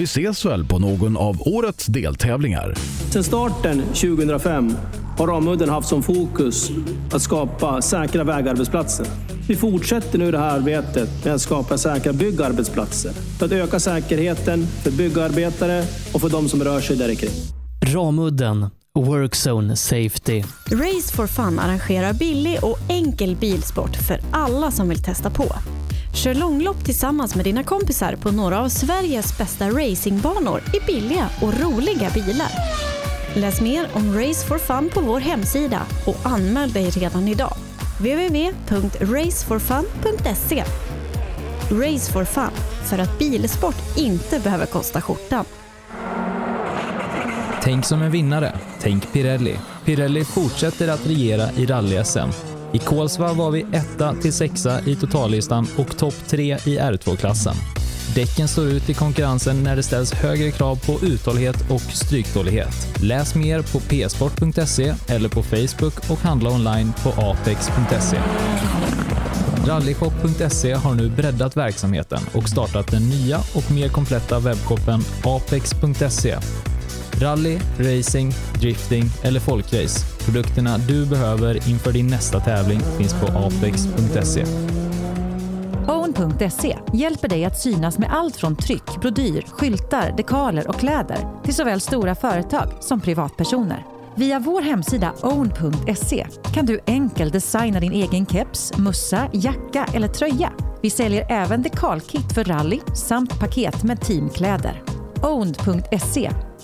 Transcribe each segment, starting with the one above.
Vi ses väl på någon av årets deltävlingar. Sedan starten 2005 har Ramudden haft som fokus att skapa säkra vägarbetsplatser. Vi fortsätter nu det här arbetet med att skapa säkra byggarbetsplatser för att öka säkerheten för byggarbetare och för de som rör sig där kring. Ramudden Workzone Safety. Race for Fun arrangerar billig och enkel bilsport för alla som vill testa på. Kör långlopp tillsammans med dina kompisar på några av Sveriges bästa racingbanor i billiga och roliga bilar. Läs mer om Race for Fun på vår hemsida och anmäl dig redan idag. www.raceforfun.se Race for Fun, för att bilsport inte behöver kosta skjortan. Tänk som en vinnare. Tänk Pirelli. Pirelli fortsätter att regera i rally-SM. I Kolsva var vi etta till sexa i totallistan och topp tre i R2-klassen. Däcken står ut i konkurrensen när det ställs högre krav på uthållighet och stryktålighet. Läs mer på psport.se eller på Facebook och handla online på apex.se. Rallyshop.se har nu breddat verksamheten och startat den nya och mer kompletta webbshoppen apex.se Rally, racing, drifting eller folkrace. Produkterna du behöver inför din nästa tävling finns på apex.se. Own.se hjälper dig att synas med allt från tryck, brodyr, skyltar, dekaler och kläder till såväl stora företag som privatpersoner. Via vår hemsida own.se kan du enkelt designa din egen keps, mussa, jacka eller tröja. Vi säljer även dekalkit för rally samt paket med teamkläder. Own.se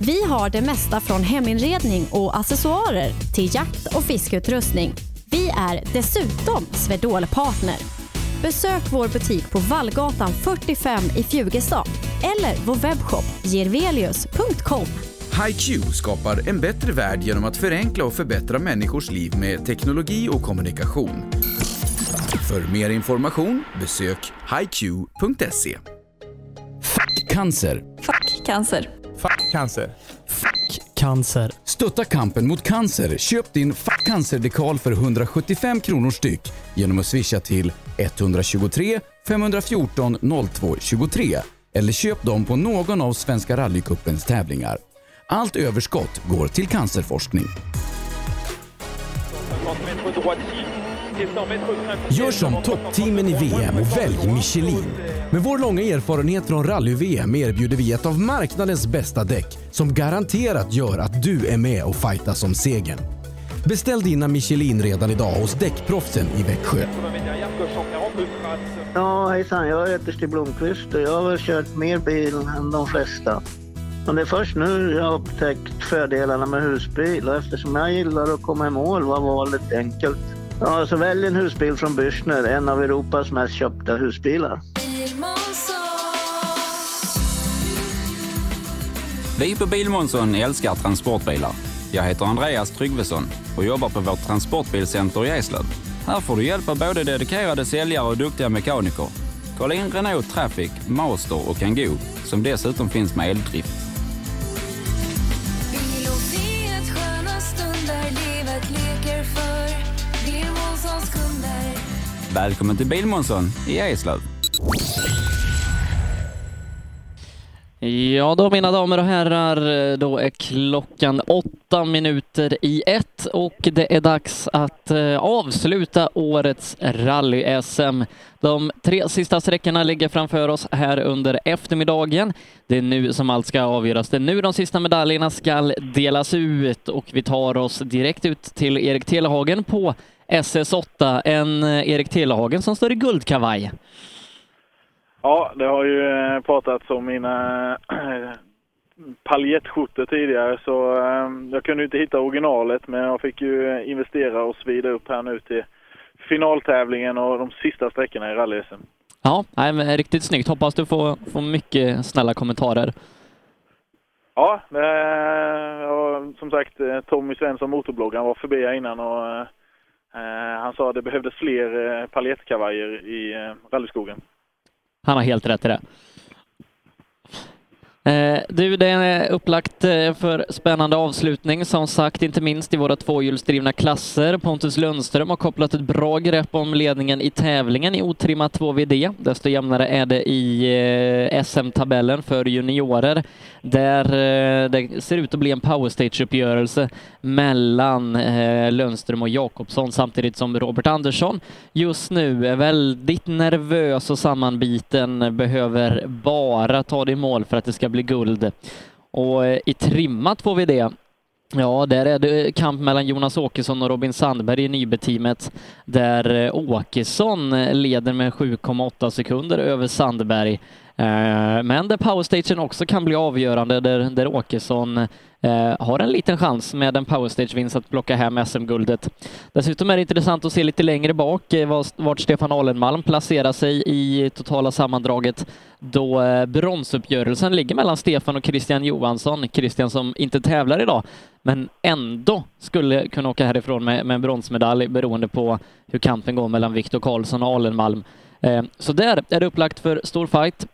Vi har det mesta från heminredning och accessoarer till jakt och fiskeutrustning. Vi är dessutom Swedol-partner. Besök vår butik på Vallgatan 45 i Fjugestad eller vår webbshop gervelius.com. HiQ skapar en bättre värld genom att förenkla och förbättra människors liv med teknologi och kommunikation. För mer information besök hiq.se. Fuck cancer. Fuck cancer. Fuck cancer. Stötta kampen mot cancer. Köp din Fuck cancer-dekal för 175 kronor styck genom att swisha till 123 514 02 23 eller köp dem på någon av Svenska rallycupens tävlingar. Allt överskott går till cancerforskning. Gör som toppteamen i VM och välj Michelin. Med vår långa erfarenhet från rally-VM erbjuder vi ett av marknadens bästa däck som garanterat gör att du är med och fightas om segern. Beställ dina Michelin redan idag hos Däckproffsen i Växjö. Ja, hejsan. Jag heter Stig Blomqvist och jag har väl kört mer bil än de flesta. Men det är först nu jag har upptäckt fördelarna med husbil och eftersom jag gillar att komma i mål var valet enkelt. Ja, så välj en husbil från Bürstner, en av Europas mest köpta husbilar. Vi på Bilmånsson älskar transportbilar. Jag heter Andreas Tryggvesson och jobbar på vårt transportbilcenter i Eslöv. Här får du hjälp av både dedikerade säljare och duktiga mekaniker. Kolla in Renault Traffic, Master och Kangoo som dessutom finns med eldrift. Välkommen till Bilmånsson i Eslöv. Ja då mina damer och herrar, då är klockan åtta minuter i ett och det är dags att eh, avsluta årets rally-SM. De tre sista sträckorna ligger framför oss här under eftermiddagen. Det är nu som allt ska avgöras. Det är nu de sista medaljerna ska delas ut och vi tar oss direkt ut till Erik Telehagen på SS8. En eh, Erik Telehagen som står i guldkavaj. Ja, det har ju eh, pratats om mina äh, paljettskjortor tidigare så jag kunde inte hitta originalet men jag fick ju investera och svida upp här nu till finaltävlingen och de sista sträckorna i rally -SM. Ja, nej, riktigt snyggt. Hoppas du får, får mycket snälla kommentarer. Ja, äh, som sagt Tommy Svensson, motorbloggaren, var förbi här innan och Eh, han sa att det behövdes fler eh, paljettkavajer i eh, rallyskogen. Han har helt rätt i det. Eh, du, det är upplagt eh, för spännande avslutning som sagt, inte minst i våra tvåhjulsdrivna klasser. Pontus Lundström har kopplat ett bra grepp om ledningen i tävlingen i otrimmat 2VD. Desto jämnare är det i eh, SM-tabellen för juniorer där det ser ut att bli en powerstage-uppgörelse mellan Lundström och Jakobsson samtidigt som Robert Andersson just nu är väldigt nervös och sammanbiten, behöver bara ta det i mål för att det ska bli bli guld. Och eh, i trimmat får vi det. Ja, där är det eh, kamp mellan Jonas Åkesson och Robin Sandberg i Nyby-teamet där eh, Åkesson leder med 7,8 sekunder över Sandberg. Eh, men där powerstagen också kan bli avgörande där, där Åkesson eh, har en liten chans med en powerstage-vinst att plocka hem SM-guldet. Dessutom är det intressant att se lite längre bak eh, vart Stefan Alenmalm placerar sig i totala sammandraget då bronsuppgörelsen ligger mellan Stefan och Christian Johansson. Christian som inte tävlar idag, men ändå skulle kunna åka härifrån med, med en bronsmedalj beroende på hur kampen går mellan Viktor Karlsson och Alenmalm. Så där är det upplagt för stor fight.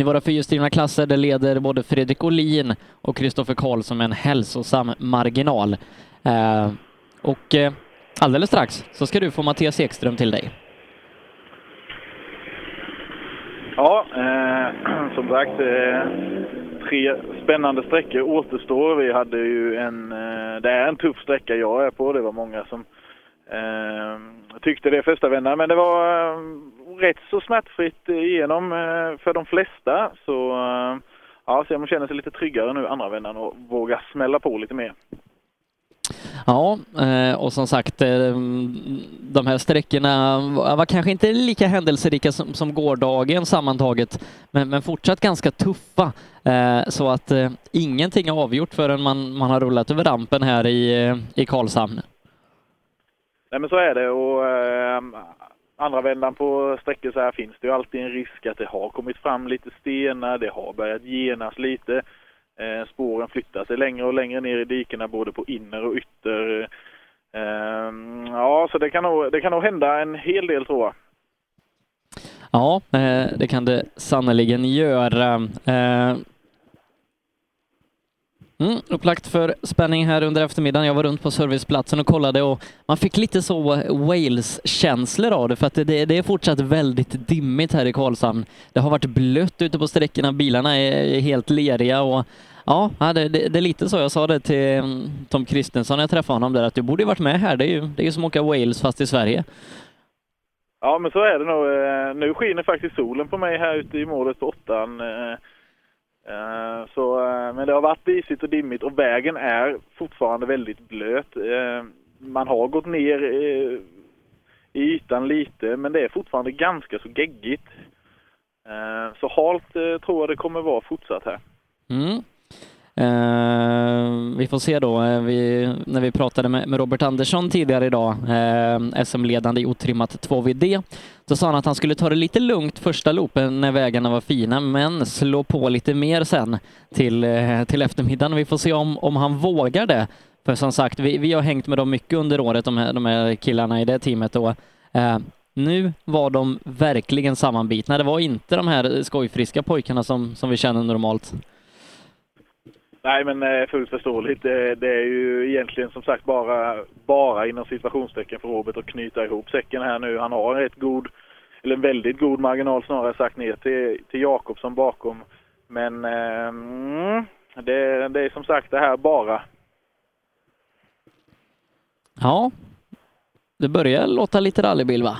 I våra fyrhjulsdrivna klasser där leder både Fredrik Olin och Kristoffer Karlsson med en hälsosam marginal. Eh, och eh, alldeles strax så ska du få Mattias Ekström till dig. Ja, eh, som sagt, eh, tre spännande sträckor återstår. Vi hade ju en, eh, det är en tuff sträcka jag är på. Det var många som eh, tyckte det första vändan, men det var eh, rätt så smärtfritt igenom eh, för de flesta. Så eh, ja, om man känner sig lite tryggare nu andra vändan och vågar smälla på lite mer. Ja, eh, och som sagt, de här sträckorna var kanske inte lika händelserika som, som gårdagen sammantaget, men, men fortsatt ganska tuffa. Så att ingenting är avgjort förrän man, man har rullat över rampen här i, i Karlshamn. Nej men så är det och andra vändan på sträckor så här finns det ju alltid en risk att det har kommit fram lite stenar, det har börjat genas lite. Eh, spåren flyttar sig längre och längre ner i dikena både på inner och ytter. Eh, ja, så det kan, nog, det kan nog hända en hel del tror jag. Ja, eh, det kan det sannerligen göra. Mm, upplagt för spänning här under eftermiddagen. Jag var runt på serviceplatsen och kollade och man fick lite så Wales-känslor av det för att det, det, är fortsatt väldigt dimmigt här i Karlshamn. Det har varit blött ute på sträckorna, bilarna är helt leriga och ja, det, det, det är lite så. Jag sa det till mm, Tom Kristensson när jag träffade honom där att du borde varit med här. Det är ju, det är ju som att åka Wales fast i Sverige. Ja, men så är det nog. Eh, nu skiner faktiskt solen på mig här ute i målet på åttan. Eh, Eh, så, eh, men det har varit isigt och dimmigt och vägen är fortfarande väldigt blöt. Eh, man har gått ner i ytan lite men det är fortfarande ganska så geggigt. Så halt tror jag det kommer vara fortsatt här. Mm. Eh, vi får se då. Vi, när vi pratade med, med, Robert Andersson tidigare idag, eh, SM-ledande i otrimmat 2VD, då sa han att han skulle ta det lite lugnt första loopen när vägarna var fina, men slå på lite mer sen till, eh, till eftermiddagen. Vi får se om, om han vågar det. För som sagt, vi, vi har hängt med dem mycket under året, de här, de här killarna i det teamet. då. eh, nu var de verkligen sammanbitna. Det var inte de här skojfriska pojkarna som, som vi känner normalt. Nej, men eh, fullt förståeligt. Det, det, är ju egentligen som sagt bara, bara inom situationstecken för Robert att knyta ihop säcken här nu. Han har en rätt god, eller en väldigt god marginal snarare sagt ner till, till Jakobsson bakom. Men eh, det, det är som sagt det här bara. Ja, det börjar låta lite rallybil va?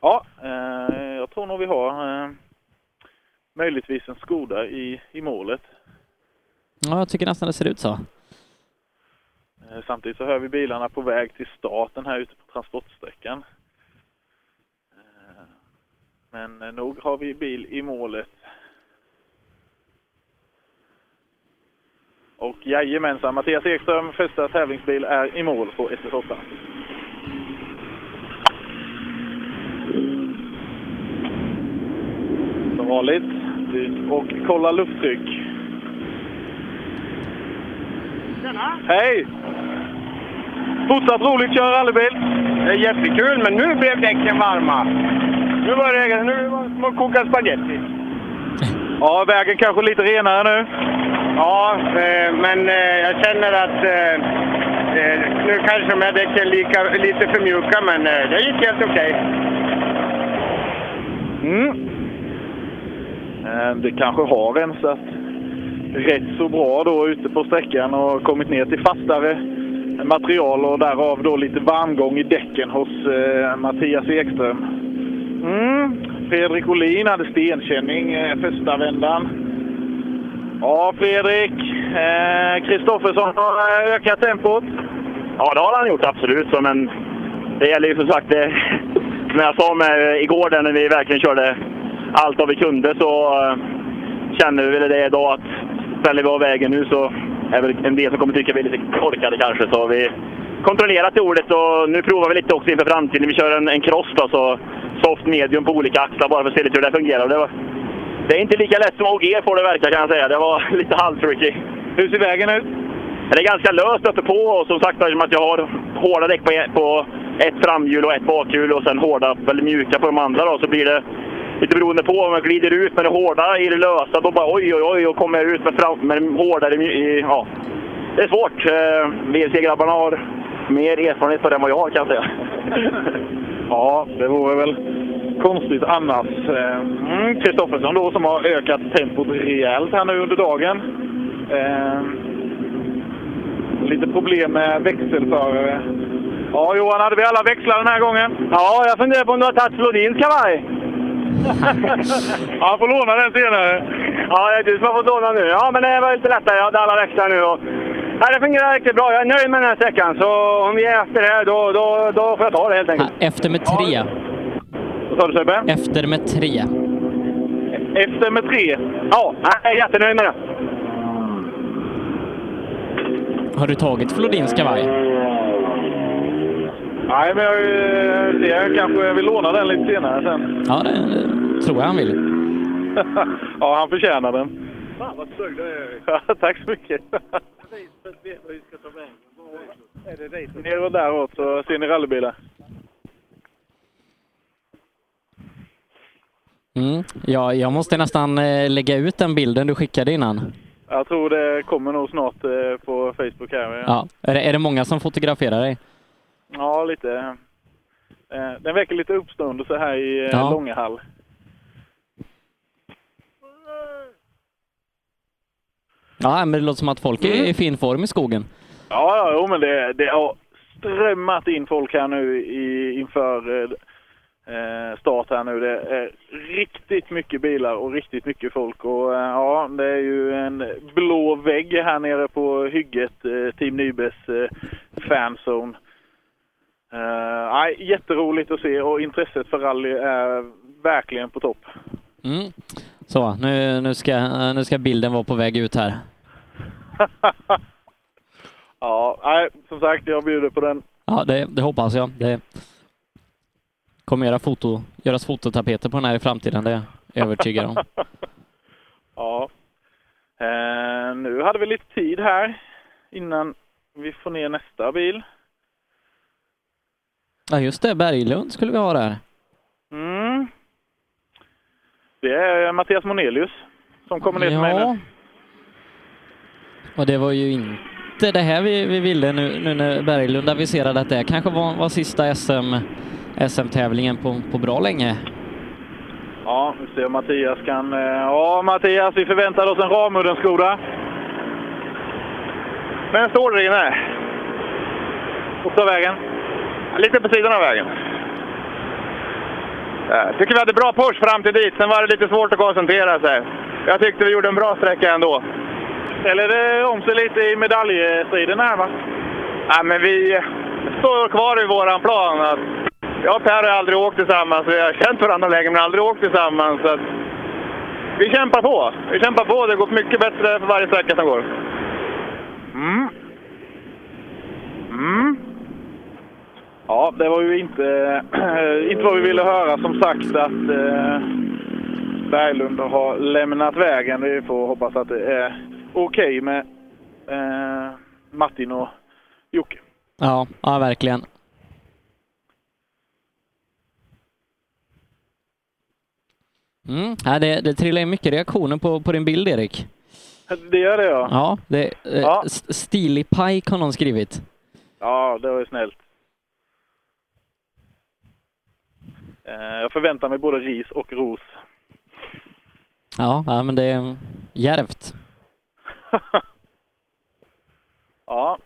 Ja, eh, jag tror nog vi har eh, möjligtvis en Skoda i, i målet. Ja, jag tycker nästan det ser ut så. Eh, samtidigt så hör vi bilarna på väg till starten här ute på transportsträckan. Eh, men eh, nog har vi bil i målet. Och jajamensan, Mattias Ekström, första tävlingsbil, är i mål på SS8. Som vanligt. Och kolla lufttryck. Hej! Fortsatt roligt att köra rallybil. Det är jättekul, men nu blev däcken varma. Nu var det nu var det som att koka spagetti. Ja, vägen kanske lite renare nu. Ja, eh, men eh, jag känner att eh, nu kanske de här däcken är lika, lite för mjuka, men det gick helt okej. Mm. Det kanske har rensat rätt så bra då ute på sträckan och kommit ner till fastare material och därav då lite varmgång i däcken hos eh, Mattias Ekström. Mm. Fredrik Olin hade stenkänning eh, första vändan. Ja, Fredrik. eh, Kristoffersson har eh, ökat tempot. Ja, det har han gjort absolut. Så, men det gäller ju som sagt, det, som jag sa med igår där när vi verkligen körde allt vad vi kunde så känner vi väl det idag att ställer vi av vägen nu så är väl en del som kommer tycka vi är lite korkade kanske. Så vi kontrollerat det ordet och nu provar vi lite också inför framtiden. Vi kör en, en cross då, så soft medium på olika axlar bara för att se lite hur det fungerar. Det, var, det är inte lika lätt som OG får det verka kan jag säga. Det var lite halvtricky. Hur ser vägen ut? Det är ganska löst uppe på och som sagt eftersom att jag har hårda däck på ett, på ett framhjul och ett bakhjul och sen hårda eller mjuka på de andra då, så blir det lite beroende på om jag glider ut med det hårda i det lösa då bara oj oj oj och kommer jag ut med, fram, med det hårdare i, ja. Det är svårt. Eh, VRC-grabbarna har mer erfarenhet på det än vad jag har kan jag säga. Ja, det vore väl konstigt annars. Eh, mm, Kristoffersson då som har ökat tempot rejält här nu under dagen. Eh, lite problem med växelförare. Ja, Johan, hade vi alla växlar den här gången? Ja, jag funderar på om du har tagit Flodins kavaj? ja, han får låna den senare. Ja, det är du som har fått låna nu. Ja, men det var lite lättare. Jag hade alla växlar nu. Och... Ja, det fungerar riktigt bra. Jag är nöjd med den här sträckan. Så om vi är efter här, då, då, då får jag ta det helt enkelt. Efter med tre. Vad sa du Sebbe? Efter med tre. Efter med tre? Ja, jag är jättenöjd med det. Har du tagit Flodins kavaj? Nej, men jag, eh, jag kanske vill låna den lite senare sen. Ja, det, det tror jag han vill. ja, han förtjänar den. Fan vad snygg du är. Ja, Tack så mycket. Är det dit? Neråt däråt så ser ni rallybilar. Mm. Ja, jag måste nästan eh, lägga ut den bilden du skickade innan. Jag tror det kommer nog snart eh, på Facebook här. Ja. Är, det, är det många som fotograferar dig? Ja, lite. Eh, Den väcker lite uppståndelse här i eh, Ja. Långehall. Ja, men det låter som att folk är i fin form i skogen. Ja, ja, jo, men det, det har strömmat in folk här nu i, inför eh, start här nu. Det är riktigt mycket bilar och riktigt mycket folk. Och eh, ja, det är ju en blå vägg här nere på hygget, eh, Team Nybes eh, fanzone. Eh, nej, jätteroligt att se och intresset för rally är verkligen på topp. Mm. Så, nu, nu, ska, nu ska bilden vara på väg ut här. Ja, nej, som sagt, jag bjuder på den. Ja, det, det hoppas jag. Det kommer göra foto, göras fototapeter på den här i framtiden, det är jag övertygad om. Ja. Eh, nu hade vi lite tid här innan vi får ner nästa bil. Ja, just det. Berglund skulle vi ha där. Mm. Det är Mattias Monelius som kommer ner till mig Ja. nu. Och det var ju inte det här vi, vi ville nu, nu när Berglund aviserade att det kanske var, var sista SM, SM-tävlingen på, på bra länge. Ja, vi ser om Mattias kan... eh, Ja, Mattias, vi förväntar oss en Ramudden-skoda. Men står där inne. Och tar vägen? Lite på sidan av vägen. Jag tycker vi hade bra push fram till dit, sen var det lite svårt att koncentrera sig. Jag tyckte vi gjorde en bra sträcka ändå. Eller det om sig lite i medaljstriden här va? Ja, men vi står kvar i våran plan. Att jag och Per har aldrig åkt tillsammans. Vi har känt varandra länge, men aldrig åkt tillsammans. Så vi kämpar på. Vi kämpar på. Det går mycket bättre för varje sträcka som går. Mm. Mm. Ja, det var ju inte, inte vad vi ville höra som sagt att eh, Berglund har lämnat vägen. Vi får hoppas att det är okej med eh, Martin och Jocke. Ja, ja verkligen. Mm. Ja, det, det trillar in mycket reaktioner på, på din bild, Erik. Det gör det ja. Ja, det, eh, Ja. st- Stilig pike har någon skrivit. Ja, det var ju snällt. Eh, jag förväntar mig både ris och ros. Ja, ja men det är djärvt. Ja.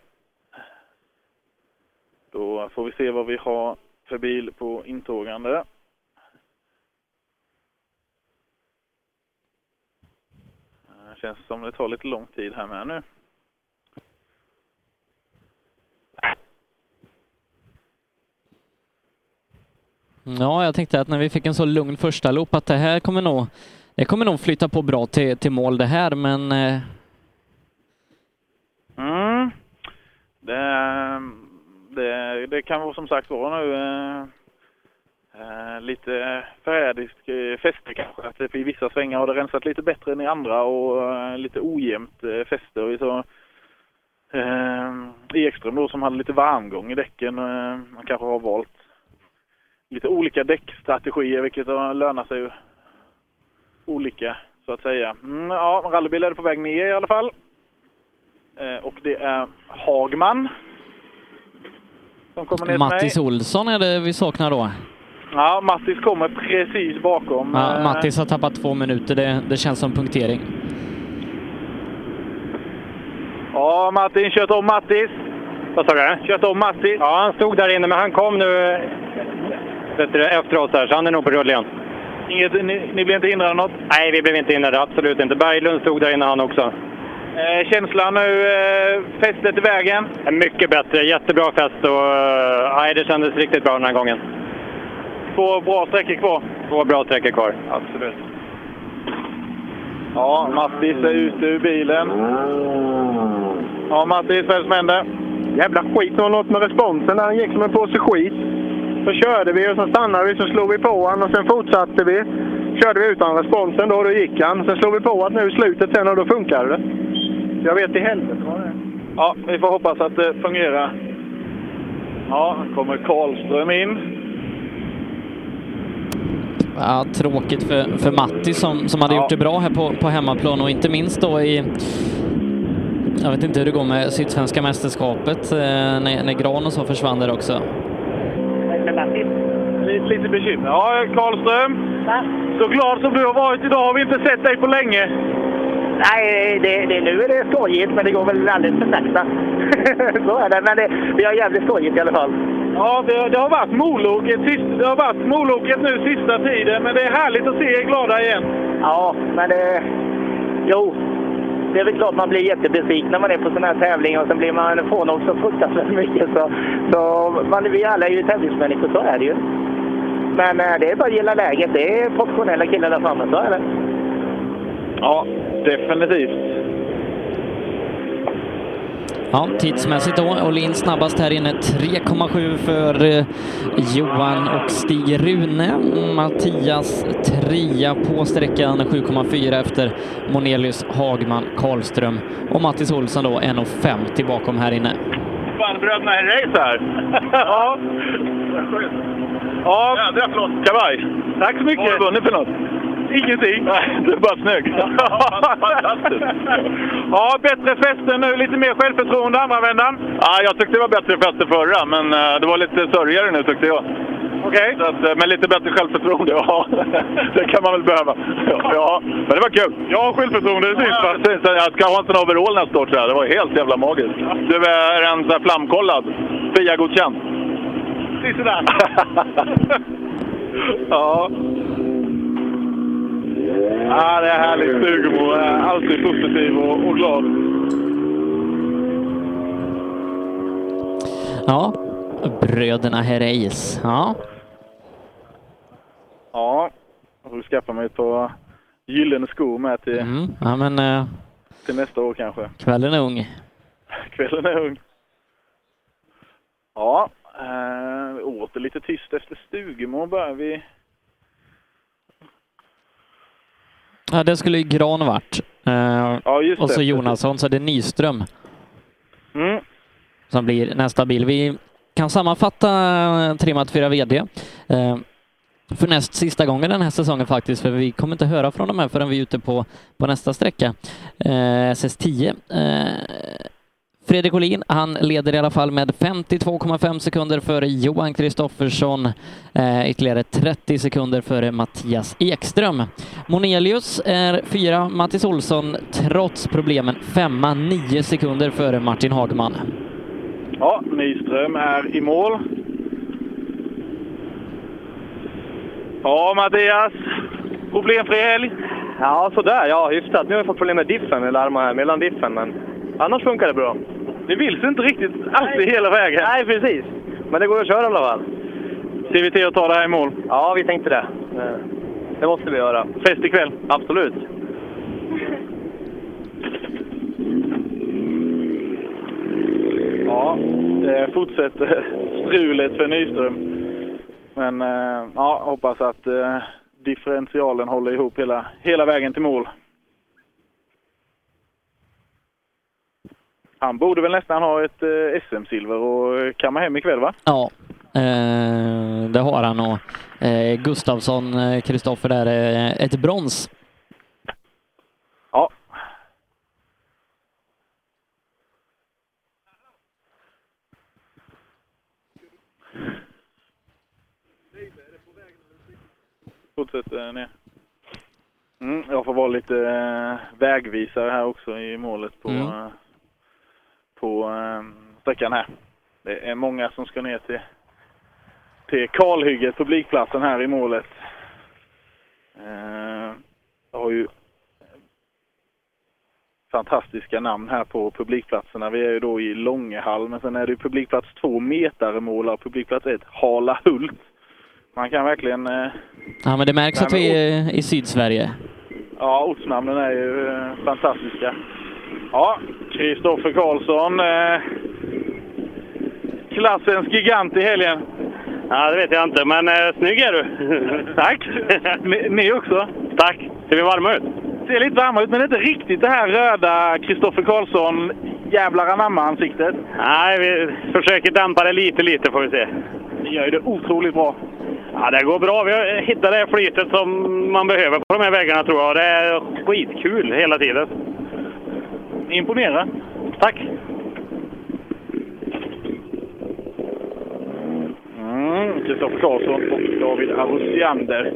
Då får vi se vad vi har för bil på intågande. Eh, Känns som det tar lite lång tid här med nu. Ja, jag tänkte att när vi fick en så lugn första loop att det här kommer nog, det kommer nog flytta på bra till, till mål det här, men eh, Mm. Det, det, det kan vara som sagt vara nu eh, eh lite förrädisk eh, fäste kanske. Att i vissa svängar har det rensat lite bättre än i andra och eh, lite ojämnt eh, fäste. Och så, eh, Ekström då som hade lite varmgång i däcken. Eh, man kanske har valt lite olika däckstrategier vilket har lönat sig olika så att säga. Mm, ja, rallybil är på väg ner i alla fall. Eh, och det är Hagman som kommer ner till Mattis mig. Olsson är det vi saknar då. Ja, Mattis kommer precis bakom. Ja, Eh, Mattis har tappat två minuter, det, det känns som punktering. Ja, Martin, kört om Mattis. Vad sa du? Kört om Mattis. Ja, han stod där inne, men han kom nu vet du, efter oss här, så han är nog på rull igen. Inget, ni, ni blev inte hindrade något? Nej, vi blev inte hindrade. Absolut inte. Berglund stod där inne han också. Eh, känslan nu, eh, fästet i vägen? Mycket bättre. Jättebra fäst och eh, det kändes riktigt bra den här gången. Två bra sträckor kvar? Två bra sträckor kvar. Absolut. Ja, Mattis är ute ur bilen. Ja, Mattis, vad är det som händer? Jävla skit, det var något med responsen. Han gick som en påse skit. Så körde vi och så stannade vi, så slog vi på han och sen fortsatte vi. Körde vi utan responsen då, då gick han. Sen slog vi på att nu i slutet sen och då funkade det. Jag vet i helvete vad det är. Ja, vi får hoppas att det fungerar. Ja, här kommer Karlström in. Ja, tråkigt för, för Matti som, som hade Ja. gjort det bra här på, på hemmaplan och inte minst då i jag vet inte hur det går med Sydsvenska mästerskapet eh, när, när Gran och så försvann där också. Lite, lite bekymmer. Ja, Karlström. Så glad som du har varit idag har vi inte sett dig på länge. Nej, det, det, nu är det skojigt, men det går väl alldeles för sakta. Så är det, men det, vi har jävligt skojigt i alla fall. Ja, det, det har varit Moloket, det har varit Moloket nu sista tiden, men det är härligt att se er glada igen. Ja, men det... Jo, det är väl klart man blir jättebesviken när man är på sådana här tävlingar och sen blir man ifrån också fruktansvärt mycket. Så, så man, vi alla är ju tävlingsmänniskor, så är det ju. Men eh, det är bara att gilla läget. Det är professionella killar där framme, så är det. Ja, definitivt. Ja, tidsmässigt då, Olin snabbast här inne, 3,7 för eh, Johan och Stig Rune. Mattias trea på sträckan, 7,4 efter Monelius, Hagman, Karlström och Mattis Olsson då 1,50 bakom här inne. Fan, bröderna i race här. ja. Ja. Jädra flott kavaj. Tack så mycket. Vad har du vunnit för något? Ingenting. Nej, du är bara snygg. Fantastiskt. Ja, bättre fäste nu, lite mer självförtroende andra vändan. Ja, jag tyckte det var bättre fäste förra, men eh, det var lite sörjigare nu tyckte jag. Okej. Att, eh, Med lite bättre självförtroende, ja. Det kan man väl behöva. Ja, men det var kul. Ja, självförtroende, det syns? Det syns. Jag ska ha en sån overall nästa år tror jag. Det var helt jävla magiskt. Du är en sån här flamkollad. FIA-godkänd. Sisådär. Ja. Ja, det är härligt. Stugemo är alltid positiv och, och glad. Ja, bröderna Herreys. Ja, Ja, jag får skaffa mig ett par gyllene skor med till, mm. ja men eh, till nästa år kanske. kvällen är ung. Kvällen är ung. Ja, eh, åter lite tyst efter Stugemo börjar vi. Ja, det skulle ju Gran varit. Eh, Ja, just och så det. Jonasson, så det är Nyström Mm. som blir nästa bil. Vi kan sammanfatta eh, Trimmat 4 VD eh, för näst sista gången den här säsongen faktiskt, för vi kommer inte höra från de här förrän vi är ute på, på nästa sträcka, eh, SS10. Eh, Fredrik Olin, han leder i alla fall med 52,5 sekunder före Johan Kristoffersson, eh, ytterligare 30 sekunder före Mattias Ekström. Monelius är fyra, Mattis Olsson trots problemen femma, nio sekunder före Martin Hagman. Ja, Nyström är i mål. Ja, Mattias. Problemfri helg? Ja, sådär. Ja, hyfsat. Nu har jag fått problem med diffen, larma här, mellan diffen, men annars funkar det bra. Det vill sig inte riktigt alltid hela vägen. Nej, precis. Men det går att köra i alla fall. Ser vi till att ta det här i mål? Ja, vi tänkte det. Det måste vi göra. Fest ikväll? Absolut. Ja, det fortsätter strulet för Nyström. Men eh, ja, hoppas att eh, differentialen håller ihop hela, hela vägen till mål. Han borde väl nästan ha ett eh, SM-silver och kamma hem ikväll va? Ja, eh, det har han och eh, Gustavsson, eh, Kristoffer där, eh, ett brons. Ja. Fortsätter ner. Mm, jag får vara lite eh, vägvisare här också i målet på, Mm. På eh, sträckan här. Det är många som ska ner till, till kalhygget, publikplatsen här i målet. Eh, jag har ju fantastiska namn här på publikplatserna. Vi är ju då i Långehall, men sen är det ju publikplats 2 Metaremåla och publikplats 1 Halahult. Man kan verkligen... Eh, Ja, men det märks att vi är i Sydsverige. ja, ortsnamnen är ju eh, fantastiska. Ja, Kristoffer Karlsson. Eh, klassens gigant i helgen. Ja, det vet jag inte, men eh, snygg är du. Tack! Ni, ni också. Tack. Ser vi varma ut? Ser lite varma ut, men inte riktigt det här röda Kristoffer Karlsson jävlar anamma-ansiktet. Nej, vi försöker dämpa det lite, lite får vi se. Ni gör ju det otroligt bra. Ja, det går bra. Vi har hittat det här flytet som man behöver på de här vägarna tror jag. Det är skitkul hela tiden imponera. Tack! Mm, Karlsson och David Arusiander.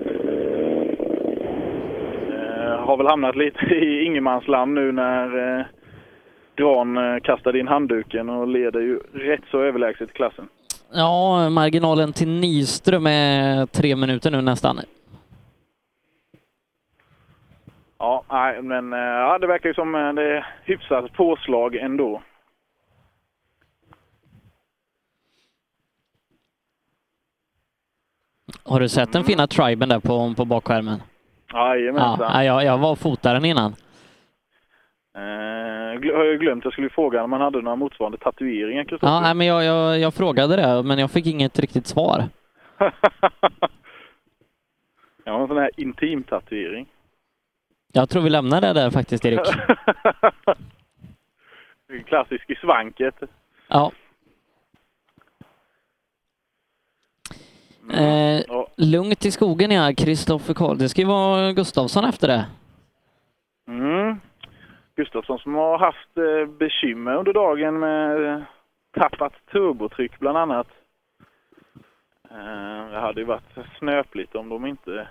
Eh, har väl hamnat lite i ingenmansland nu när eh, Gran eh, kastade in handduken och leder ju rätt så överlägset klassen. Ja, marginalen till Nyström är tre minuter nu nästan. Ja, nej, men eh, ja, det verkar ju som eh, det är hyfsat påslag ändå. Har du sett den fina triben där på, på bakskärmen? Jajamensan. Ja, jag, jag var fotaren innan. Eh, har jag glömt, jag skulle fråga om man hade några motsvarande tatueringar, Kristoffer. Ja, nej, men jag, jag, jag frågade det, men jag fick inget riktigt svar. Jag har en sån här intim-tatuering. Jag tror vi lämnar det där faktiskt, Erik. Klassisk i svanket. Ja. Eh, Ja. lugnt i skogen ja, Kristoffer Karl. Det ska ju vara Gustavsson efter det. Mm. Gustafsson som har haft eh, bekymmer under dagen med eh, tappat turbotryck bland annat. Eh, Det hade ju varit snöpligt om de inte...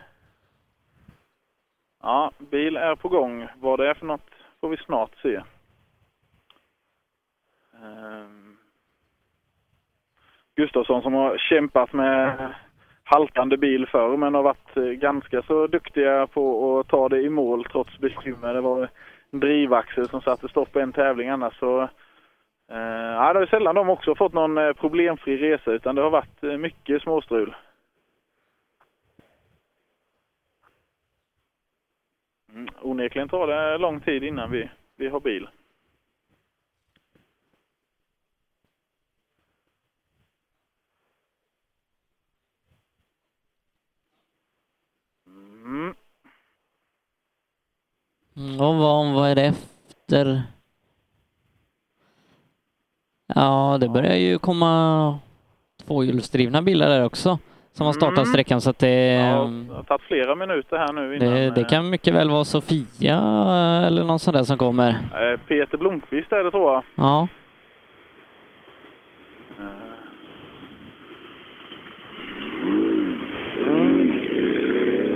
Ja, bil är på gång. Vad det är för något får vi snart se. Ehm, Gustafsson som har kämpat med haltande bil förr men har varit eh, ganska så duktiga på att ta det i mål trots bekymmer. Det var en drivaxel som satte stopp på en tävling annars så eh, ja, det är sällan de också fått någon eh, problemfri resa utan det har varit eh, mycket småstrul. Mm, onekligen tar det lång tid innan vi, vi har bil. Mm. Mm, Och vad, vad är det efter? Ja, det börjar ju komma tvåhjulsdrivna bilar där också som har startat Mm. sträckan så att det, Ja, det har tagit flera minuter här nu innan. det, det kan mycket väl vara Sofia eller någon sån där som kommer. eh, Peter Blomqvist är det tror jag. Ja,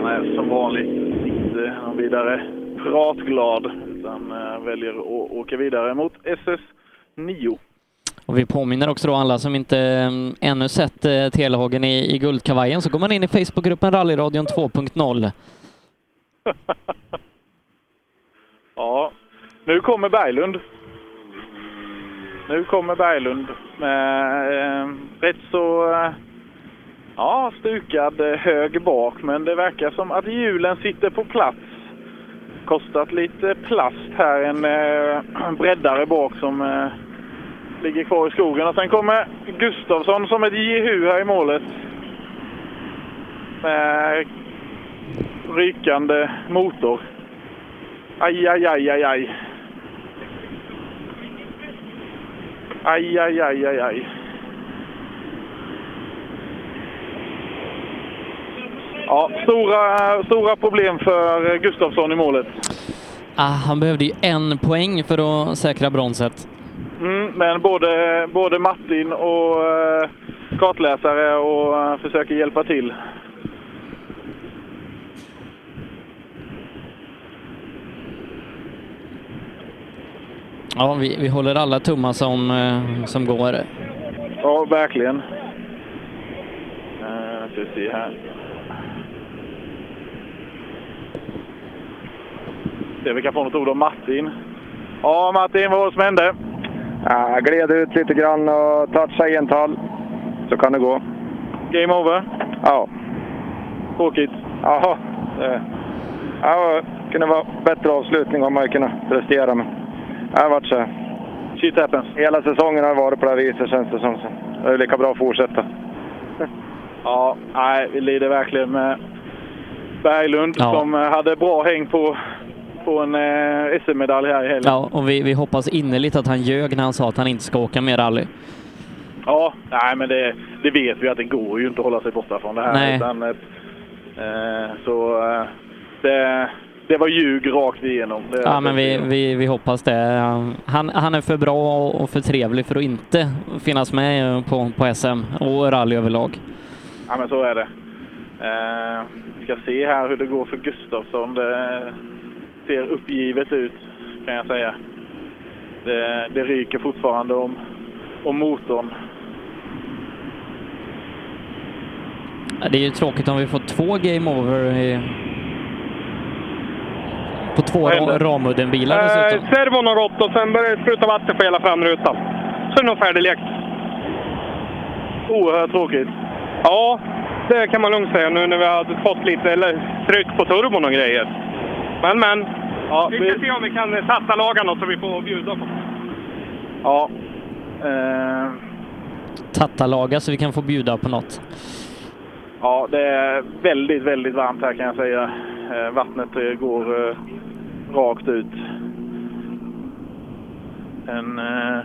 Han är som vanligt inte någon vidare pratglad utan eh, väljer att åka vidare mot SS9 och vi påminner också då alla som inte eh, ännu sett eh, Telehagen i, i guldkavajen så går man in i Facebookgruppen Rallyradion 2.0. Ja, nu kommer Berglund. Nu kommer Berglund med eh, rätt så eh, ja, stukad eh, hög bak, men det verkar som att hjulen sitter på plats. Kostat lite plast här, en eh, breddare bak som eh, ligger kvar i skogen. Och sen kommer Gustavsson som ett jehu här i målet. Med rykande motor. Aj, aj, aj, aj, aj. Aj, aj, aj, aj, aj. Ja, stora, stora problem för Gustafsson i målet. Ah, han behövde ju en poäng för att säkra bronset. Mm, men både, både Martin och eh, kartläsare och eh, försöker hjälpa till. Ja, vi, vi håller alla tummar som, eh, som går. Ja, verkligen. Uh, ska vi se här. Se om vi kan få något ord om Martin. Ja, Martin, vad var det som hände? Ja, gled ut lite grann och toucha ental. Så kan det gå. Game over? Ja. Tråkigt. Jaha. Det, ja, det kunde vara bättre avslutning om man ju kunnat prestera. Men det har varit så. Shit happens. Hela säsongen har varit på det här viset känns det som. Så det är lika bra att fortsätta. Ja, nej, vi lider verkligen med Berglund Ja. som hade bra häng på, på en eh, SM-medalj här i helgen. Ja, och vi, vi hoppas innerligt att han ljög när han sa att han inte ska åka mer rally. Ja, nej men det, det vet vi att det går ju inte att hålla sig borta från det här. Nej. Utan, eh, så eh, det, det var ljug rakt igenom. Det, Ja, men vi, vi, vi hoppas det. Han, han är för bra och för trevlig för att inte finnas med på, på SM och rally överlag. Ja, men så är det. Eh, vi ska se här hur det går för Gustafsson. Det ser uppgivet ut, kan jag säga. Det, det ryker fortfarande om, om motorn. Det är ju tråkigt om vi får två game over i, på två Ramudden-bilar dessutom. Eh, servon har gått och sen börjar det spruta vatten på hela framrutan. Så är det nog färdiglekt. Oerhört tråkigt. Ja, det kan man lugnt säga nu när vi har fått lite eller, tryck på turbon och grejer. Men, men. Ja, vi ska se om vi kan testa laga något så vi får bjuda på. Ja. Eh, Tattalaga så vi kan få bjuda på något. ja, det är väldigt, väldigt varmt här kan jag säga. Eh, vattnet eh, går eh, rakt ut. En eh,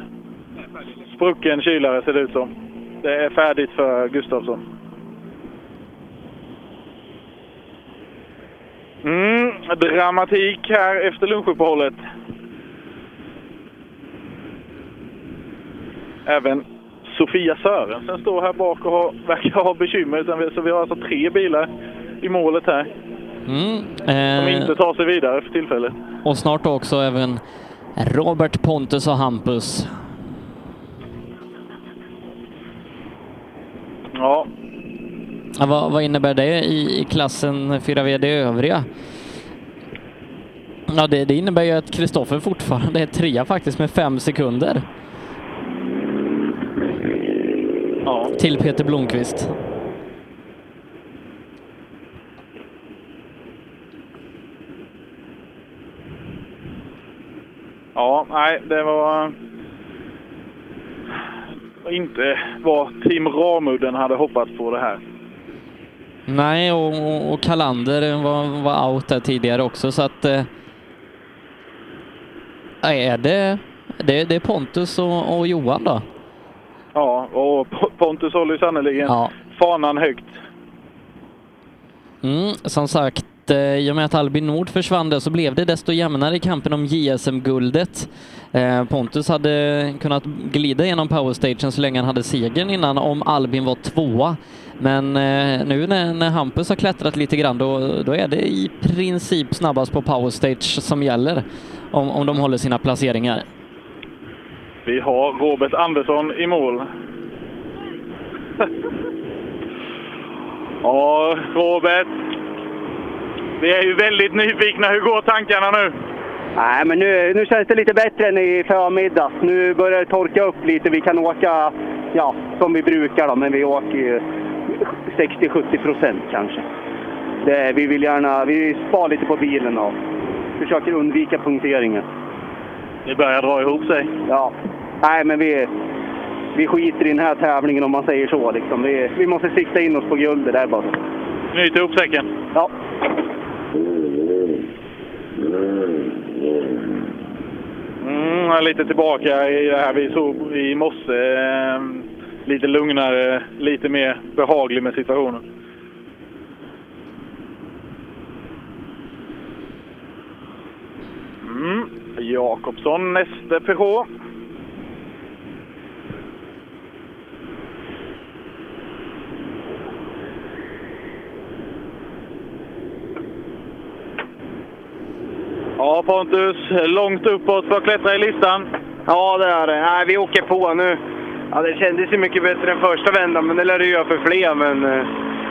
sprucken kylare ser det ut som. Det är färdigt för Gustafsson. Mm, dramatik här efter lunchuppehållet. Även Sofia Sörensen står här bak och har, verkar ha bekymmer. Så vi har alltså tre bilar i målet här Mm, som eh, inte tar sig vidare för tillfället. och snart också även Robert Pontus och Hampus. Ja, vad, vad innebär det i, i klassen 4VD övriga? Ja, det, det innebär ju att Kristoffer fortfarande är trea faktiskt med fem sekunder. Till Peter Blomqvist. ja nej, det var inte vad Team Ramudden hade hoppats på det här. Nej, och, och- och Kalander var, var out där tidigare också så att... Eh, är det, det, det är Pontus och, och Johan då? Ja, och Pontus håller ju sannerligen Ja. fanan högt. Mm, som sagt, eh, i och med att Albin Nord försvann där så blev det desto jämnare i kampen om JSM-guldet. Eh, Pontus hade kunnat glida genom powerstagen så länge han hade segern innan om Albin var tvåa. Men eh, nu när, när Hampus har klättrat lite grann då, då är det i princip snabbast på powerstage som gäller om, om de håller sina placeringar. Vi har Robert Andersson i mål. ja, Robert. Vi är ju väldigt nyfikna. Hur går tankarna nu? Nej, men nu, nu känns det lite bättre än i förmiddags. Nu börjar det torka upp lite. Vi kan åka ja, som vi brukar, då, men vi åker ju 60-70 procent kanske. Det, vi vill gärna vi spar lite på bilen och försöker undvika punkteringen. Det börjar dra ihop sig. Ja. Nej, men vi, vi skiter i den här tävlingen om man säger så. Liksom. Vi, vi måste sikta in oss på guldet där bara. Knyta ihop säcken. Ja. Mm, lite tillbaka i det här vi såg i morse. Lite lugnare, lite mer behaglig med situationen. Mm. Jakobsson, nästa Peugeot. Ja, Pontus, långt uppåt för att klättra i listan. Ja, det är det. Nej, vi åker på nu. Ja, det kändes ju mycket bättre än första vändan, men det lär det göra för fler. Men, eh,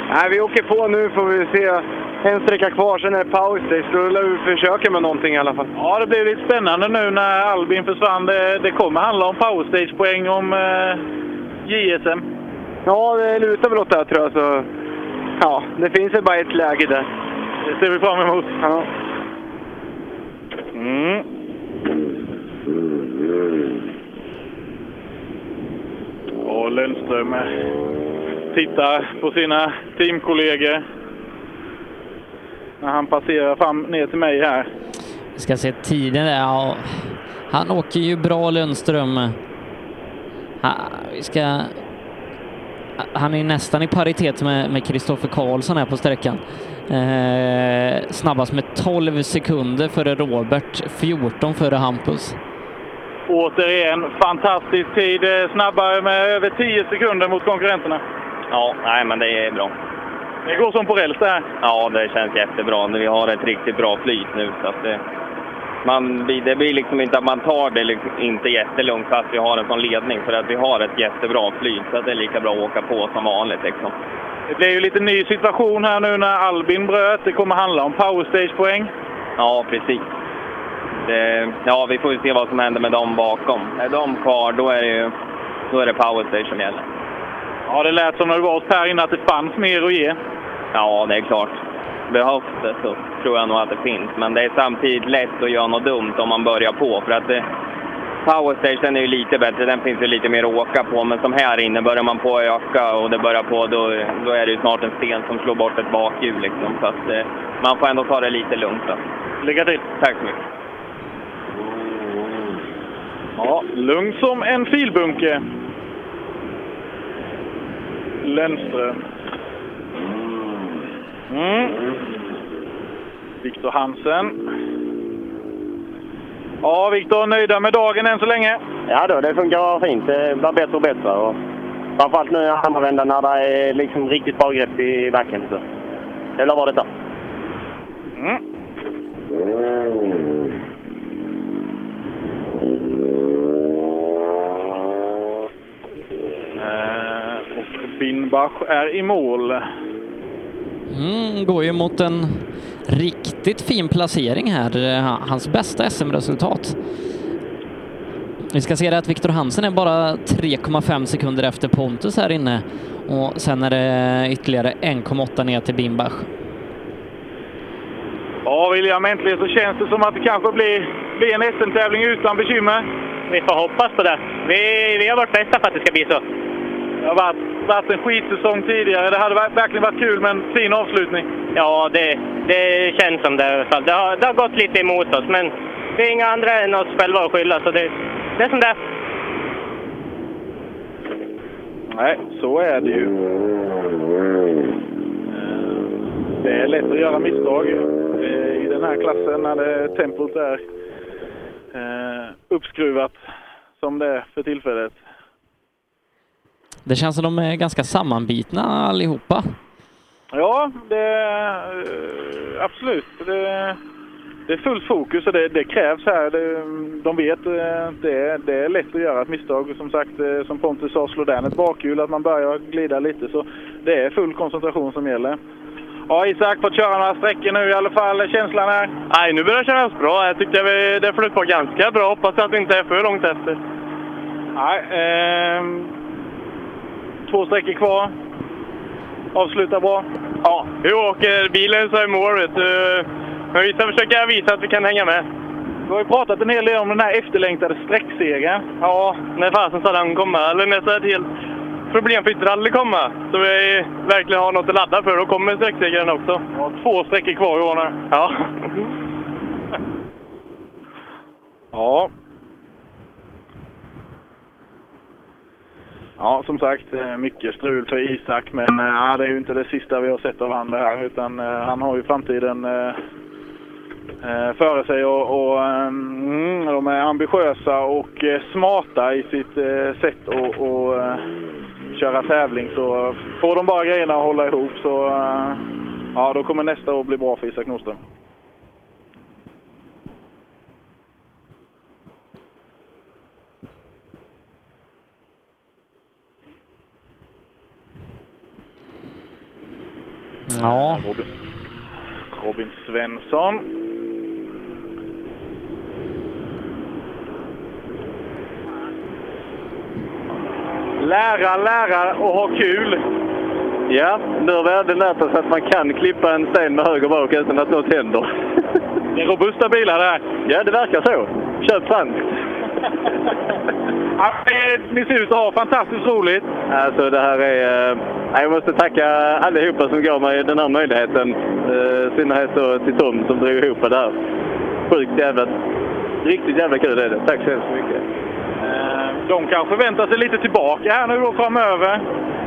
nej, vi åker på nu får vi se. En sträcka kvar, sen är det paus. Då lär vi försöka med någonting i alla fall. Ja, det blir lite spännande nu när Albin försvann. Det, det kommer handla om powerstage-poäng, om eh, JSM. Ja, det lutar väl åt det här tror jag. Så, ja, det finns väl bara ett läge där. Det ser vi fram emot. Ja. Mm. Och Lundström tittar på sina teamkollegor när han passerar fram ner till mig här. Vi ska se tiden där. Ja, han åker ju bra Lundström. Ha, vi ska... Han är nästan i paritet med med Kristoffer Karlsson här på sträckan. Eh, snabbast med 12 sekunder före Robert, 14 före Hampus. Återigen, fantastisk tid. eh, Snabbare med över 10 sekunder mot konkurrenterna. Ja, nej men det är bra. Det går som på räls det här. Ja, det känns jättebra. Vi har ett riktigt bra flyt nu. Så att det, man, det blir liksom inte att man tar det liksom inte jättelugnt fast vi har en sån ledning. För att vi har ett jättebra flyt. Så att det är lika bra att åka på som vanligt. Liksom. Det blir ju lite ny situation här nu när Albin bröt. Det kommer handla om powerstage-poäng. Ja, precis. Det, ja, vi får ju se vad som händer med dem bakom. Är de kvar, då är det ju då är det powerstage som gäller. Ja, det lät som när du var hos Per innan att det fanns mer att ge. Ja, det är klart. Behövs det så tror jag nog att det finns. Men det är samtidigt lätt att göra något dumt om man börjar på. För att det, Powerstation är ju lite bättre, den finns ju lite mer att åka på. Men som här inne, börjar man på att öka och det börjar på, då, då är det ju snart en sten som slår bort ett bakhjul. Liksom. Så att, eh, man får ändå ta det lite lugnt. Då. Lycka till! Tack så mycket. Ja, lugn som en filbunke. Lennström. Mm. Viktor Hansen. Ja, Viktor, nöjda med dagen än så länge? Ja då, det funkar fint. Det blir bättre och bättre. Och Framförallt nu i andra vändan när det är liksom riktigt bra grepp i backen. Så. Det lär vara detta. Mm. Eh, och Binbach är i mål. Mm, går ju mot en riktigt fin placering här. Eh, hans bästa SM-resultat. Vi ska se det att Viktor Hansen är bara 3,5 sekunder efter Pontus här inne och sen är det ytterligare 1,8 ner till Bimbach. Ja, William, äntligen så känns det som att det kanske blir, blir en SM-tävling utan bekymmer. Vi får hoppas på det. Vi, vi har varit bästa för att det ska bli så. Det har varit, varit en skitsäsong tidigare. Det hade ver- verkligen varit kul med en fin avslutning. Ja, det, det känns som det i alla fall. Det har, det har gått lite emot oss, men vi är inga andra än oss själva att skylla, så det, det är som det är. Nej, så är det ju. Det är lätt att göra misstag eh, i den här klassen när det, tempot är eh, uppskruvat som det är för tillfället. Det känns som de är ganska sammanbitna allihopa. Ja, det eh, absolut. Det, det är fullt fokus och det, det krävs här. Det, de vet det, det är lätt att göra ett misstag. Som sagt, som Pontus sa, slå den ett bakhjul, att man börjar glida lite. Så det är full koncentration som gäller. Ja, Isak fått köra några sträckor nu i alla fall. Känslan är? Nej, nu börjar det kännas bra. Jag tyckte vi, det flöt på ganska bra. Hoppas att det inte är för långt efter. Nej, ehm, två sträckor kvar. Avsluta bra. Ja, vi åker bilen så är mål, vet du. Men vi ska försöka visa att vi kan hänga med. Vi har ju pratat en hel del om den här efterlängtade sträcksegern. Ja, när fasen ska den komma? Eller när ska ett helt problemfritt rally komma? Så vi verkligen har något att ladda för. Då kommer sträcksegern också. Ja, två sträckor kvar i år. Ja. Ja. Ja, som sagt, eh, mycket strul för Isak, men eh, ja, det är ju inte det sista vi har sett av det här, utan eh, han har ju framtiden före sig och, och mm, de är ambitiösa och smarta i sitt sätt att köra tävling. Så får de bara grejerna att hålla ihop så eh, ja, då kommer nästa år bli bra för Isak Nordström. Ja. Robin, Robin Svensson. Lära, lära och ha kul. Ja, nu har även lärt oss att man kan klippa en sten med höger bak utan att något händer. Det är robusta bilar det här. Ja, det verkar så. Köp franskt. Ja, Ni ser ut att ha fantastiskt roligt. Alltså det här är... eh, Jag måste tacka allihopa som gav mig den här möjligheten. Eh, I synnerhet till Tom som drog ihop det här. Sjukt jävla... Riktigt jävla kul är det. Tack så hemskt mycket. Eh, De kanske väntar sig lite tillbaka här nu då framöver.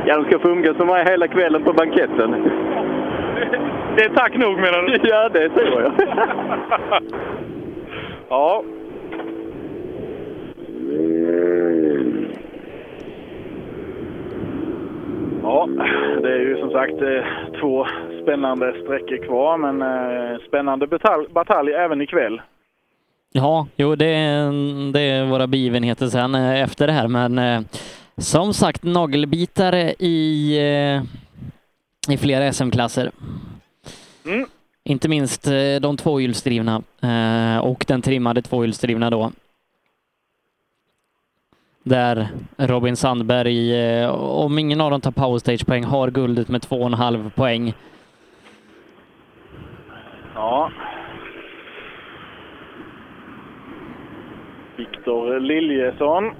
Ja, de ska få umgås med mig hela kvällen på banketten. Det är tack nog menar du? Ja, det tror jag. ja. Ja, det är ju som sagt eh, två spännande sträckor kvar, men eh, spännande batalj, batalj även ikväll. Ja, jo, det är, det är våra begivenheter sen eh, efter det här, men eh, som sagt nagelbitare i, eh, i flera SM-klasser. Mm. Inte minst de tvåhjulsdrivna och den trimmade tvåhjulsdrivna då. Där Robin Sandberg, om ingen av dem tar powerstage-poäng, har guldet med två och en halv poäng. Ja. Viktor Liljesson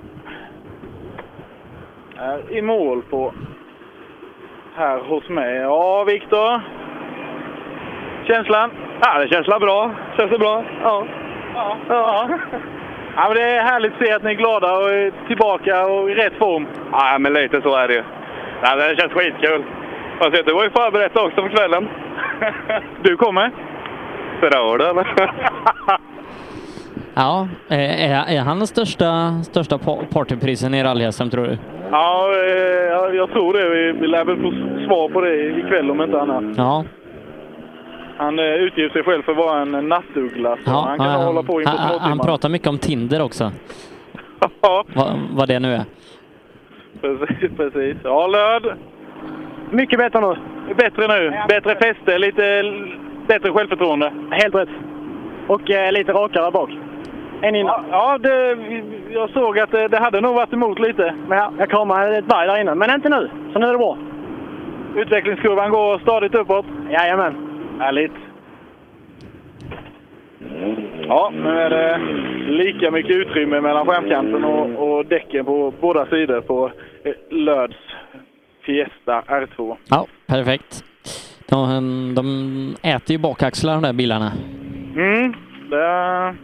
är i mål på här hos mig. Ja, Viktor. Känslan? Ja, det känns bra. Känns det bra? Ja. Ja. ja. ja men det är härligt att se att ni är glada och är tillbaka och i rätt form. Ja, men lite så är det ju. Ja, det känns skitkul. Alltså, du var ju förberett också för kvällen. Du kommer? Förrör du eller? Ja, eh, är, är han den största, största pa- partyprisen i rally tror du? Ja, eh, ja, jag tror det. Vi, lär väl få svar på det ikväll om inte annat. Ja, Han eh, utger sig själv för att vara en nattuggla, så ja han kan hålla på in på han, han pratar mycket om Tinder också. Vad, vad det nu är. Precis, precis. Ja, Löd. Mycket bättre nu. Bättre nu. Bättre fäste, lite bättre självförtroende. Helt rätt. Och eh, lite rakare bak. En innan. Ja, det, jag såg att det, det hade nog varit emot lite. Men ja, jag kramade ett berg där inne, men inte nu. Så nu är det bra. Utvecklingskurvan går stadigt uppåt. Jajamän. Härligt. Ja, nu är det lika mycket utrymme mellan skärmkanten och, och däcken på båda sidor på Löds Fiesta R2. Ja, perfekt. De, de äter ju bakaxlar de där bilarna. Mm, det...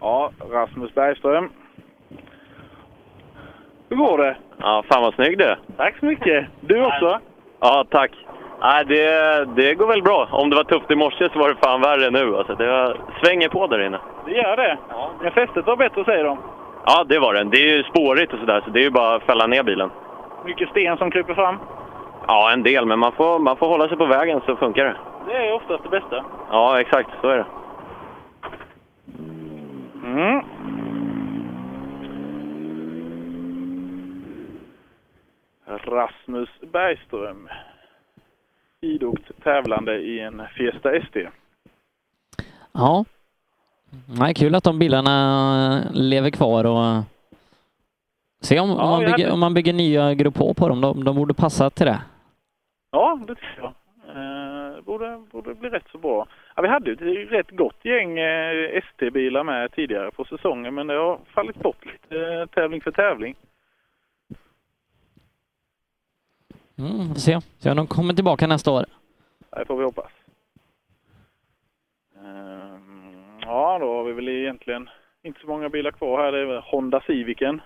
Ja, Rasmus Bergström. Hur går det? Ja, fan vad snygg du är. Tack så mycket. Du också? Ja, tack. Nej, det, det går väl bra. Om det var tufft i morse så var det fan värre nu. Alltså, det svänger på där inne. Det gör det. Men fästet var bättre säger de. Ja, det var det. Det är ju spårigt och sådär, så det är ju bara att fälla ner bilen. Mycket sten som kryper fram. Ja, en del, men man får, man får hålla sig på vägen så funkar det. Det är oftast det bästa. Ja, exakt. Så är det. Mm. Rasmus Bergström. Idogt tävlande i en Fiesta ST. Ja. Nej, kul att de bilarna lever kvar och se om, Ja, om, man, bygger, hade- om man bygger nya Grupp H på dem. De, de borde passa till det. Ja, det tycker jag. Eh, borde, borde bli rätt så bra. Ja, vi hade ett rätt gott gäng eh, ST-bilar med tidigare på säsongen men det har fallit bort lite eh, tävling för tävling. Mm, får se. se om de kommer tillbaka nästa år. Det får vi hoppas. Ehm, Ja, då har vi väl egentligen inte så många bilar kvar här. Det är Honda Civicen.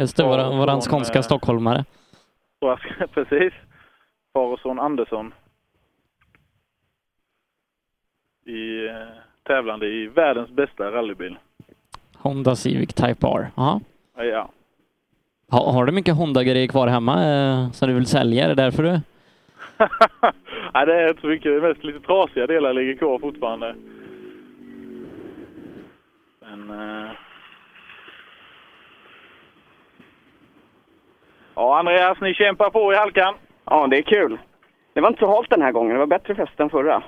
Just det, våran, våran skånska eh, stockholmare. Precis. Far och son Andersson. I, eh, tävlande i världens bästa rallybil. Honda Civic Type R. Jaha. Ja, Ja. Ha, har du mycket Honda-grejer kvar hemma eh, som du vill sälja? Är det därför du... Nej, det är inte så mycket. Det är mest lite trasiga delar ligger kvar fortfarande. Men... Eh... Ja, Andreas, ni kämpar på i halkan. Ja, det är kul. Det var inte så halt den här gången. Det var bättre fest än förra.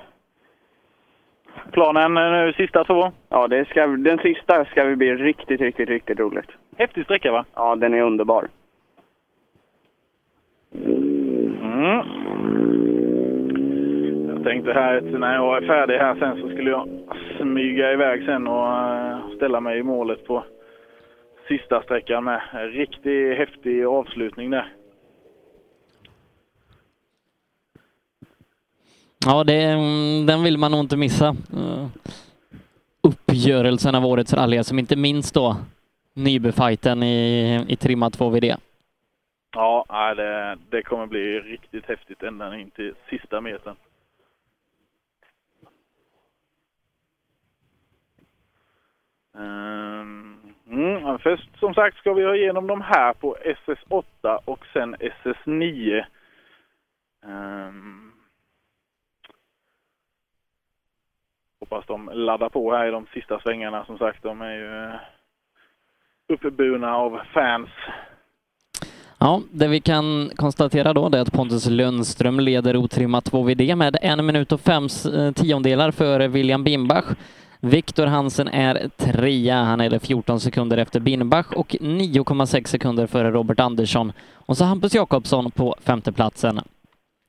Planen eh, nu, sista två? Ja, det ska, den sista ska vi bli riktigt, riktigt, riktigt roligt. Häftig sträcka, va? Ja, den är underbar. Mm. Jag tänkte här när jag är färdig här sen så skulle jag smyga iväg sen och eh, ställa mig i målet på sista sträckan med. Riktigt häftig avslutning där. Ja, det, mm, den vill man nog inte missa. Eh, uppgörelsen av årets rally, som inte minst då Nybyfighten i, i trimma 2VD. Ja, det, det kommer bli riktigt häftigt ända in till sista metern. Ehm, mm, först som sagt ska vi ha igenom de här på SS8 och sen SS9. Mm. Hoppas de laddar på här i de sista svängarna som sagt. De är ju eh, uppburna av fans. Ja, det vi kan konstatera då det är att Pontus Lundström leder otrimmat 2VD med en minut och fem eh, tiondelar före William Bimbach. Viktor Hansen är trea, han är det 14 sekunder efter Bimbach och 9,6 sekunder före Robert Andersson. Och så Hampus Jakobsson på femteplatsen.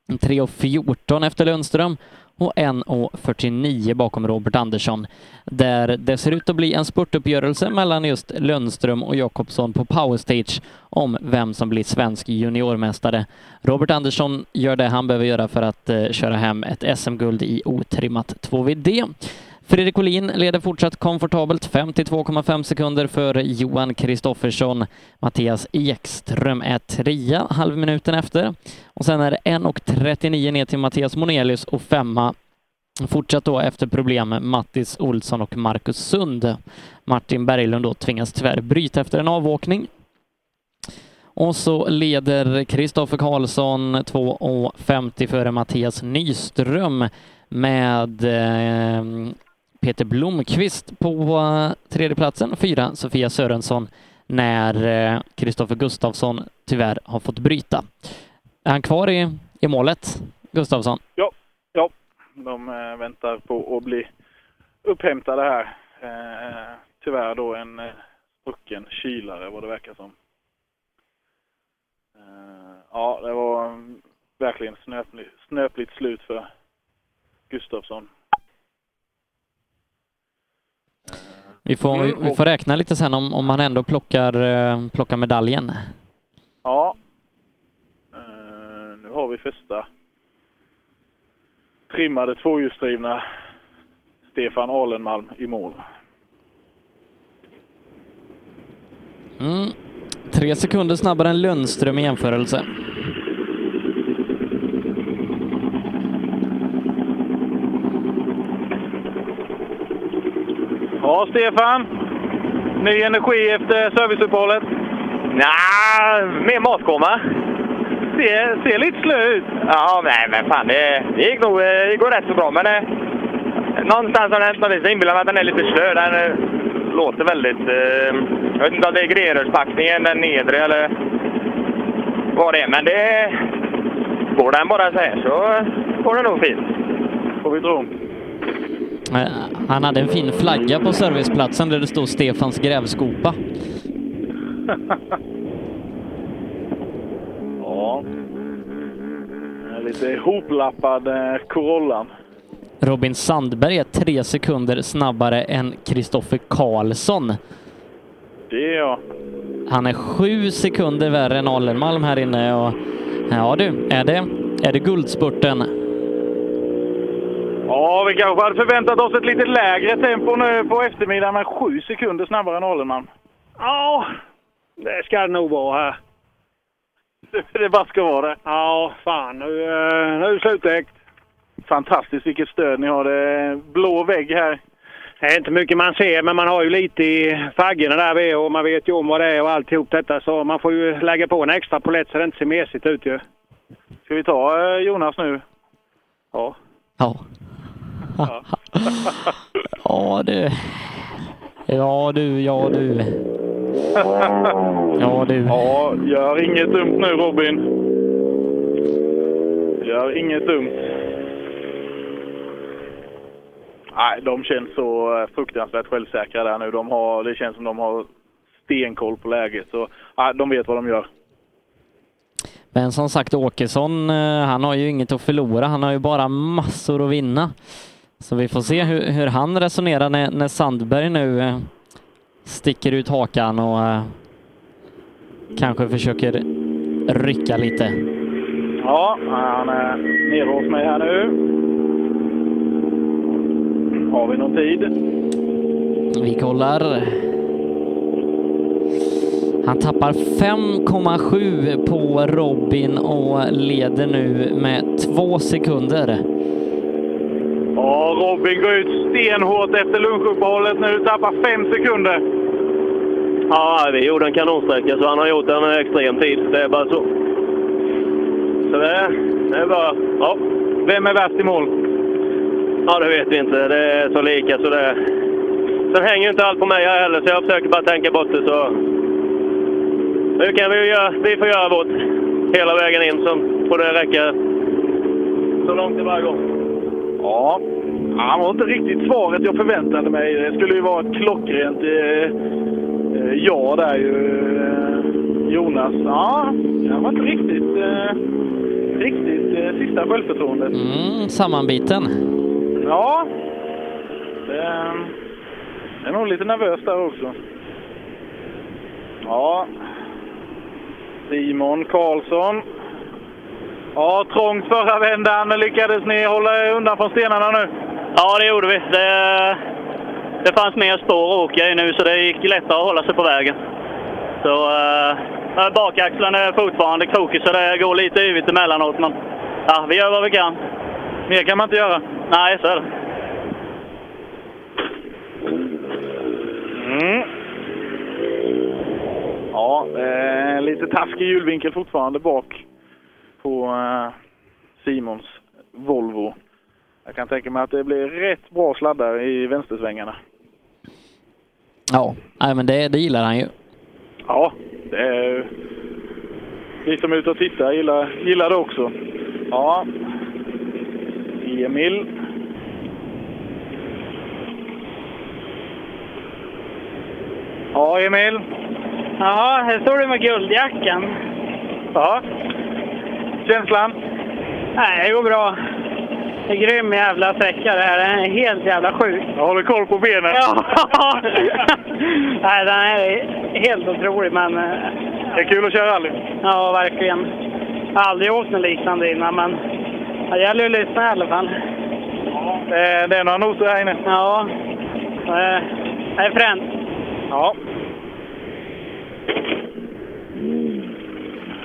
3.14 efter Lundström och 1.49 bakom Robert Andersson. Där det ser ut att bli en spurtuppgörelse mellan just Lundström och Jakobsson på Powerstage om vem som blir svensk juniormästare. Robert Andersson gör det han behöver göra för att eh, köra hem ett SM-guld i otrimmat 2VD. Fredrik Olin leder fortsatt komfortabelt 52,5 sekunder för Johan Kristoffersson. Mattias Ekström är trea halvminuten efter. Och sen är det 1.39 ner till Mattias Monelius och femma Fortsatt då efter problem med Mattis Olsson och Marcus Sund. Martin Berglund då tvingas tyvärr bryta efter en avåkning. Och så leder Kristoffer Karlsson 2.50 före Mattias Nyström med eh, Peter Blomqvist på eh, tredjeplatsen. Fyra Sofia Sörensson när eh, Kristoffer Gustafsson tyvärr har fått bryta. Är han kvar i, i målet, Gustafsson? Ja, ja. De eh, väntar på att bli upphämtade här. Eh, tyvärr då en eh, sprucken kylare vad det verkar som. Eh, ja, det var mm, verkligen snöpligt, snöpligt slut för Gustafsson. Vi får, vi, vi får räkna lite sen om, om man ändå plockar, eh, plockar medaljen. Ja. Eh, nu har vi första trimmade tvåhjulsdrivna Stefan Alenmalm i mål. Mm. Tre sekunder snabbare än Lundström i jämförelse. Ja, Stefan. Ny energi efter serviceuppehållet? Nej, mer matkomma. Ser, ser lite slö ut. Ja, nej men fan det, det gick nog det går rätt så bra. Men eh, någonstans har det hänt något. Jag inbillar mig att den är lite slö. Den eh, låter väldigt... Eh, jag vet inte om det är grenrörspackningen, den nedre eller vad det är. Men det... Går den bara så här så går det nog fint. Får vi tro. Eh, Han hade en fin flagga på serviceplatsen där det stod Stefans grävskopa. Ja. Lite hoplappad eh, Corollan. Robin Sandberg är tre sekunder snabbare än Kristoffer Karlsson. Det är jag. Han är sju sekunder värre än Alenmalm här inne och ja du, är det, är det guldspurten? Ja, vi kanske hade förväntat oss ett lite lägre tempo nu på eftermiddagen, men sju sekunder snabbare än Alenman. Ja, det ska det nog vara här. Det bara ska vara det. Ja, fan nu, eh, nu är det slutäkt. Fantastiskt vilket stöd ni har. Det är blå vägg här. Det är inte mycket man ser, men man har ju lite i faggorna där vid och man vet ju om vad det är och alltihop detta. Så man får ju lägga på en extra polett så det inte ser mesigt ut ju. Ska vi ta eh, Jonas nu? Ja. Ja. Ja du. Ja du, ja du. Ja du. Ja, gör inget dumt nu Robin. Gör inget dumt. Nej, de känns så eh, fruktansvärt självsäkra där nu. De har, det känns som de har stenkoll på läget. Så, nej, de vet vad de gör. Men som sagt, Åkesson, eh, han har ju inget att förlora. Han har ju bara massor att vinna. Så vi får se hur, hur han resonerar när, när Sandberg nu eh, sticker ut hakan och eh, kanske försöker rycka lite. Ja, han är nere hos mig här nu. Har vi någon tid? Vi kollar. Han tappar 5,7 på Robin och leder nu med två sekunder. Ja, Robin går ut stenhårt efter lunchuppehållet nu. Tappar fem sekunder. Ja, vi gjorde en kanonsträcka så han har gjort en extrem tid. Det är bara så. Så det, det är bara... Ja. Vem är värst i mål? Ja, det vet vi inte. Det är så lika så det... Sen hänger ju inte allt på mig här heller så jag försöker bara tänka bort det så... Nu kan vi göra... Vi får göra vårt hela vägen in så får det räcka så långt det bara går. Ja, han var inte riktigt svaret jag förväntade mig. Det skulle ju vara ett klockrent eh, eh, ja där ju. Eh, Jonas, ja, han var inte riktigt, eh, riktigt eh, sista självförtroendet. Mm, sammanbiten. Ja, det, det är nog lite nervös där också. Ja, Simon Karlsson. Ja, trångt förra vändan. Lyckades ni hålla undan från stenarna nu? Ja, det gjorde vi. Det, det fanns mer spår att åka i nu så det gick lättare att hålla sig på vägen. Så äh, bakaxeln är fortfarande krokig så det går lite yvigt emellanåt. Men ja, vi gör vad vi kan. Mer kan man inte göra. Nej, så är det. Mm. Ja, eh, lite taskig hjulvinkel fortfarande bak på eh, Simons Volvo. Jag kan tänka mig att det blir rätt bra sladdar i vänstersvängarna. Ja, nej, men det, det gillar han ju. Ja, det är... Vi som är ute och tittar gillar, gillar det också. Ja. Emil. Ja, Emil. Ja, här står du med guldjackan. Ja. Känslan? Nej, det går bra. Det är grym jävla sträcka det här. Den är helt jävla sjuk. Jag håller koll på benen. Ja! Nej, den är helt otrolig, men... eh, Det är kul att köra rally. Ja, verkligen. Jag har aldrig åkt något liknande innan, men det gäller ju att lyssna i alla fall. Det, det är några noter här inne. Ja, det det är fränt. Ja.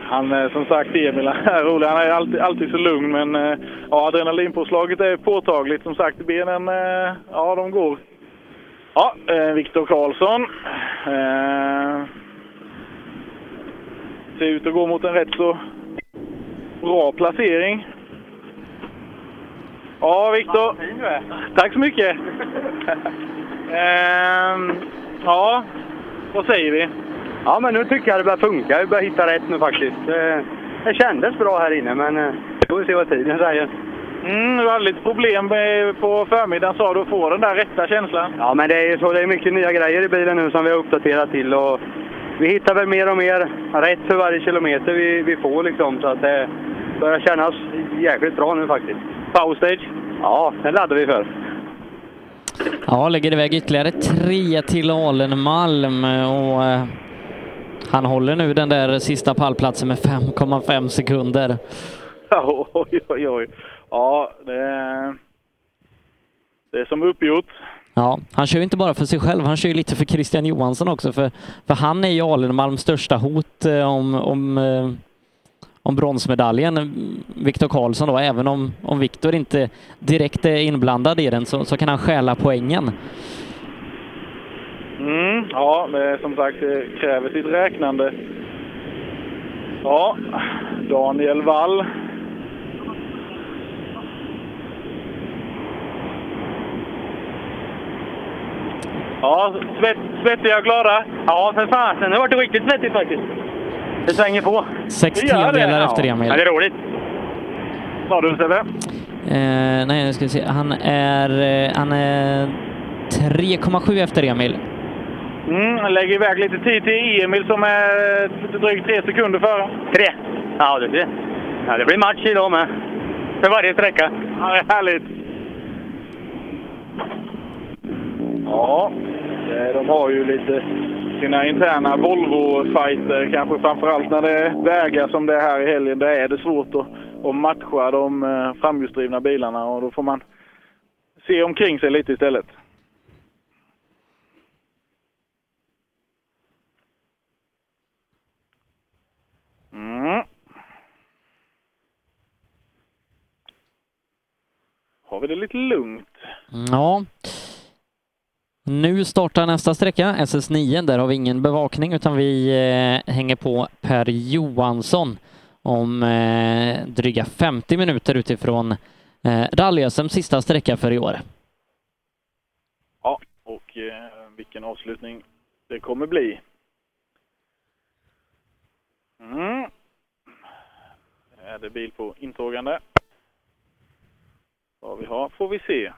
Han är som sagt Emil, är rolig. Han är alltid, alltid så lugn men eh, ja, adrenalinpåslaget är påtagligt. Som sagt, benen, eh, ja de går. Ja, eh, Viktor Karlsson. Eh, ser ut att gå mot en rätt så bra placering. Ja, Viktor. Tack så mycket. Ehm, ja, vad säger vi? Ja, men nu tycker jag det börjar funka. Vi börjar hitta rätt nu faktiskt. Det, det kändes bra här inne, men eh, vi får se vad tiden säger. Mm, du hade lite problem med, på förmiddagen sa du att få den där rätta känslan. Ja, men det är ju så. Det är mycket nya grejer i bilen nu som vi har uppdaterat till. Och vi hittar väl mer och mer rätt för varje kilometer vi, vi får liksom. Så att det börjar kännas jäkligt bra nu faktiskt. Powerstage? Ja, den laddar vi för. Ja, lägger iväg ytterligare tre till Alenmalm och eh, han håller nu den där sista pallplatsen med 5,5 sekunder. Oj, oj, oj. Ja, det är, det är som uppgjort. Ja, han kör ju inte bara för sig själv, han kör ju lite för Christian Johansson också, för, för han är ju Alenmalms största hot eh, om, om, eh, om bronsmedaljen. Viktor Karlsson då, även om, om Viktor inte direkt är inblandad i den så, så kan han stjäla poängen. Mm, ja, det som sagt det kräver sitt räknande. Ja, Daniel Wall. Ja, svett, svettiga och glada? Ja, för fasen. Det har varit riktigt svettigt faktiskt. Det svänger på. Sex Det det, tiondelar efter Emil. Ja, det är roligt. Sa du Sebbe? Eh, nej, nu ska vi se. Han är, eh, han är 3,7 efter Emil. Mm, lägger iväg lite tid till Emil som är drygt tre sekunder före. Tre. Ja, det ja, det blir match idag med. För varje sträcka. Ja, det är härligt. Ja, eh, de har ju lite sina interna Volvo-fighter, kanske framförallt när det är vägar som det är här i helgen. Där är det svårt att, att matcha de eh, framhjulsdrivna bilarna och då får man se omkring sig lite istället. Mm. Har vi det lite lugnt? Ja. Nu startar nästa sträcka, SS9. Där har vi ingen bevakning utan vi eh, hänger på Per Johansson om eh, dryga 50 minuter utifrån eh, rally sista sträcka för i år. Ja, och eh, vilken avslutning det kommer bli. Mm. Är det bil på intågande? Vad vi har får vi se.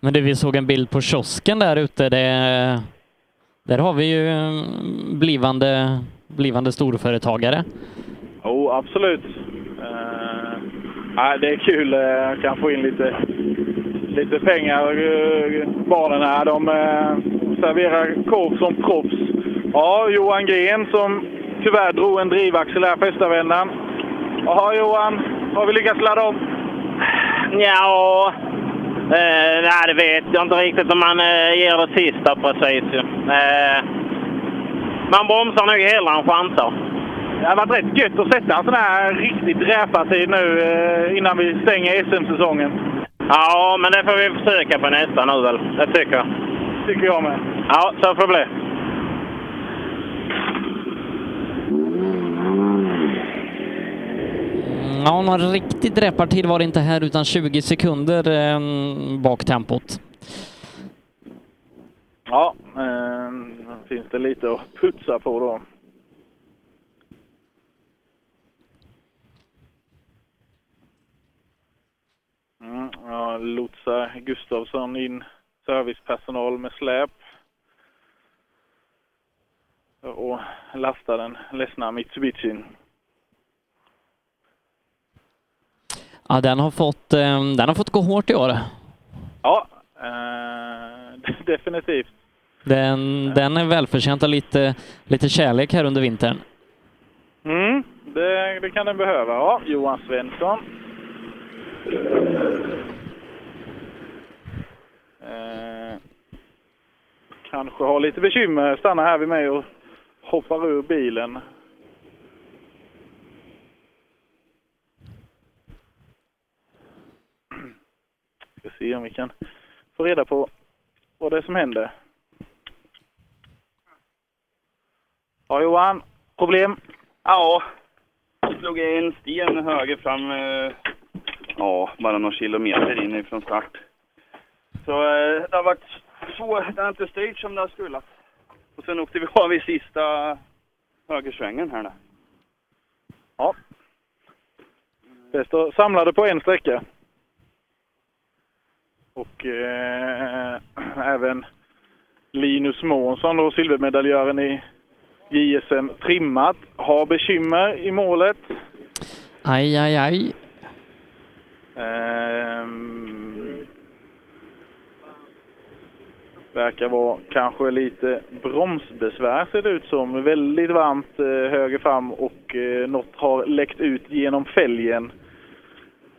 Men det vi såg en bild på kiosken där ute, det, där har vi ju mm, blivande, blivande storföretagare. Jo, absolut. Eh, det är kul. Jag kan få in lite, lite pengar. Eh, Barnen här, de eh, serverar korv som proffs. Ja, Johan Gren som tyvärr drog en drivaxel här första vändan. Jaha Johan, har vi lyckats ladda om? Ja, eh, nej, det vet jag inte riktigt om man eh, ger det sista precis. Eh, man bromsar nog hellre än chansar. Det har varit rätt gött att sätta en sån här riktig dräpartid nu eh, innan vi stänger SM-säsongen. Ja, men det får vi försöka på nästa nu väl. Det tycker jag. Tycker jag med. Ja, så får det bli. Ja, någon riktig dräpartid var det inte här utan 20 sekunder eh, bak tempot. Ja, eh, finns det lite att putsa på då. Mm, ja, lotsar Gustavsson in servicepersonal med släp. Och lastar den ledsna Mitsubishin. Ja, den har fått, eh, den har fått gå hårt i år. Ja, eh, definitivt. Den, den är välförtjänt av lite, lite kärlek här under vintern. Mm, det, det kan den behöva. Ja, Johan Svensson. Eh, kanske har lite bekymmer. Stannar här vid mig och hoppar ur bilen. Ska se om vi kan få reda på vad det är som händer. Ja, Johan. Problem? Ja, slog jag en sten höger fram, eh, ja, bara några kilometer in ifrån start. Så eh, det har varit så, det har inte styrt som det har skulle. Och sen åkte vi av i sista högersvängen här nu. Ja. Bäst att samla det på en sträcka. Och eh, även Linus Månsson, då, silvermedaljören i JSM trimmat, har bekymmer i målet. Aj, aj, aj. Ehm, verkar vara kanske lite bromsbesvär ser det ut som. Väldigt varmt eh, höger fram och eh, något har läckt ut genom fälgen.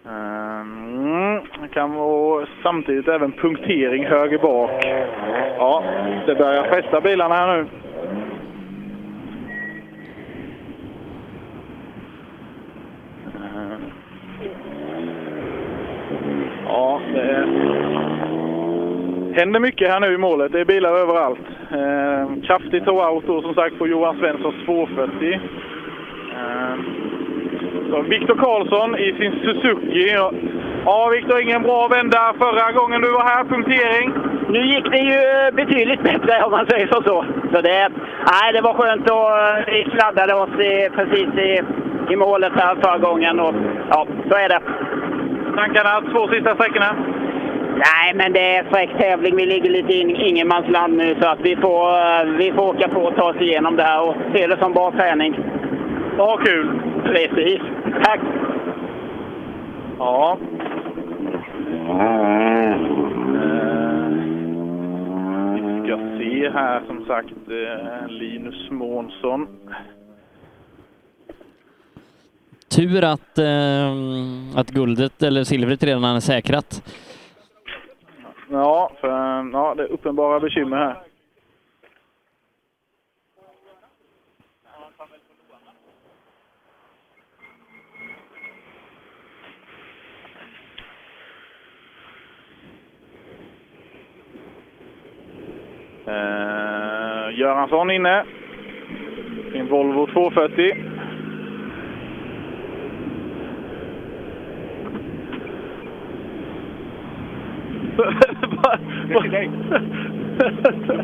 Mm, kan vara samtidigt även punktering höger bak. Ja, det börjar fresta bilarna här nu. Ehm. Ja, det är händer mycket här nu i målet. Det är bilar överallt. Eh, kraftig toe-out då som sagt på Johan Svenssons 240. Eh, så Viktor Karlsson i sin Suzuki. Ja, Viktor, ingen bra vända förra gången du var här. Punktering. Nu gick det ju betydligt bättre om man säger så. så. så det, nej, det var skönt att vi sladdade oss i, precis i, i målet här förra gången. Och, ja, så är det. Tankarna två sista sträckorna? Nej, men det är fräck tävling. Vi ligger lite i ingenmansland nu så att vi får, eh, vi får åka på och ta oss igenom det här och se det som bra träning. Ja, kul! Precis. Tack! Ja. Eh, vi ska se här som sagt eh, Linus Månsson. Tur att, eh, att guldet eller silvret redan är säkrat. Ja, för, ja, det är uppenbara bekymmer här. Eh, Göransson inne. Sin Volvo 240. Du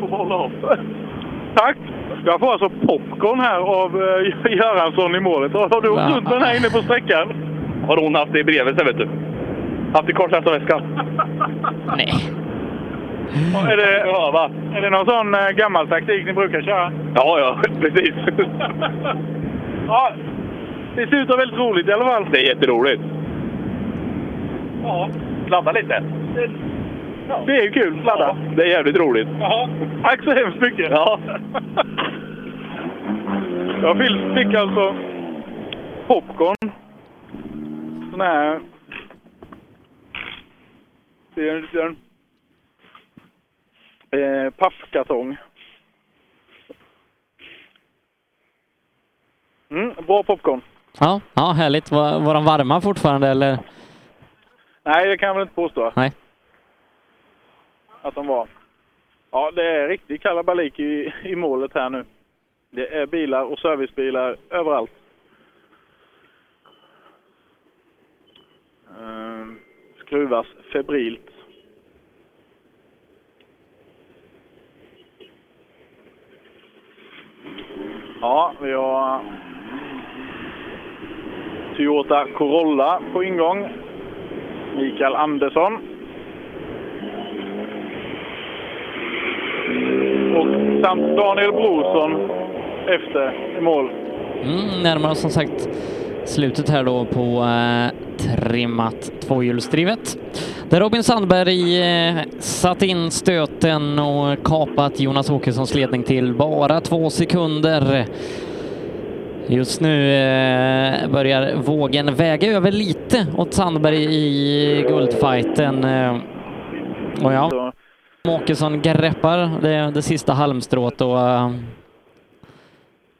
får. Tack! Jag får alltså popcorn här av uh, Göransson i målet. Har du åkt runt med den här inne på sträckan? Har hon haft det i bredvid sig, vet du. Haft i kortläsarväskan. Nej. Är det, ja, va? är det någon sån uh, gammal taktik ni brukar köra? Ja, ja, precis. ja, det ser ut att vara väldigt roligt i alla fall. Det är jätteroligt. Ja. Sladda lite. Det är ju kul, sladda. Ja, det är jävligt roligt. Jaha. Tack så hemskt mycket. Ja. Jag fick, fick alltså popcorn. Sån här... Ser du? Ser du? Eh, pappkartong. Mm, bra popcorn. Ja, ja härligt. Var, var de varma fortfarande eller? Nej, det kan jag väl inte påstå Nej att de var. Ja, det är riktig kalabalik i, i målet här nu. Det är bilar och servicebilar överallt. Ehm, skruvas febrilt. Ja, vi har Toyota Corolla på ingång. Mikael Andersson. Och samt Daniel Brorsson efter i mål. Mm, närmar oss som sagt slutet här då på eh, trimmat tvåhjulsdrivet. Där Robin Sandberg eh, satt in stöten och kapat Jonas Åkessons ledning till bara två sekunder. Just nu eh, börjar vågen väga över lite åt Sandberg i guldfighten. Eh, och ja, Åkesson greppar det, det sista halmstrået och, eh,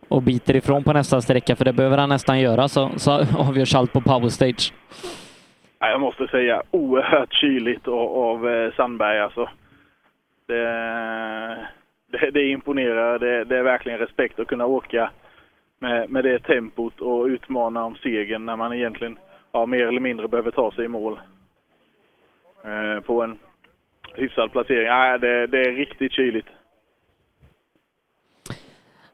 och biter ifrån på nästa sträcka, för det behöver han nästan göra, så, så avgörs allt på power stage. Jag måste säga oerhört kyligt av, av eh, Sandberg alltså. Det, det, det imponerar. Det, det är verkligen respekt att kunna åka med, med det tempot och utmana om segern när man egentligen ja, mer eller mindre behöver ta sig i mål. Eh, på en hyfsad placering. Nej, det, det är riktigt kyligt.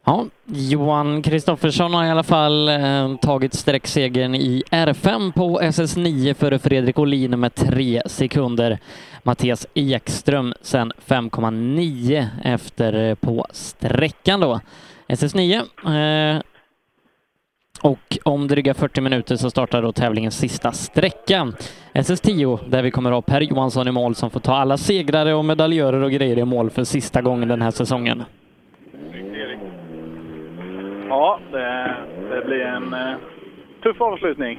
Ja, Johan Kristoffersson har i alla fall eh, tagit sträcksegern i R5 på SS9 före Fredrik Olin med tre sekunder. Mattias Ekström sen 5,9 efter eh, på sträckan då. SS9 eh, och om dryga 40 minuter så startar då tävlingens sista sträcka. SS10 där vi kommer ha Per Johansson i mål som får ta alla segrare och medaljörer och grejer i mål för sista gången den här säsongen. Ja, det, det blir en eh, tuff avslutning.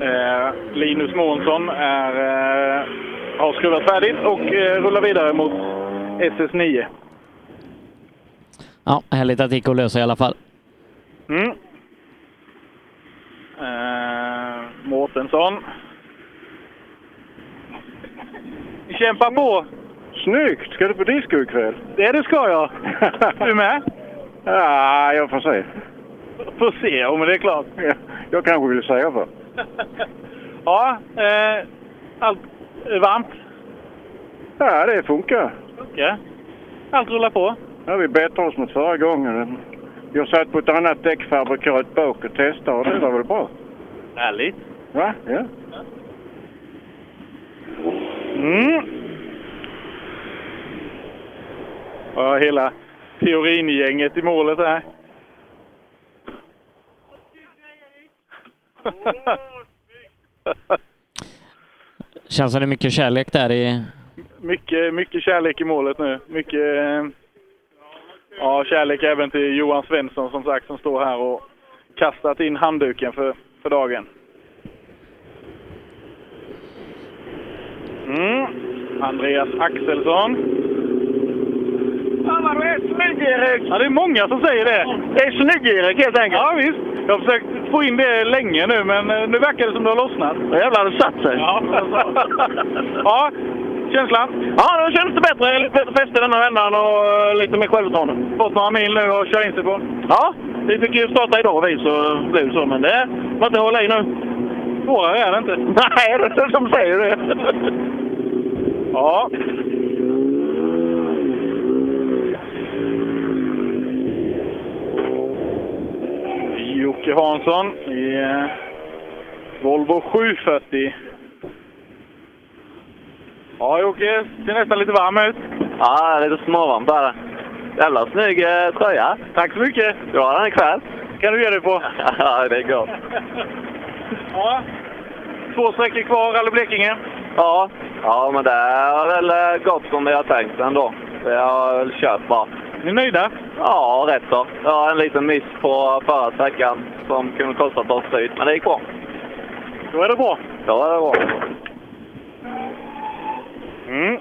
Eh, Linus Månsson är, eh, har skruvat färdigt och eh, rullar vidare mot SS9. Ja, härligt att det gick att lösa i alla fall. Mm. Eh, Mårtensson. Kämpa på! Snyggt! Ska du på disco ikväll? Det det ska jag. Du med? Ja, jag får se. Får se, ja, men det är klart. Jag, jag kanske vill säga för. Ja, eh, allt är varmt. Ja, det funkar. Funkar. Allt rullar på. Ja, vi bättrar oss mot förra gången. Jag satt på ett annat däckfabrikat bak och testade och det var väl bra? Härligt. Va? Ja. Mm. Ja, hela teoringänget i målet här. Känns som det är mycket kärlek där i... mycket, mycket kärlek i målet nu. Mycket eh, ja, kärlek även till Johan Svensson som sagt som står här och kastat in handduken för, för dagen. Mm. Andreas Axelsson. Fan vad du är snygg Erik! Ja, det är många som säger det. Det är snygg Erik helt enkelt. Ja, visst. Jag har försökt få in det länge nu, men eh, nu verkar det som det har lossnat. Jävlar, det satt sig. Ja, ja känslan? Ja, då känns det bättre. Lite bättre fäste denna vändan och eh, lite mer självförtroende. Fått några mil nu att köra in sig på? Ja, vi fick ju starta idag vi, så det blev så. Men det var inte att hålla i nu. Svårare är det inte. Nej, det är som säger det. Ja. Jocke Hansson i eh, Volvo 740. Ja, Jocke. Ser nästan lite varm ut. Ja, lite småvarmt är det. Jävla snygg eh, tröja. Tack så mycket. Du har den ikväll. kan du ge dig på. ja, det är gott. Ja. Två sträckor kvar, Rally Blekinge. Ja. ja, men det har väl eh, gått som vi har tänkt ändå. Vi har väl kört bra. Är ni nöjda? Ja, rätt så. Var en liten miss på förra sträckan som kunde kostat oss tid, men det gick bra. Då är det bra. Då är det bra. Mm.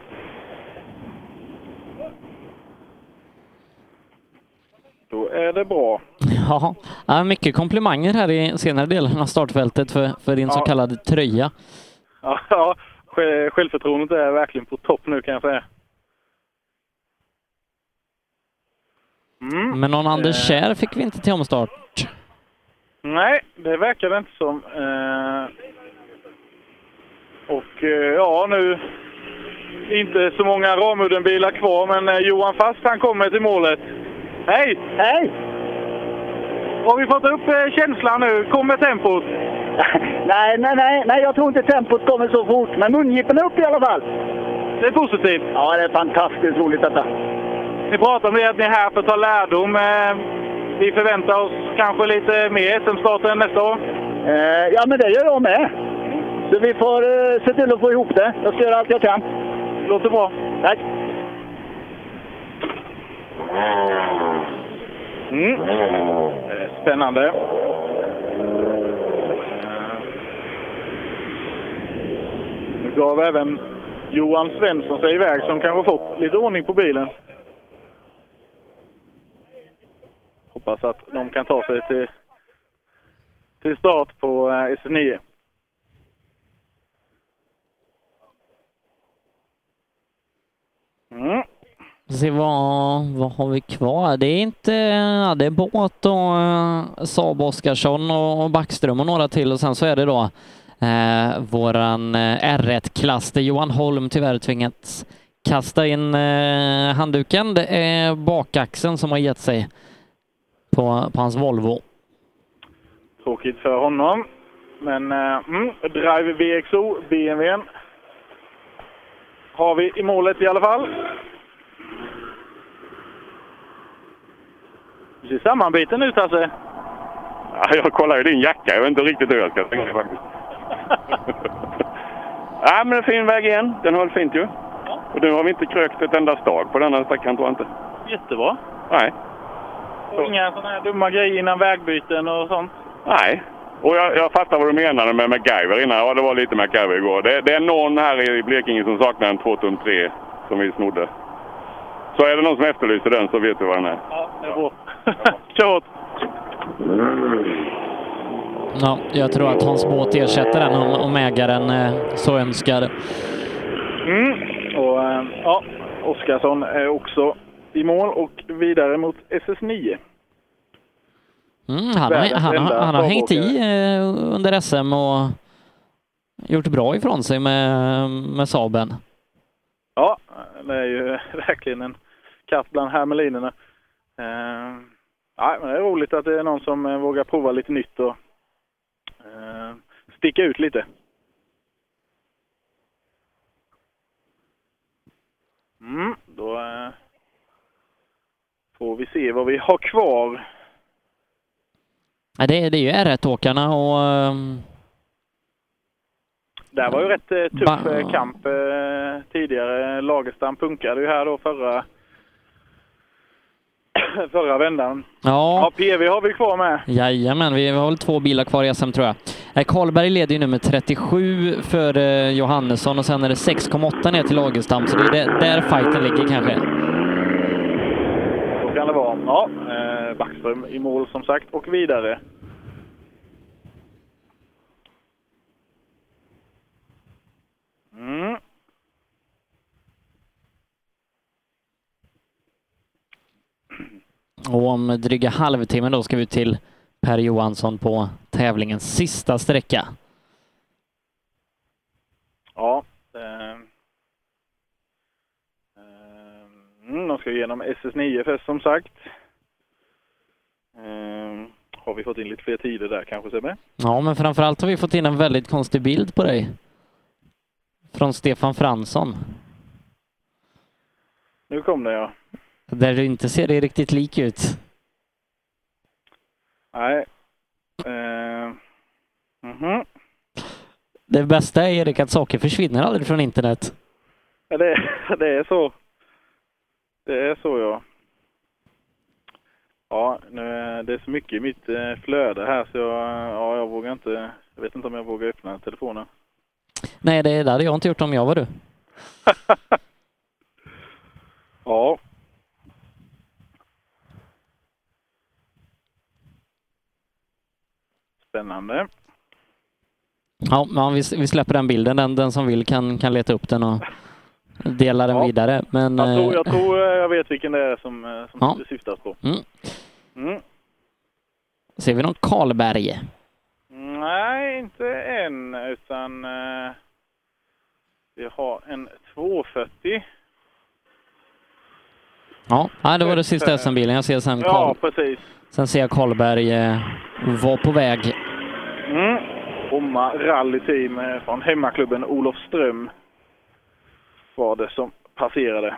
Då är det bra. Ja, ja, mycket komplimanger här i senare delen av startfältet för, för din så Ja. kallade tröja. Ja, ja sj- självförtroendet är verkligen på topp nu kan jag säga. Mm. Men någon Anders Eh. Kjär fick vi inte till omstart. Nej, det verkar det inte som. Eh, och eh, ja, nu inte så många Ramudden-bilar kvar, men eh, Johan Fast han kommer till målet. Hej! Hej! Har vi fått upp eh, känslan nu? Kommer tempot? Nej, nej, nej, nej, jag tror inte tempot kommer så fort, men mungipen är upp i alla fall. Det är positivt. Ja, det är fantastiskt roligt detta. Ni pratar om det att ni är här för att ta lärdom. Eh, vi förväntar oss kanske lite mer SM-starter än nästa år. Ja, men det gör jag med. Så vi får se till att få ihop det. Jag ska göra allt jag kan. Låter bra. Tack. Mm. Eh, Spännande. Nu gav även Johan Svensson sig iväg som kanske fått lite ordning på bilen. Hoppas att de kan ta sig till, till start på eh, S9. Mm. Se vad, vad har vi kvar? Det är inte, ja, det är Båt och uh, Saab Oskarsson och, Backström och några till och sen så är det då eh, våran eh, R1-klass där Johan Holm tyvärr tvingats kasta in eh, handduken. Det är bakaxeln som har gett sig på, på hans Volvo. Tråkigt för honom. Men eh, mm, Drive VXO, BMWn, har vi i målet i alla fall. Du ser sammanbiten ut Hasse. Ja, jag kollar ju din jacka. Jag vet inte riktigt hur jag ska tänka faktiskt. ja, men en fin väg igen. Den höll fint ju. Och nu har vi inte krökt ett enda stag på denna sträckan tror jag inte. Jättebra. Nej. Och inga sådana här dumma grejer innan vägbyten och sånt. Nej. Och jag, jag fattar vad du menade med MacGyver innan. Ja, det var lite MacGyver igår. Det, det är någon här i Blekinge som saknar en 2 tum 3 som vi snodde. Så är det någon som efterlyser den så vet du vad den är. Ja, det är bra. Kör hårt. Ja, jag tror att Hans Båt ersätter den om, om ägaren eh, så önskar. Mm. Och eh, ja, Oskarsson är också i mål och vidare mot SS9. Mm, han, har, han, har, han har hängt i eh, under SM och gjort bra ifrån sig med, med Saaben. Ja, det är ju verkligen en katt bland hermelinerna. Eh, ja, men det är roligt att det är någon som eh, vågar prova lite nytt och eh, sticka ut lite. Mm, då eh, får vi se vad vi har kvar. Ja, det, det är ju R1-åkarna och ehm, Det var ju rätt eh, tuff Ba- eh, kamp eh, tidigare. Lagerstam punkade ju här då förra, förra vändan. ja, Ja, PV har vi kvar med. jajamän, vi har väl två bilar kvar i SM tror jag. Karlberg leder ju nu med 37 för Johannesson och sen är det 6,8 ner till Lagerstam, så det är där, fighten ligger kanske. Så kan det vara. Ja, Backström i mål som sagt och vidare. Mm. Och om dryga halvtimmen då ska vi till Per Johansson på tävlingens sista sträcka. Ja. Eh, eh, mm, de ska igenom SS9 först som sagt. Eh, har vi fått in lite fler tider där kanske Sebbe? Ja, men framförallt har vi fått in en väldigt konstig bild på dig. Från Stefan Fransson. Nu kom det ja. Där du inte ser dig riktigt lik ut. Nej. Eh, mhm. Det bästa är Erik att saker försvinner aldrig från internet. Ja, det, det är så. Det är så ja. Ja, nu, det är så mycket i mitt eh, flöde här så jag, ja, jag vågar inte. Jag vet inte om jag vågar öppna telefonen. Nej, det, det hade jag inte gjort om jag var du. Ja. Spännande. Ja, ja vi, vi släpper den bilden. Den, den som vill kan, kan leta upp den och dela den vidare. Men, Jag tror, eh, jag tror eh, jag vet vilken det är som, eh, som Ja. det syftas på. Mm. Mm. Ser vi någon Karlberg? Nej, inte än, utan eh, vi har en 240. Ja, nej, det var det sista SM-bilen. Jag ser sen, Ja, Karl, precis. sen ser jag Karlberg eh, var på väg. Mm. Bromma rallyteam eh, från hemmaklubben Olofström var det som passerade.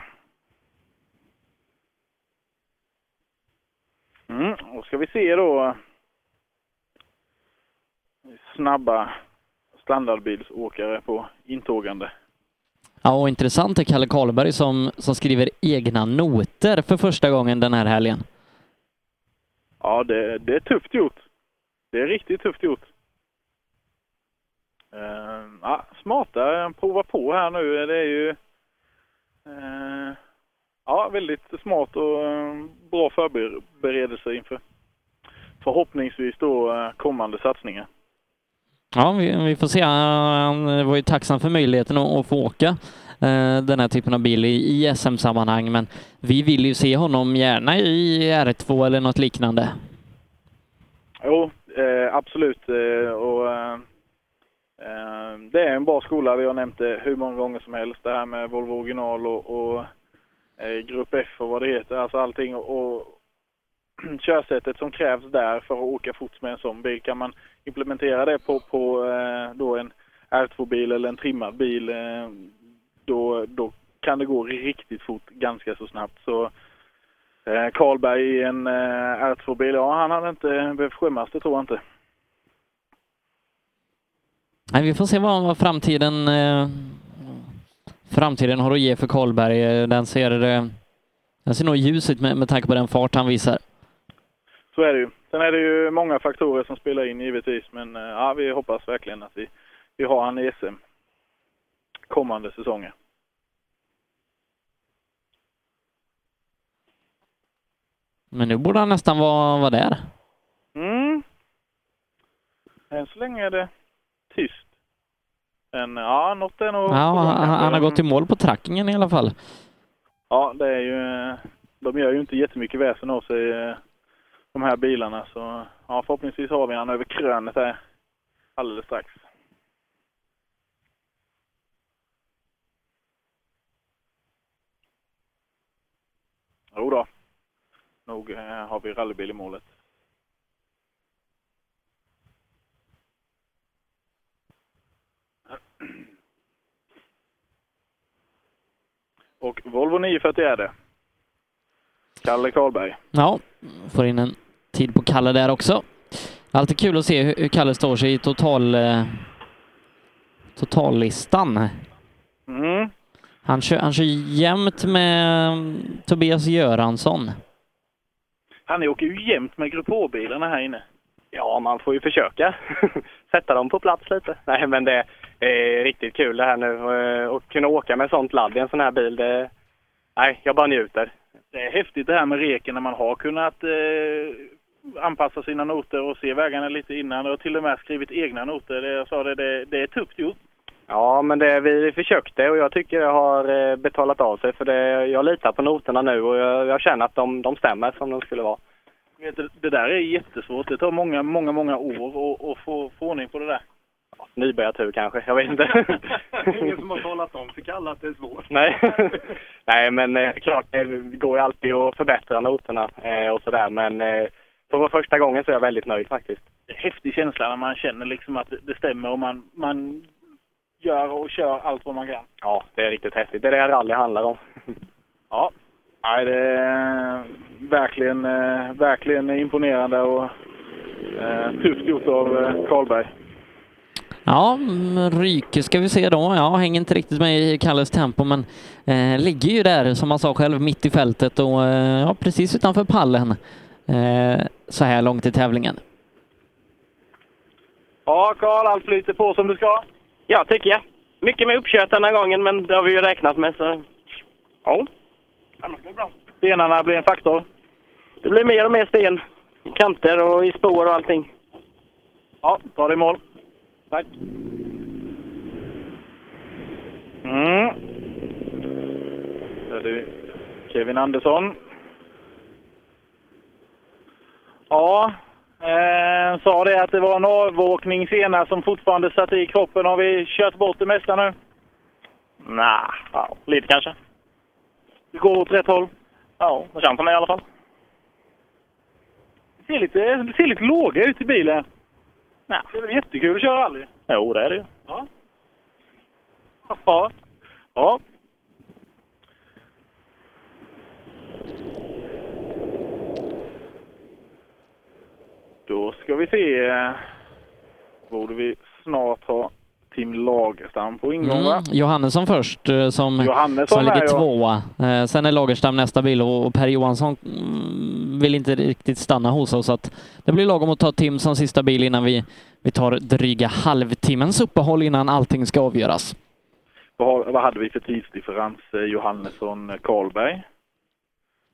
Mm. Då ska vi se då snabba standardbilsåkare på intågande. Ja, och intressant är Kalle Karlberg som, som skriver egna noter för första gången den här helgen. Ja, det, det är tufft gjort. Det är riktigt tufft gjort. Uh, ja, smarta, prova på här nu. Det är ju ja, väldigt smart och eh, bra förberedelse inför förhoppningsvis då eh, kommande satsningar. Ja, vi, vi får se. Han var ju tacksam för möjligheten att, få åka eh, den här typen av bil i, SM-sammanhang, men vi vill ju se honom gärna i R2 eller något liknande. Jo, eh, absolut. Eh, och, eh, eh, Ehm, det är en bra skola. Vi har nämnt det hur många gånger som helst. Det här med Volvo original och, och eh, Grupp F och vad det heter. Alltså allting. Och, och körsättet som krävs där för att åka fort med en sån bil. Kan man implementera det på, på eh, då en R2-bil eller en trimmad bil eh, då, då kan det gå riktigt fort ganska så snabbt. Så Karlberg i en R2-bil, ja han hade inte behövt skämmas, det tror jag inte. Nej, vi får se vad, vad framtiden, eh, framtiden har att ge för Karlberg. Eh, Den ser, eh, den ser nog ljus ut med, med tanke på den fart han visar. Så är det ju. Sen är det ju många faktorer som spelar in givetvis, men eh, ja, vi hoppas verkligen att vi, vi har han i SM kommande säsonger. Men nu borde han nästan vara, vara där. Mm. Än så länge är det tyst. Men ja, något är nog Ja, han, han har gått i mål på trackingen i alla fall. Ja, det är ju... De gör ju inte jättemycket väsen av sig, eh, de här bilarna. Så ja, förhoppningsvis har vi han över krönet här alldeles strax. Jo då. Nog eh, har vi rallybil i målet. Och Volvo 940 är det. Kalle Karlberg. Ja, får in en tid på Kalle där också. Alltid kul att se hur, Kalle står sig i total, eh, totallistan. Mm. Han kör, han kör jämnt med mm, Tobias Göransson. Han åker ju jämt med Grupp H-bilarna här inne. Ja, man får ju försöka sätta dem på plats lite. Nej, men det är riktigt kul det här nu eh, och kunna åka med sånt ladd i en sån här bil. Det, nej, jag bara njuter. Det är häftigt det här med reken när man har kunnat eh, anpassa sina noter och se vägarna lite innan och till och med skrivit egna noter. Det, jag sa det, det, det är tufft gjort. Ja, men det, vi försökte och jag tycker det har eh, betalat av sig för det, jag litar på noterna nu och jag, jag känner att de, de stämmer som de skulle vara. Vet du, Det där är jättesvårt. Det tar många, många, många år att- att få, få ordning på det där. Nybörjartur kanske, jag vet inte. Ingen som har talat om för Kalle att det är svårt. Nej, Nej men eh, klart det går ju alltid att förbättra noterna eh, och sådär men eh, för första gången så är jag väldigt nöjd faktiskt. Häftig känsla när man känner liksom att det, stämmer och man, man gör och kör allt vad man kan. Ja, det är riktigt häftigt. Det är det rally handlar om. Ja. Nej, det är verkligen, eh, verkligen imponerande och eh, tufft gjort av eh, Karlberg. Ja, mm, Ryke ska vi se då. Ja, hänger inte riktigt med i Kalles tempo, men eh, ligger ju där, som han sa själv, mitt i fältet och eh, ja, precis utanför pallen eh, så här långt i tävlingen. Ja, Karl, allt flyter på som du ska. Ja, tycker jag. Mycket med uppkört den här gången men det har vi ju räknat med så... Ja. Stenarna blir en faktor. Det blir mer och mer sten. I kanter och i spår och allting. Ja, ta det i mål. Tack. Mm. Där är det Kevin Andersson. Ja, eh, sa det att det var en avåkning senast som fortfarande satt i kroppen. Har vi kört bort det mesta nu? Nej, ja, lite kanske. Det går åt rätt håll? Ja, det känns som det i alla fall. Det ser lite, det ser lite låga ut i bilen. Nej. Det är väl jättekul att köra rally? Jo, det är det ju. Ja. Ja. ja. Då ska vi se. Borde vi snart ha Tim Lagerstam på ingång, va? Mm. Johannesson först eh, som, Johannesson som ligger tvåa. Eh, Sen är Lagerstam nästa bil och Per Johansson mm, vill inte riktigt stanna hos oss. Så att det blir lagom att ta Tim som sista bil innan vi, vi tar dryga halvtimmens uppehåll innan allting ska avgöras. Vad, hade vi för tidsdifferens? eh, Johannesson, eh, Karlberg?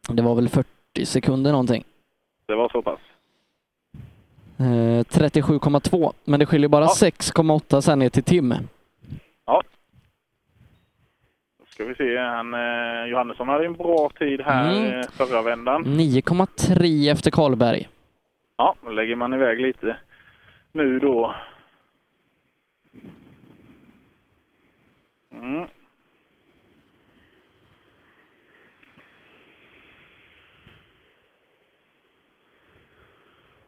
Det var väl 40 sekunder någonting. Det var så pass? Eh, 37,2, men det skiljer bara 6,8 sen ner till Tim. Ja. Då ska vi se. Han, eh, Johannesson hade en bra tid här Mm. eh, förra vändan. 9,3 efter Karlberg. Ja, då lägger man iväg lite nu då. Mm.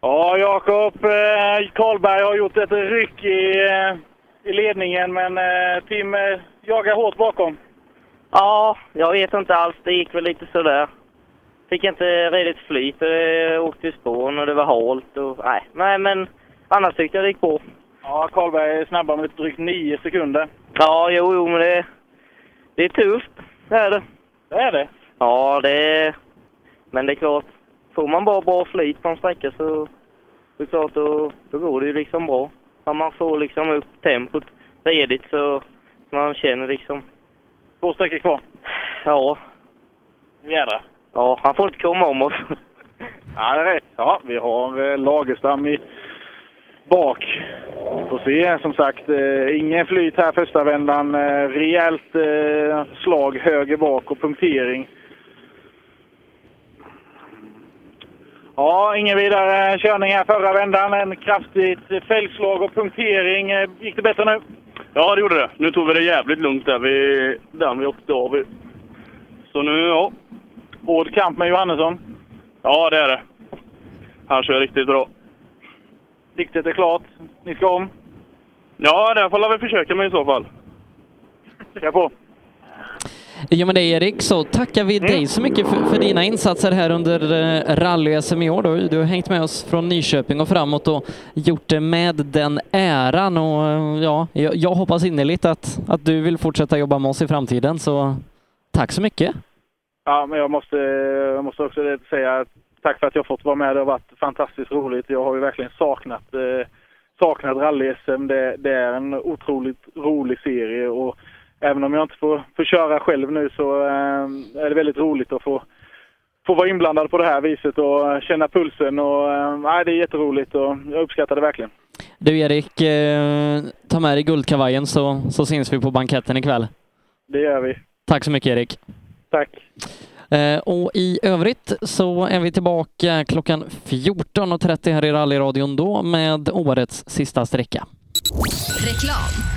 Ja, Jakob. Eh, Karlberg har gjort ett ryck i, eh, i ledningen, men eh, Tim jagar hårt bakom. Ja, jag vet inte alls. Det gick väl lite sådär. Fick inte riktigt flyt. Jag åkte i spåren och det var halt. Och, nej. nej, men annars tyckte jag det gick på. Ja, Karlberg är snabbare med drygt nio sekunder. Ja, jo, jo, men det, det är tufft. Det är det. Det är det? Ja, det är... Men det är klart, får man bara bra flyt på en sträcka så det är klart, då, då går det ju liksom bra. Om man får liksom upp tempot redigt så man känner liksom... Två sträckor kvar? Ja. Jädrar. Ja, han får inte komma om oss. Ja, det är rätt. Ja, vi har eh, Lagerstam i bak. Får se, som sagt, eh, ingen flyt här första vändan. Eh, rejält eh, slag höger bak och punktering. Ja, ingen vidare körning här förra vändan. En kraftigt fälgslag och punktering. Eh, Gick det bättre nu? Ja, det gjorde det. Nu tog vi det jävligt lugnt där vid den vi åkte av. Så nu, ja. Hård kamp med Johannesson. Ja, det är det. Han kör riktigt bra. Diktet är klart. Ni ska om. Ja, det får vi försöka med i så fall. Kör på. Ja men det Erik, så tackar vi dig så mycket för, för dina insatser här under eh, rally-SM i år. Då. Du har hängt med oss från Nyköping och framåt och gjort det med den äran. Och, eh, ja, jag, jag hoppas innerligt att, att du vill fortsätta jobba med oss i framtiden, så tack så mycket. Ja, men jag måste, jag måste också säga tack för att jag fått vara med. Det har varit fantastiskt roligt. Jag har ju verkligen saknat, eh, saknat rally-SM. Det, det är en otroligt rolig serie och även om jag inte får, får köra själv nu så eh, är det väldigt roligt att få, få vara inblandad på det här viset och känna pulsen. Och, eh, det är jätteroligt och jag uppskattar det verkligen. Du Erik, eh, ta med dig guldkavajen så, så syns vi på banketten ikväll. Det gör vi. Tack så mycket Erik. Tack. Eh, och i övrigt så är vi tillbaka klockan 14.30 här i rallyradion då med årets sista sträcka. Reklam.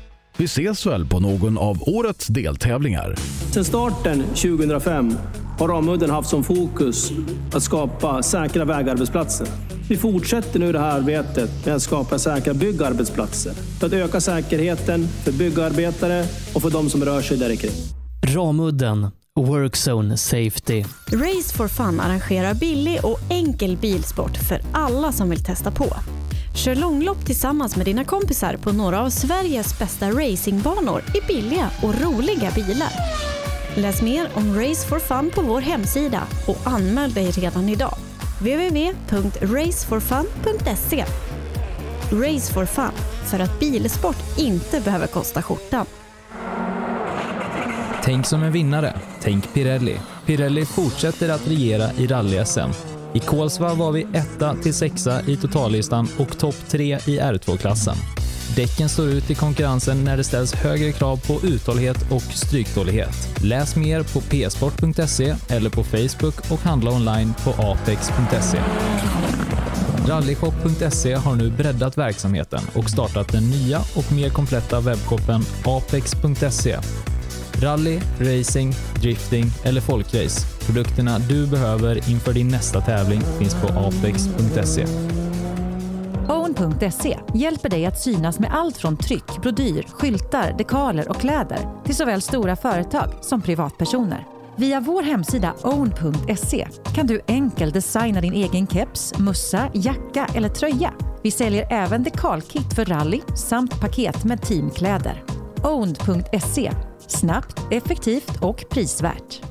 Vi ses väl på någon av årets deltävlingar. Sedan starten 2005 har Ramudden haft som fokus att skapa säkra vägarbetsplatser. Vi fortsätter nu det här arbetet med att skapa säkra byggarbetsplatser för att öka säkerheten för byggarbetare och för de som rör sig där kring. Ramudden Workzone Safety. Race for Fun arrangerar billig och enkel bilsport för alla som vill testa på. Kör långlopp tillsammans med dina kompisar på några av Sveriges bästa racingbanor i billiga och roliga bilar. Läs mer om Race for Fun på vår hemsida och anmäl dig redan idag. www.raceforfun.se Race for Fun, för att bilsport inte behöver kosta skjortan. Tänk som en vinnare. Tänk Pirelli. Pirelli fortsätter att regera i rally-SM. I Kolsva var vi etta till sexa i totallistan och topp tre i R2-klassen. Däcken står ut i konkurrensen när det ställs högre krav på uthållighet och stryktålighet. Läs mer på psport.se eller på Facebook och handla online på apex.se. Rallyshop.se har nu breddat verksamheten och startat den nya och mer kompletta webbshoppen apex.se. Rally, racing, drifting eller folkrace. Produkterna du behöver inför din nästa tävling finns på apex.se. Own.se hjälper dig att synas med allt från tryck, brodyr, skyltar, dekaler och kläder till såväl stora företag som privatpersoner. Via vår hemsida own.se kan du enkelt designa din egen keps, mussa, jacka eller tröja. Vi säljer även dekalkit för rally samt paket med teamkläder. Own.se Snabbt, effektivt och prisvärt.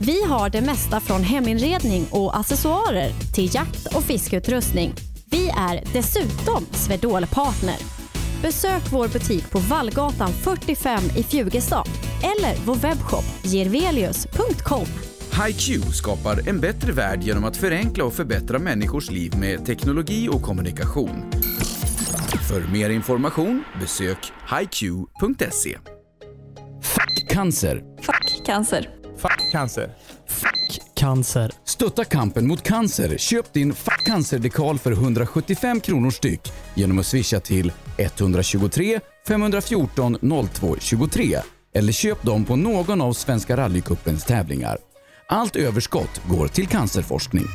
Vi har det mesta från heminredning och accessoarer till jakt och fiskeutrustning. Vi är dessutom Swedol-partner. Besök vår butik på Vallgatan 45 i Fjugestad eller vår webbshop girvelius.com. HiQ skapar en bättre värld genom att förenkla och förbättra människors liv med teknologi och kommunikation. För mer information besök hiq.se. Cancer. Cancer. Fuck cancer. Cancer. Stötta kampen mot cancer. Köp din Fuck cancer-dekal för 175 kronor styck genom att swisha till 123 514 02 23 eller köp dem på någon av Svenska rallycupens tävlingar. Allt överskott går till cancerforskning.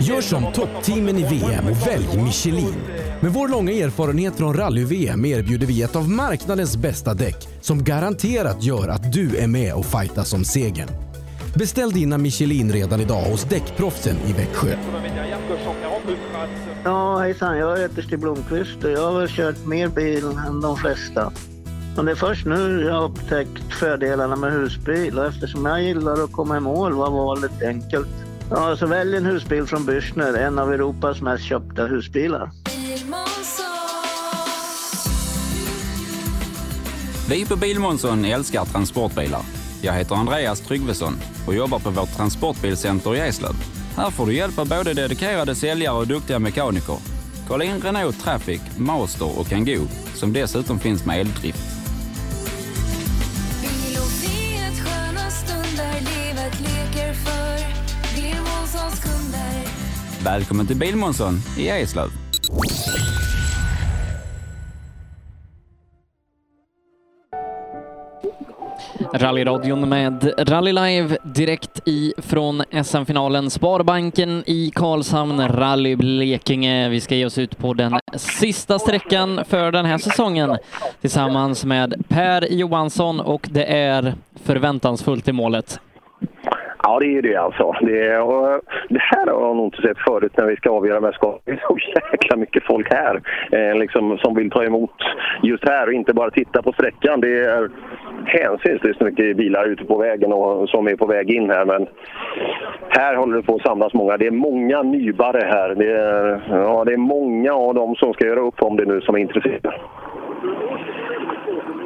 Gör som toppteamen i VM och välj Michelin. Med vår långa erfarenhet från rally-VM erbjuder vi ett av marknadens bästa däck som garanterat gör att du är med och fightas om segern. Beställ dina Michelin redan idag hos Däckproffsen i Växjö. Ja, hejsan. Jag heter Stig Blomqvist och jag har väl kört mer bil än de flesta. Men det är först nu jag har upptäckt fördelarna med husbil och eftersom jag gillar att komma i mål var valet enkelt. Ja, så välj en husbil från Bürstner, en av Europas mest köpta husbilar. Vi på Bilmånsson älskar transportbilar. Jag heter Andreas Tryggvesson och jobbar på vårt transportbilcenter i Eslöv. Här får du hjälp av både dedikerade säljare och duktiga mekaniker. Kolla in Renault Traffic, Master och Kangoo som dessutom finns med eldrift. Välkommen till Bilmånsson i Eslöv. Rallyradion med Rally Live direkt ifrån SM-finalen Sparbanken i Karlshamn, Rally Blekinge. Vi ska ge oss ut på den sista sträckan för den här säsongen tillsammans med Per Johansson och det är förväntansfullt i målet. Ja, det är det alltså. Det, och eh, det här har jag nog inte sett förut när vi ska avgöra mästerskap. Det är så jäkla mycket folk här eh, liksom, som vill ta emot just här och inte bara titta på sträckan. Det är hänsynslöst mycket bilar ute på vägen och som är på väg in här. Men här håller det på att samlas många. Det är många nybare här. Det är, ja, det är många av dem som ska göra upp om det nu som är intresserade.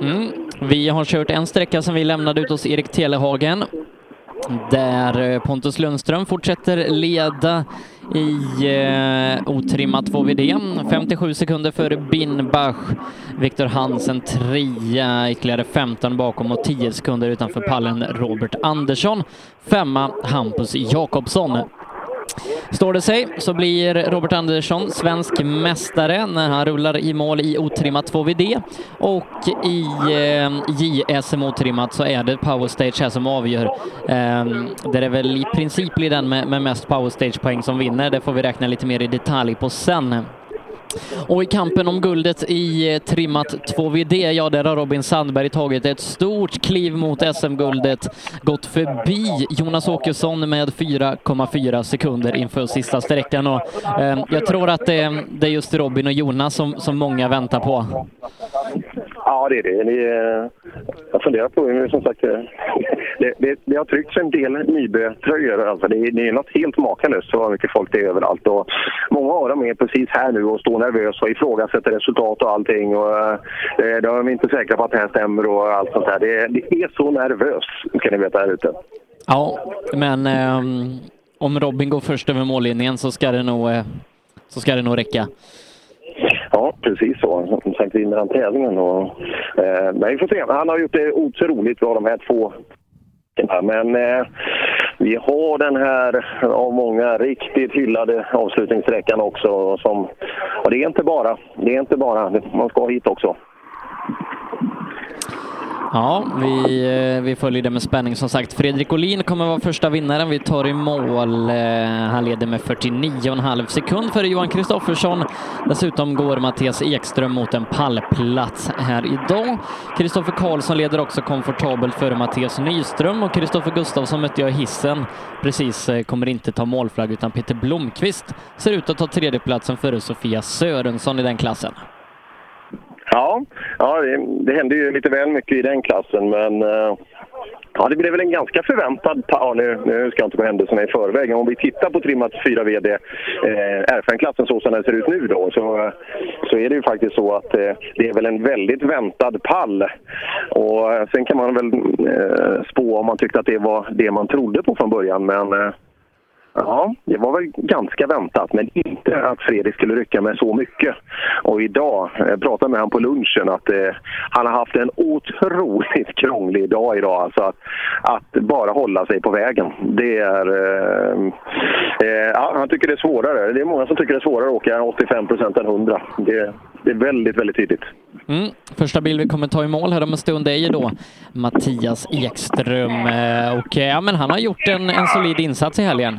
Mm. Vi har kört en sträcka som vi lämnade ut hos Erik Telehagen där eh, Pontus Lundström fortsätter leda i eh, otrimmat 2VD. 57 sekunder före Binbach. Viktor Hansen trea, ytterligare 15 bakom och 10 sekunder utanför pallen Robert Andersson. Femma Hampus Jakobsson. Står det sig så blir Robert Andersson svensk mästare när han rullar i mål i otrimmat 2VD och i eh, JSM otrimmat så är det powerstage här som avgör. Eh, där det väl i princip blir den med, med mest powerstage-poäng som vinner. Det får vi räkna lite mer i detalj på sen. Och i kampen om guldet i eh, trimmat 2VD, ja där har Robin Sandberg tagit ett stort kliv mot SM-guldet, gått förbi Jonas Åkesson med 4,4 sekunder inför sista sträckan och eh, jag tror att det, det är just Robin och Jonas som, som många väntar på. Ja, det är det. det eh, är, jag funderar på, men som sagt, eh, det, det, det har tryckts en del Nybe-tröjor. Alltså det, är, det är något helt makalöst så mycket folk det är överallt. Och många av dem är precis här nu och står nervösa och ifrågasätter resultat och allting. Och, eh, de är inte säkra på att det här stämmer och allt sånt där. Det, det är så nervöst, ska ni veta här ute. Ja, men eh, om Robin går först över mållinjen så ska det nog, eh, så ska det nog räcka. Ja, precis så. Som sagt vinner han tävlingen. Och, eh, men vi får se. Han har gjort det otroligt bra de här två men eh, vi har den här av många riktigt hyllade avslutningssträckan också. Som, och det är inte bara, det är inte bara, man ska hit också. Ja, vi, eh, vi följer det med spänning som sagt. Fredrik Olin kommer vara första vinnaren. Vi tar i mål. Eh, han leder med 49,5 sekund före Johan Kristoffersson. Dessutom går Mattias Ekström mot en pallplats här idag. Kristoffer Karlsson leder också komfortabelt före Mattias Nyström och Kristoffer Gustafsson mötte jag i hissen. Precis, eh, kommer inte ta målflagg utan Peter Blomqvist ser ut att ta tredjeplatsen före Sofia Sörensson i den klassen. Ja, ja det, det hände ju lite väl mycket i den klassen, men eh, ja, det blev väl en ganska förväntad... Ja, nu, nu ska jag inte gå händelserna i förväg. Om vi tittar på trimmat 4 VD, eh, RFN-klassen så som den ser ut nu då, så, så är det ju faktiskt så att eh, det är väl en väldigt väntad pall. Och eh, sen kan man väl eh, spå om man tyckte att det var det man trodde på från början, men eh, Ja, det var väl ganska väntat, men inte att Fredrik skulle rycka med så mycket. Och idag, jag pratade med honom på lunchen, att eh, han har haft en otroligt krånglig dag idag. Alltså att, att bara hålla sig på vägen. Det är... Eh, eh, ja, han tycker det är svårare. Det är många som tycker det är svårare att åka 85 procent än 100. Det, det är väldigt, väldigt tydligt. Mm. Första bild vi kommer ta i mål här om en stund är ju då Mattias Ekström. Eh, och ja, men han har gjort en, en solid insats i helgen.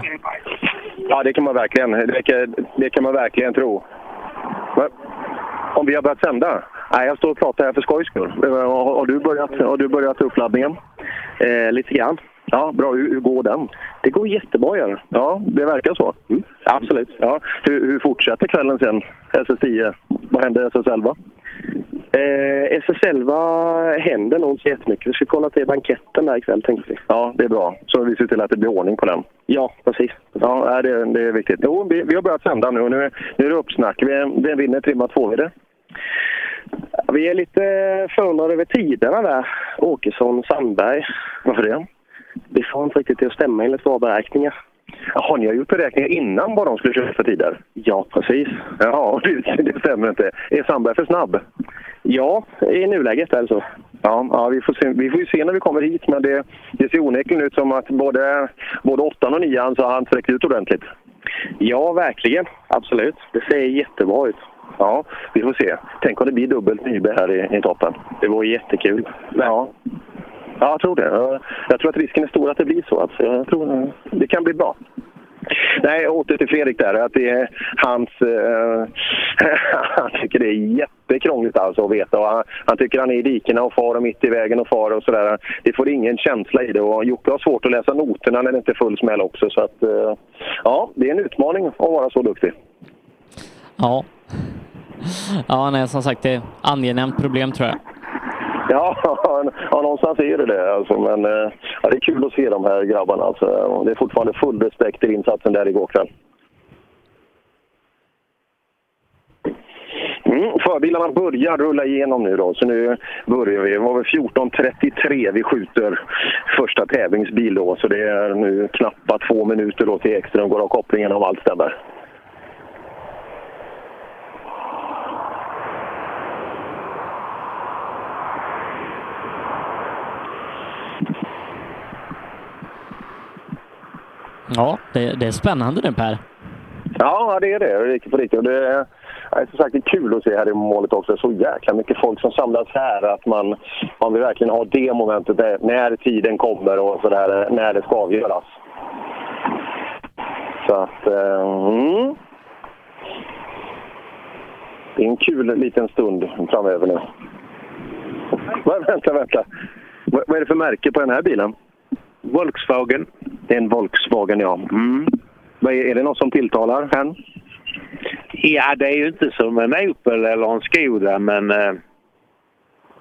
Ja, det kan man verkligen, det kan, det kan man verkligen tro. Men, om vi har börjat sända? Nej, jag står och pratar här för skojs skull. Har, har, du börjat, har du börjat uppladdningen? Eh, lite grann. Ja, bra. Hur, hur går den? Det går jättebra gör det. Ja, det verkar så. Mm. Absolut. Ja. Hur, hur fortsätter kvällen sen? SS10. Vad händer SS11? Eh, SS11 händer nog inte så jättemycket. Vi ska kolla till banketten där ikväll tänkte vi. Ja, det är bra. Så vi ser till att det blir ordning på den. Ja, precis. Ja, det, det är viktigt. Jo, vi, vi har börjat sända nu och nu, nu är det uppsnack. Vem vinner trimma 2 är det? Vi är lite förundrade över tiderna där. Åkesson, Sandberg. Varför det? Det får inte riktigt till att stämma enligt våra beräkningar. Jaha, ni har gjort beräkningar innan vad de skulle köra för tider? Ja, precis. Ja, det, det stämmer inte. Är Sandberg för snabb? Ja, i nuläget är det så. Ja, ja vi, får se, vi får ju se när vi kommer hit, men det, det ser onekligen ut som att både, både åttan och nian så har han sträckt ut ordentligt. Ja, verkligen. Absolut. Det ser jättebra ut. Ja, vi får se. Tänk om det blir dubbelt Nybe här i, i toppen. Det vore jättekul. Ja. Ja, jag tror det. Jag tror att risken är stor att det blir så. Alltså. Jag tror det kan bli bra. Nej, åter till Fredrik där. Att det är hans... Eh, han tycker det är jättekrångligt alltså att veta. Och han, han, tycker han är i dikena och far och mitt i vägen och far och sådär. Det får ingen känsla i det. Och Jocke har svårt att läsa noterna när det inte är full smäll också. Så att, eh, ja, det är en utmaning att vara så duktig. Ja. Ja, nej, som sagt, det är ett angenämt problem tror jag. Ja, ja, någonstans är det det. Alltså. Men eh, ja, det är kul att se de här grabbarna. Alltså. Det är fortfarande full respekt till insatsen där igår kväll. Mm, förbilarna börjar rulla igenom nu då, så nu börjar vi. Det var väl 14.33 vi skjuter första tävlingsbil då, så det är nu knappt två minuter då till Ekström går av kopplingen om allt stämmer. Ja, det, det är spännande nu Per. Ja, det är det. Det är på riktigt. Och det är, som sagt, det är kul att se här i målet också. Så jäkla mycket folk som samlas här. Att man, man vill verkligen ha det momentet där, när tiden kommer och sådär, när det ska avgöras. Så att... Eh, mm. Det är en kul liten stund framöver nu. Vänta, vänta. Vad är det för märke på den här bilen? Volkswagen. Det är en Volkswagen, ja. Mm. Är det något som tilltalar hen? Ja, det är ju inte som en Opel eller en Skoda, men eh,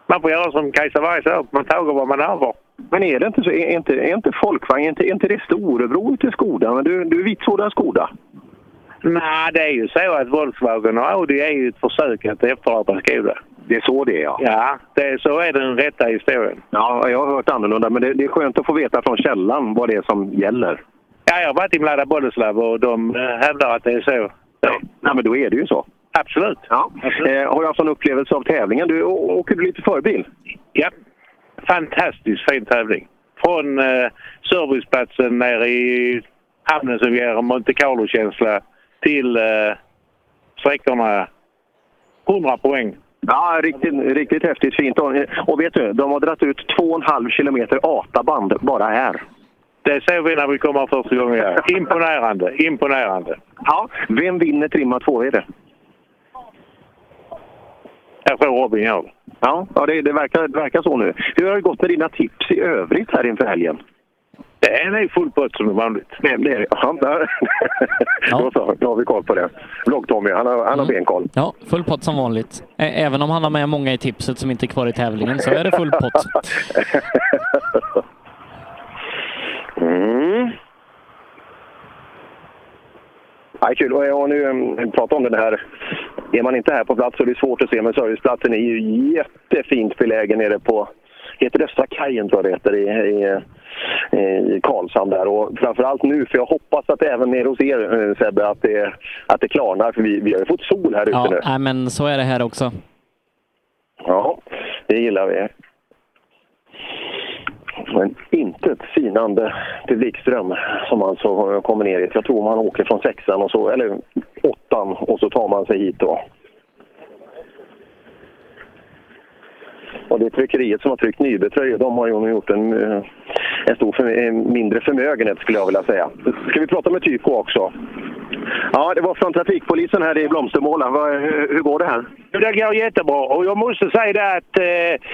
man får göra som Kajsa Warg sa, man tager vad man över. Men är det inte så? Är inte, är inte Folkvagn, är inte, är inte det storebror till Skoda? Men du, du är vitsordad Skoda. Nej, det är ju så att Volkswagen och Audi är ju ett försök att efterapa Skoda. Det är så det är, ja. Ja, det är, så är den rätta historien. Ja, jag har hört annorlunda, men det, det är skönt att få veta från källan vad det är som gäller. Ja, jag har varit i Mlada Boleslav och de eh, hävdar att det är så. Ja. Nej, men då är det ju så. Absolut. Ja. Eh, har du haft någon upplevelse av tävlingen? Du, åker du lite förbil? Ja, fantastiskt fin tävling. Från eh, serviceplatsen nere i hamnen som ger en Monte Carlo-känsla till eh, sträckorna 100 poäng. Ja, riktigt, riktigt häftigt fint. Och, vet du, de har dragit ut 2,5 kilometer ATA-band bara här. Det såg vi när vi kom här första gången. Ja. Imponerande, imponerande. Ja, vem vinner trimma 2 är det? Jag tror Robin gör det. Ja, ja det, det, verkar, det verkar så nu. Hur har det gått med dina tips i övrigt här inför helgen? Det är nog full pott som vanligt. Det, det är det. Ja, där. Då så, då har vi koll på det. Vlogg-Tommy, han har, han har benkoll. Ja, full pott som vanligt. Ä- Även om han har med många i tipset som inte är kvar i tävlingen så är det full pott. Mm. Ja, kul. Och, nu um, prata om det här. Är man inte här på plats så är det svårt att se, men serviceplatsen är ju jättefint belägen nere på heter Östra kajen tror jag det heter i, i, i Karlshamn där. Och framförallt nu, för jag hoppas att även nere hos er eh, Sebbe, att det, att det klarnar. För vi, vi har ju fått sol här ute Ja, nu. nej, men så är det här också. Ja, det gillar vi. Men inte ett sinande till Wikström som alltså kommer ner hit. Jag tror man åker från sexan och så, eller åttan och så tar man sig hit då. Och det tryckeriet som har tryckt Nybetröjor. De har ju gjort en, eh, en stor för, en mindre förmögenhet skulle jag vilja säga. Ska vi prata med Tyko också? Ja, det var från trafikpolisen här i Blomstermåla. Hur, går det här? Det går jättebra och jag måste säga det att eh,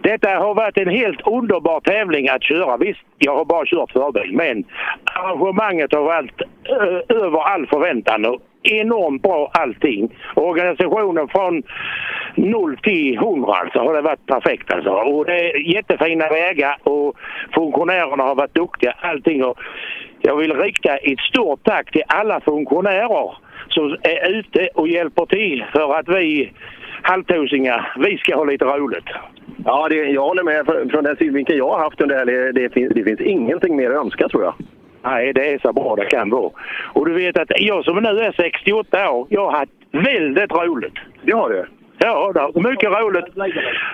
detta har varit en helt underbar tävling att köra. Visst, jag har bara kört förbil men arrangemanget har varit eh, över all förväntan enormt bra allting. Organisationen från 0 till 100 alltså har det varit perfekt alltså. Och det är jättefina vägar och funktionärerna har varit duktiga allting. Och jag vill rikta ett stort tack till alla funktionärer som är ute och hjälper till för att vi halvtusingar, vi ska ha lite roligt. Ja, det, jag håller med. Från den synvinkeln jag har haft under det här, det finns, det finns ingenting mer att önska tror jag. Nej, det är så bra det kan vara. Och du vet att jag som nu är 68 år, jag har haft väldigt roligt. Det har du? Ja, det har mycket roligt.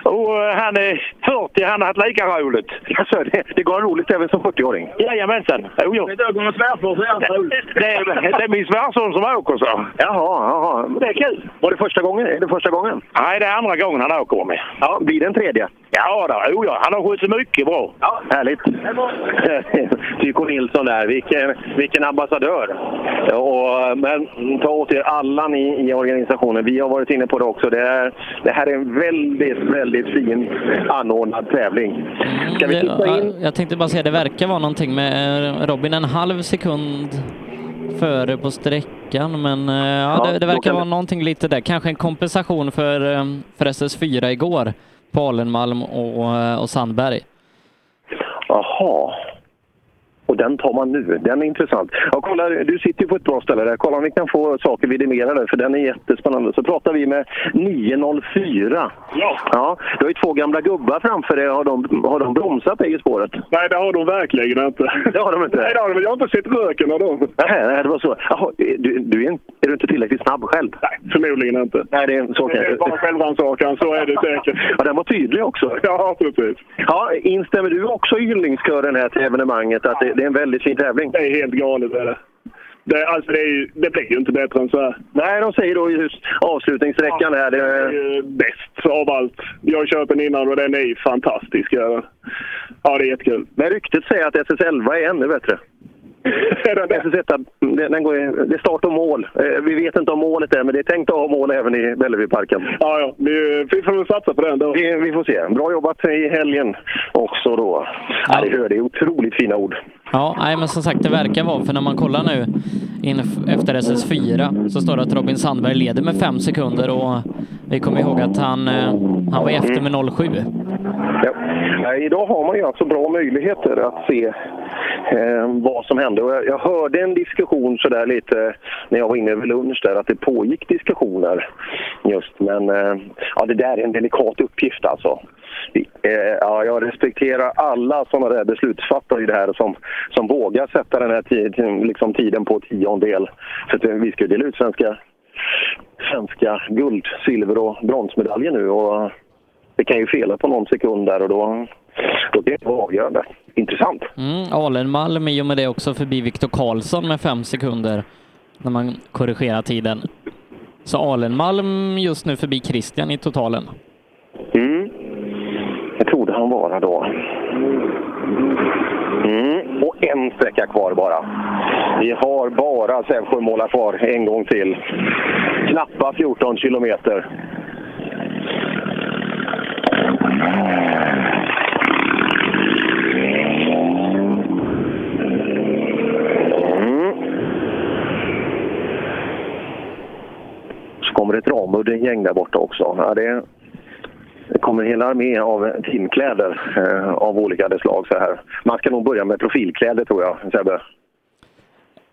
Och eh, han är 40, han har haft lika roligt. Alltså, det, det går roligt även som 40-åring? Jajamensan. Jo, jo. Det är svärfar det, är- det är min svärson som åker så. Jaha, jaha. Det är kul. Var det första gången? Är det första gången? Nej, det är andra gången han åker med. Ja, blir det en tredje? Ja, då, jo, ja. han har skött sig mycket bra. Ja, härligt. Tyko Nilsson där, vilken, vilken ambassadör. Och, men ta åt er alla ni i organisationen. Vi har varit inne på det också. Det, är, det här är en väldigt, väldigt fin anordnad tävling. Ska vi titta in? Jag tänkte bara säga, det verkar vara någonting med eh, Robin en halv sekund före på sträckan, men eh, ja, Ja, det, det verkar vara det- någonting lite där. Kanske en kompensation för, eh, för SS4 igår Palenmalm och, och Sandberg. Jaha. Och den tar man nu. Den är intressant. Ja, kolla, du sitter ju på ett bra ställe där. Kolla om vi kan få saker vidimerade, för den är jättespännande. Så pratar vi med 904. Ja. ja du har ju två gamla gubbar framför dig. Har de, har de bromsat dig i spåret? Nej, det har de verkligen inte. Det har de inte? Nej, det har de, jag har inte sett röken av dem. Nej, nej, det var så. Jaha, du, du är, en- är du inte tillräckligt snabb själv? Nej, förmodligen inte. Nej, det är så Det är bara självrannsakan, så är det säkert. Ja, den var tydlig också. Ja, precis. Ja, instämmer du också i hyllningskören här till evenemanget? Att det, det är en väldigt fin tävling. Det är helt galet. Är det. Det, alltså det, är ju, det blir ju inte bättre än så här. Nej, de säger då just avslutningssträckan här. Det är ju bäst av allt. Jag har kört den innan och den är ju fantastisk. Ja, ja det är jättekul. Men ryktet säger att SS11 är ännu bättre. SS1, den, den går, i- det är start och mål. Eh, Vi vet inte om målet är, men det är tänkt att ha mål även i Bellevueparken. Ja, ja. Vi, vi får väl satsa på den då. Vi, vi får se. Bra jobbat i helgen också då. Ja. det, hör, det är otroligt fina ord. Ja, nej, men som sagt, det verkar vara, för när man kollar nu efter SS4 så står det att Robin Sandberg leder med fem sekunder och vi kommer ihåg att han, eh, han var efter med 07. Ja. Eh, Idag har man ju alltså bra möjligheter att se eh, vad som hände. Och jag, jag hörde en diskussion så där lite när jag var inne över lunch där att det pågick diskussioner just. Men eh, ja, det där är en delikat uppgift alltså. Eh, ja, jag respekterar alla sådana där beslutsfattare i det här som, som vågar sätta den här tid, liksom tiden på tiondel. För att eh, vi ska ju dela ut svenska, svenska guld, silver och bronsmedaljer nu. Och det kan ju fela på någon sekund där och då, då kan det vara avgörande. Intressant. Mm, Alenmalm i och med det också förbi Viktor Karlsson med fem sekunder när man korrigerar tiden. Så Alenmalm just nu förbi Christian i totalen. Mm. Det trodde han vara då. Mm. Och en sträcka kvar bara. Vi har bara Sävsjömålar kvar en gång till. Knappa 14 kilometer. Kommer ett Ramudden-gäng där borta också. Ja, det, det kommer en hel armé av teamkläder eh, av olika slag. Så här. Man ska nog börja med profilkläder tror jag, Sebbe.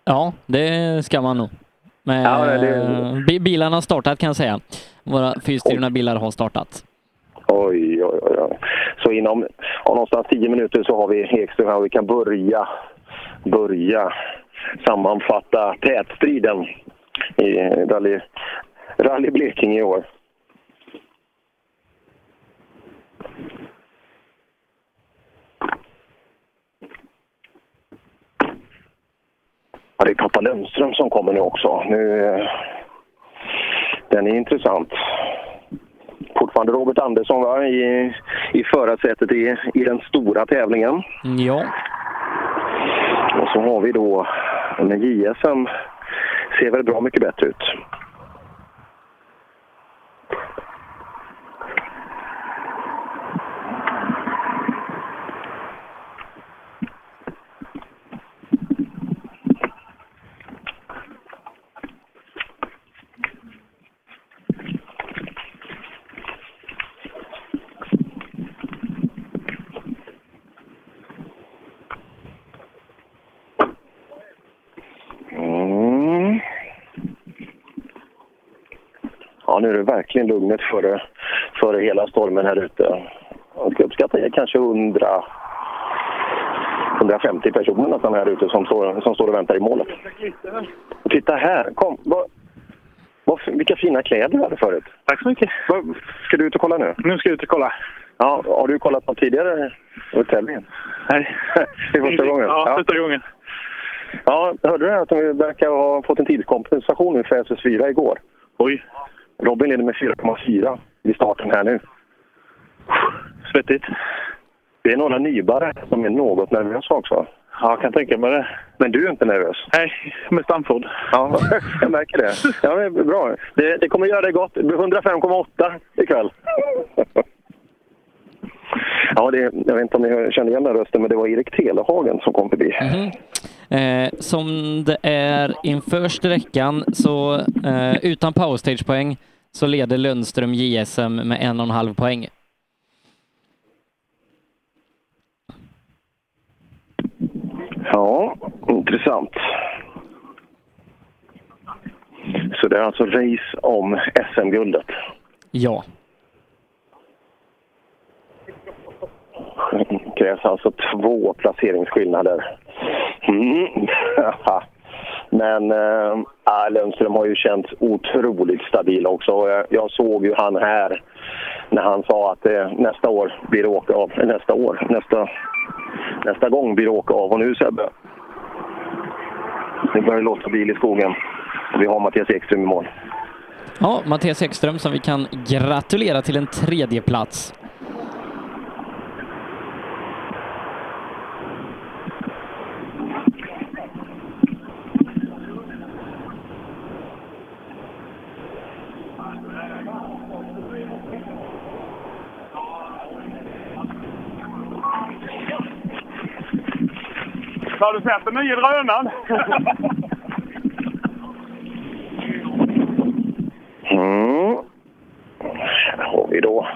Ja, det ska man nog. Men, Ja, det- bi- Bilarna har startat kan jag säga. Våra fyrstyrna bilar har startat. Oj, oj, oj. oj. Så inom ja, någonstans 10 minuter så har vi Ekström här och vi kan börja, börja sammanfatta tätstriden i Rally, Rally Blekinge i år. Ja, det är Pappa Lundström som kommer nu också. Nu, eh, den är intressant fortfarande Robert Andersson va? i, i förarsätet i, i den stora tävlingen. Ja. Och så har vi då, men JSM ser väl bra mycket bättre ut. Mm. Ja, nu är det verkligen lugnet före, före hela stormen här ute. Jag skulle uppskatta det kanske 100, 150 personer nästan här ute som står, som står och väntar i målet. Titta här, kom. Vad, vad, vilka fina kläder du hade förut. Tack så mycket. Vad, ska du ut och kolla nu? Nu ska jag ut och kolla. Ja, har du kollat på tidigare under tävlingen? Nej. Det är första gången? Ja, första gången. Ja, hörde du att de verkar ha fått en tidskompensation nu för SS4 igår? Oj. Robin leder med 4,4 vid starten här nu. Svettigt. Det är några nybare som är något nervösa också. Ja, jag kan tänka mig det. Men du är inte nervös? Nej, med Stamford. Ja, jag märker det. Ja, det är bra. Det, det kommer göra dig gott. Det blir 105,8 ikväll. Ja, det, jag vet inte om ni känner igen den rösten, men det var Erik Telehagen som kom förbi. Eh, som det är inför sträckan så eh, utan powerstage-poäng så leder Lundström JSM med en och en halv poäng. Ja, intressant. Så det är alltså race om SM-guldet. Ja. Det krävs alltså två placeringsskillnader. Mm. Men äh, Lundström har ju känts otroligt stabil också. Jag, jag såg ju han här när han sa att eh, nästa år blir det åka av. Eh, nästa år, nästa, nästa gång blir det åka av. Och nu Sebbe, nu börjar det låta bil i skogen. Vi har Mattias Ekström i mål. Ja, Mattias Ekström som vi kan gratulera till en tredje plats. Har du sett den nya drönaren? Mm. Här har vi då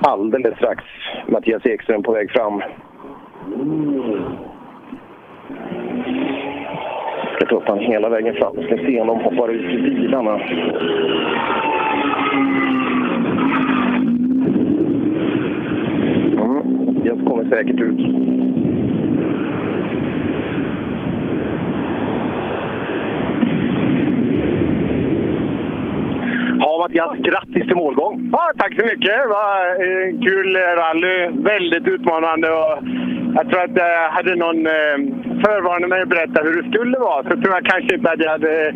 alldeles strax Mattias Ekström på väg fram. Ska ta upp han hela vägen fram. Ska se om de hoppar ut ur bilarna. Mm. Jag kommer säkert ut. Ja, Mattias, grattis till målgång! Ja, tack så mycket! Det var en kul eh, rally. Väldigt utmanande. Och jag tror att jag hade någon eh, förvarnat mig att berätta hur det skulle vara. Så tror jag kanske inte att jag hade eh,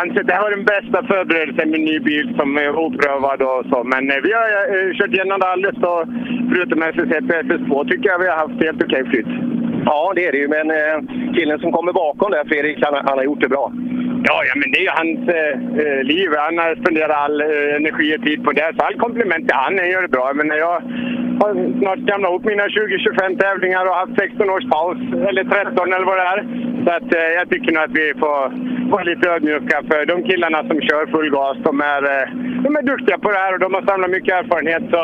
ansett det här var den bästa förberedelsen med ny bil som är oprövad och så. Men vi har kört igenom rallyt och förutom SS1 och SS2 tycker jag vi har haft helt okej flyt. Ja, det är det ju. Men eh, killen som kommer bakom där, Fredrik, han, han har gjort det bra. Ja, ja men det är ju hans eh, eh, liv. Han har spenderat all eh, energi och tid på det. Så all komplement till han, han gör det bra. Men när jag har snart samlat ihop mina 20-25 tävlingar och haft 16 års paus, eller 13 eller vad det är. Så att, eh, jag tycker nog att vi får vara lite ödmjuka för de killarna som kör full gas. De är, eh, de är duktiga på det här och de har samlat mycket erfarenhet. Så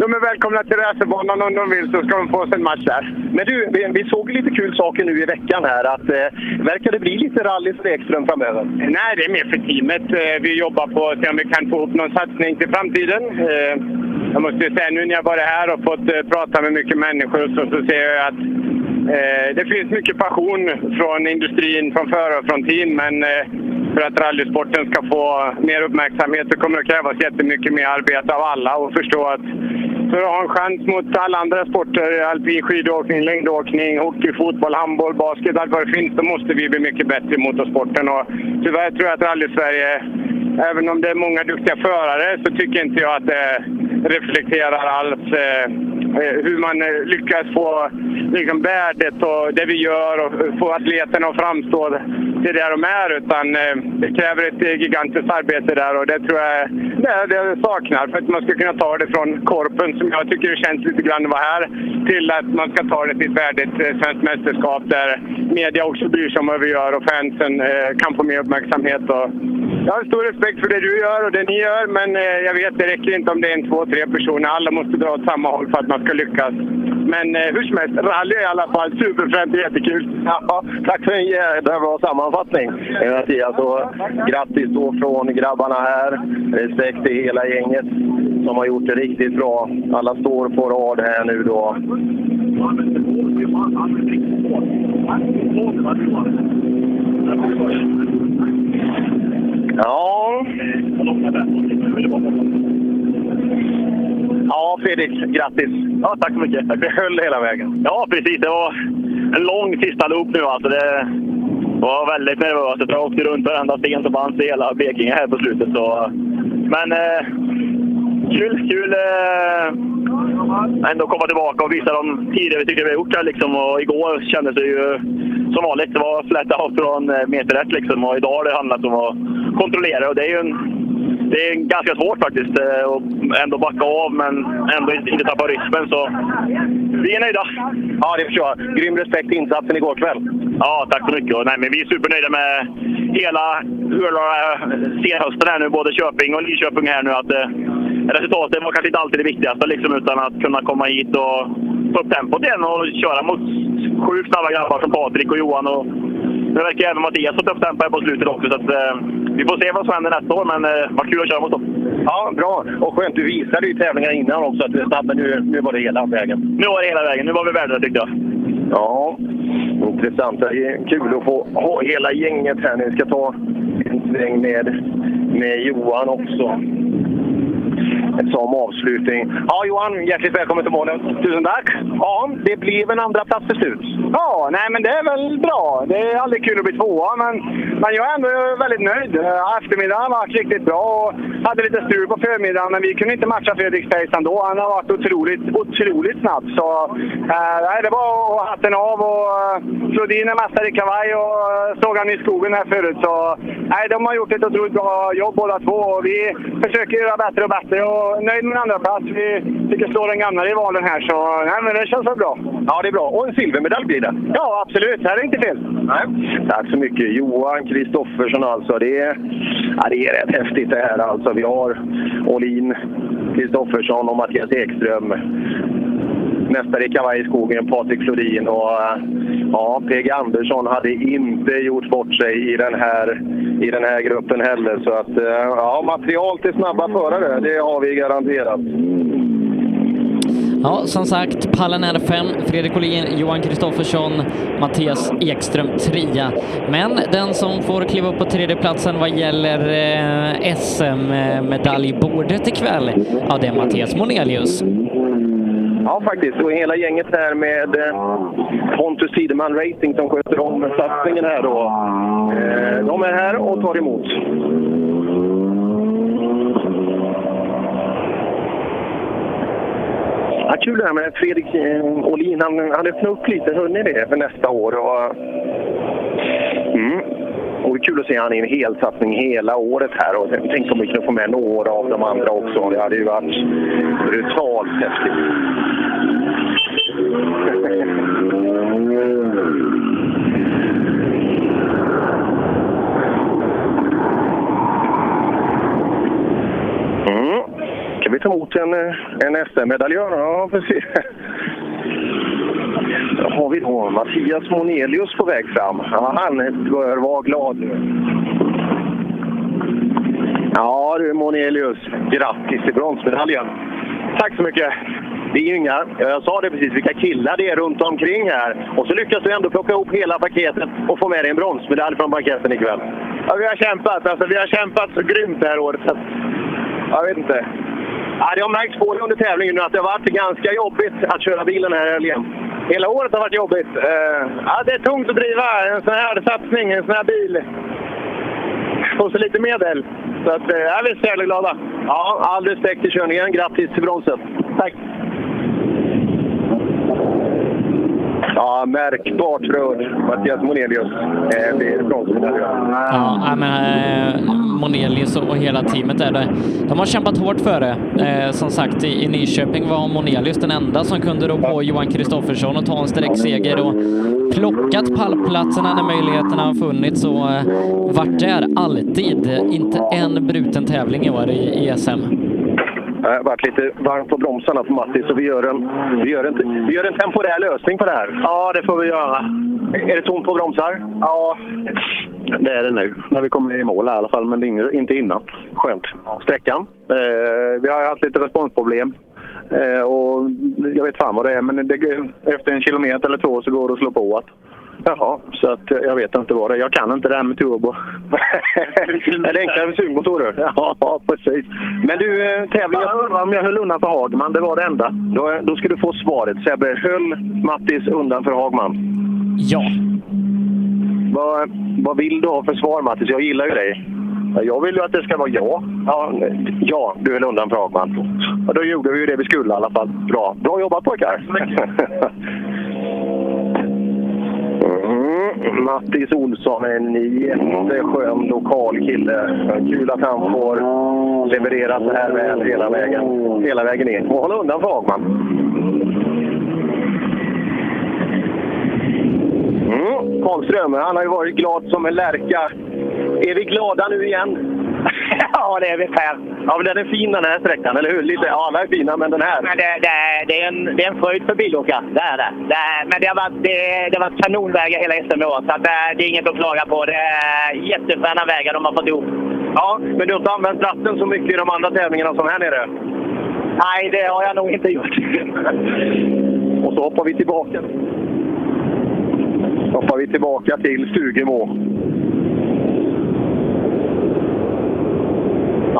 de är välkomna till racerbanan om de vill så ska de få sig en match där. Men du, vi såg såg lite kul saker nu i veckan här. Att eh, verkar det bli lite rally för Ekström framöver? Nej, det är mer för teamet. Eh, vi jobbar på att se om vi kan få ihop någon satsning till framtiden. Eh, jag måste ju säga nu när jag varit här och fått eh, prata med mycket människor så, så ser jag att eh, det finns mycket passion från industrin, från förare och från team. Men eh, för att rallysporten ska få mer uppmärksamhet så kommer det krävas jättemycket mer arbete av alla och förstå att för att ha en chans mot alla andra sporter, alpin skidåkning, längdåkning, hockey, fotboll, handboll, basket, allt vad det finns, då måste vi bli mycket bättre i motorsporten. Och tyvärr tror jag att Rally-Sverige, även om det är många duktiga förare, så tycker inte jag att det reflekterar alls eh, eh, hur man eh, lyckas få liksom, värdet och det vi gör och få atleterna att framstå till det de är. Utan det kräver ett gigantiskt arbete där och det tror jag det, det saknar för att man ska kunna ta det från korpen som jag tycker det känns lite grann att vara här till att man ska ta det till ett värdigt eh, svenskt mästerskap där media också bryr sig om vad vi gör och fansen eh, kan få mer uppmärksamhet. Och jag har stor respekt för det du gör och det ni gör men eh, jag vet det räcker inte om det är en, två, tre personer. Alla måste dra åt samma håll för att man ska lyckas. Men eh, hur som helst, rally är i alla fall superfränt och jättekul. Ja, tack för en jädra bra sammanfattning Mattias. Och grattis då från grabbarna här. Respekt till hela gänget som har gjort det riktigt bra. Alla står på rad här nu då. Ja. Ja, Fredrik, grattis! Ja, tack så mycket. Det höll hela vägen. Ja, precis. Det var en lång sista loop nu. Alltså det var väldigt nervöst. Jag åkte runt varenda sten som fanns i hela Blekinge här på slutet. Så. Men eh, kul, kul eh, ändå komma tillbaka och visa de tider vi tycker vi har gjort här. Liksom. Och igår kändes det ju som vanligt. Det var flat out från eh, meter ett. Liksom. Och idag har det handlat om att kontrollera. Och det är ju en, det är ganska svårt faktiskt eh, att ändå backa av men ändå inte, tappa rytmen. Så vi är nöjda. Ja, det förstår jag. Grym respekt till insatsen igår kväll. Ja, tack så mycket. Och, nej, men vi är supernöjda med hela hela senhösten här nu, både Köping och Lidköping här nu. Att, resultatet var kanske inte alltid det viktigaste, liksom, utan att kunna komma hit och få upp tempot igen och köra mot sjukt snabba grabbar som Patrik och Johan. Och, nu verkar även Mattias ha fått upp tempo här på slutet också. Så att, eh, vi får se vad som händer nästa år, men eh, vad kul att köra mot dem. Ja, bra. Och skönt. Du visade ju tävlingar innan också att du är snabb, men nu, nu var det hela vägen. Nu var det hela vägen. Nu var vi värda tyckte jag. Ja, intressant. Det är kul att få ha hela gänget här nu. Vi ska ta en sväng med, med Johan också som avslutning. Ja, Johan, hjärtligt välkommen till målet. Tusen tack. Ja, det blev en andra plats till slut. Ja, nej men det är väl bra. Det är aldrig kul att bli tvåa, men, men jag är ändå väldigt nöjd. Eh, Eftermiddagen har varit riktigt bra och hade lite strul på förmiddagen, men vi kunde inte matcha Fredriks Space ändå. Han har varit otroligt, otroligt snabb. Så eh, nej, det var hatten av och eh, Flodin är mästare i kavaj och eh, såg han i skogen här förut. Så nej, de har gjort ett otroligt bra jobb båda två och vi försöker göra bättre och bättre och nöjd med andra plats. Vi fick slå den gamla rivalen här, så nej, men det känns väl bra. Ja, det är bra. Och en silvermedalj blir det. Ja, absolut. Det här är inte fel. Nej. Tack så mycket. Johan Kristoffersson alltså. Det är, ja, det är rätt häftigt det här alltså. Vi har Olin, Kristoffersson och Mattias Ekström. Mästare i kavaj i skogen, Patrik Flodin och eh, ja, PG Andersson hade inte gjort bort sig i den här, i den här gruppen heller. Så att, eh, ja, material till snabba förare, det har vi garanterat. Ja, som sagt, pallen är fem. Fredrik Olin, Johan Kristoffersson, Mattias Ekström trea. Men den som får kliva upp på tredjeplatsen vad gäller eh, SM-medaljbordet ikväll, ja det är Mattias Monelius. Ja, faktiskt. Och hela gänget här med eh, Pontus Tideman Racing som sköter om satsningen här då. Eh, de är här och tar emot. Ja, kul det här med Fredrik eh, Åhlin. Han, han öppnade upp lite, hörde ni det, för nästa år. Och, mm. Och det är kul att se han i en helsatsning hela året här. Och tänk om vi kunde få med några av de andra också. Det hade ju varit brutalt häftigt. Mm. Kan vi ta emot en, eh, en SM-medaljör? Ja, precis. Har vi då Mattias Monelius på väg fram. Ja, han bör vara glad nu. Ja du Monelius, grattis till bronsmedaljen! Tack så mycket! Det är ju inga, jag sa det precis, vilka killar det är runt omkring här. Och så lyckas du ändå plocka ihop hela paketet och få med dig en bronsmedalj från banketten ikväll. Ja, vi har kämpat. Alltså, vi har kämpat så grymt det här året. Så, jag vet inte. Ja, det har märkts på dig under tävlingen nu att det har varit ganska jobbigt att köra bilen här i helgen. Hela året har varit jobbigt. Eh, ja, det är tungt att driva en sån här satsning, en sån här bil. Och så lite medel. Så att, eh, ja, vi är så jävla glada. Ja, all respekt till körningen. Grattis till bronset. Tack! Ja, märkbart rörd. Mattias Monelius eh, blir bronsmedalj. Ja, men eh, Monelius och hela teamet är det. De har kämpat hårt för det. Eh, som sagt, i, i Nyköping var Monelius den enda som kunde rå på Johan Kristoffersson och ta en sträckseger och plockat pallplatserna när möjligheterna har funnits och eh, varit där alltid. Inte en bruten tävling i år i, i SM. Det har varit lite varmt på bromsarna på Matti, så vi gör, en, vi, gör en, vi gör en temporär lösning på det här. Ja, det får vi göra. Är det tomt på bromsar? Ja, Det är det nu, när vi kommer i mål här, i alla fall, men det är inte innan. Skönt. Sträckan? Eh, vi har haft lite responsproblem. Eh, och jag vet fan vad det är, men det, efter en kilometer eller två så går det att slå på att. Jaha, Så att, eh, jag vet inte vad det är. Jag kan inte det här med turbo. är det enklare med sugmotorer? Ja, precis. Men du, eh, tävlingen... Jag undrar om jag höll undan för Hagman. Det var det enda. Då, då ska du få svaret. Sebbe, höll Mattis undan för Hagman? Ja. Vad, vad vill du ha för svar, Mattis? Jag gillar ju dig. Jag vill ju att det ska vara ja. Ja, ja du höll undan för Hagman. Ja, då gjorde vi ju det vi skulle i alla fall. Bra. Bra jobbat pojkar! Mm. Mattis Olsson är en jätteskön lokal kille. Kul att han får leverera så här väl hela vägen, hela vägen in. Och hålla undan för Hagman. Mm. Han har ju varit glad som en lärka. Är vi glada nu igen? ja, det är Per. Ja, men den är fin den här sträckan, eller hur? Lite, ja, alla är fina, men den här. Men det, det, det, är en, det är en fröjd för bilåkare. Det är det. det men det har varit, det, det har varit kanonvägar hela SM i år, så att det, det är inget att klaga på. Det är jättefina vägar de har fått ihop. Ja, men du har inte använt ratten så mycket i de andra tävlingarna som här nere? Nej, det har jag nog inte gjort. Och så hoppar vi tillbaka. hoppar vi tillbaka till Stugemo.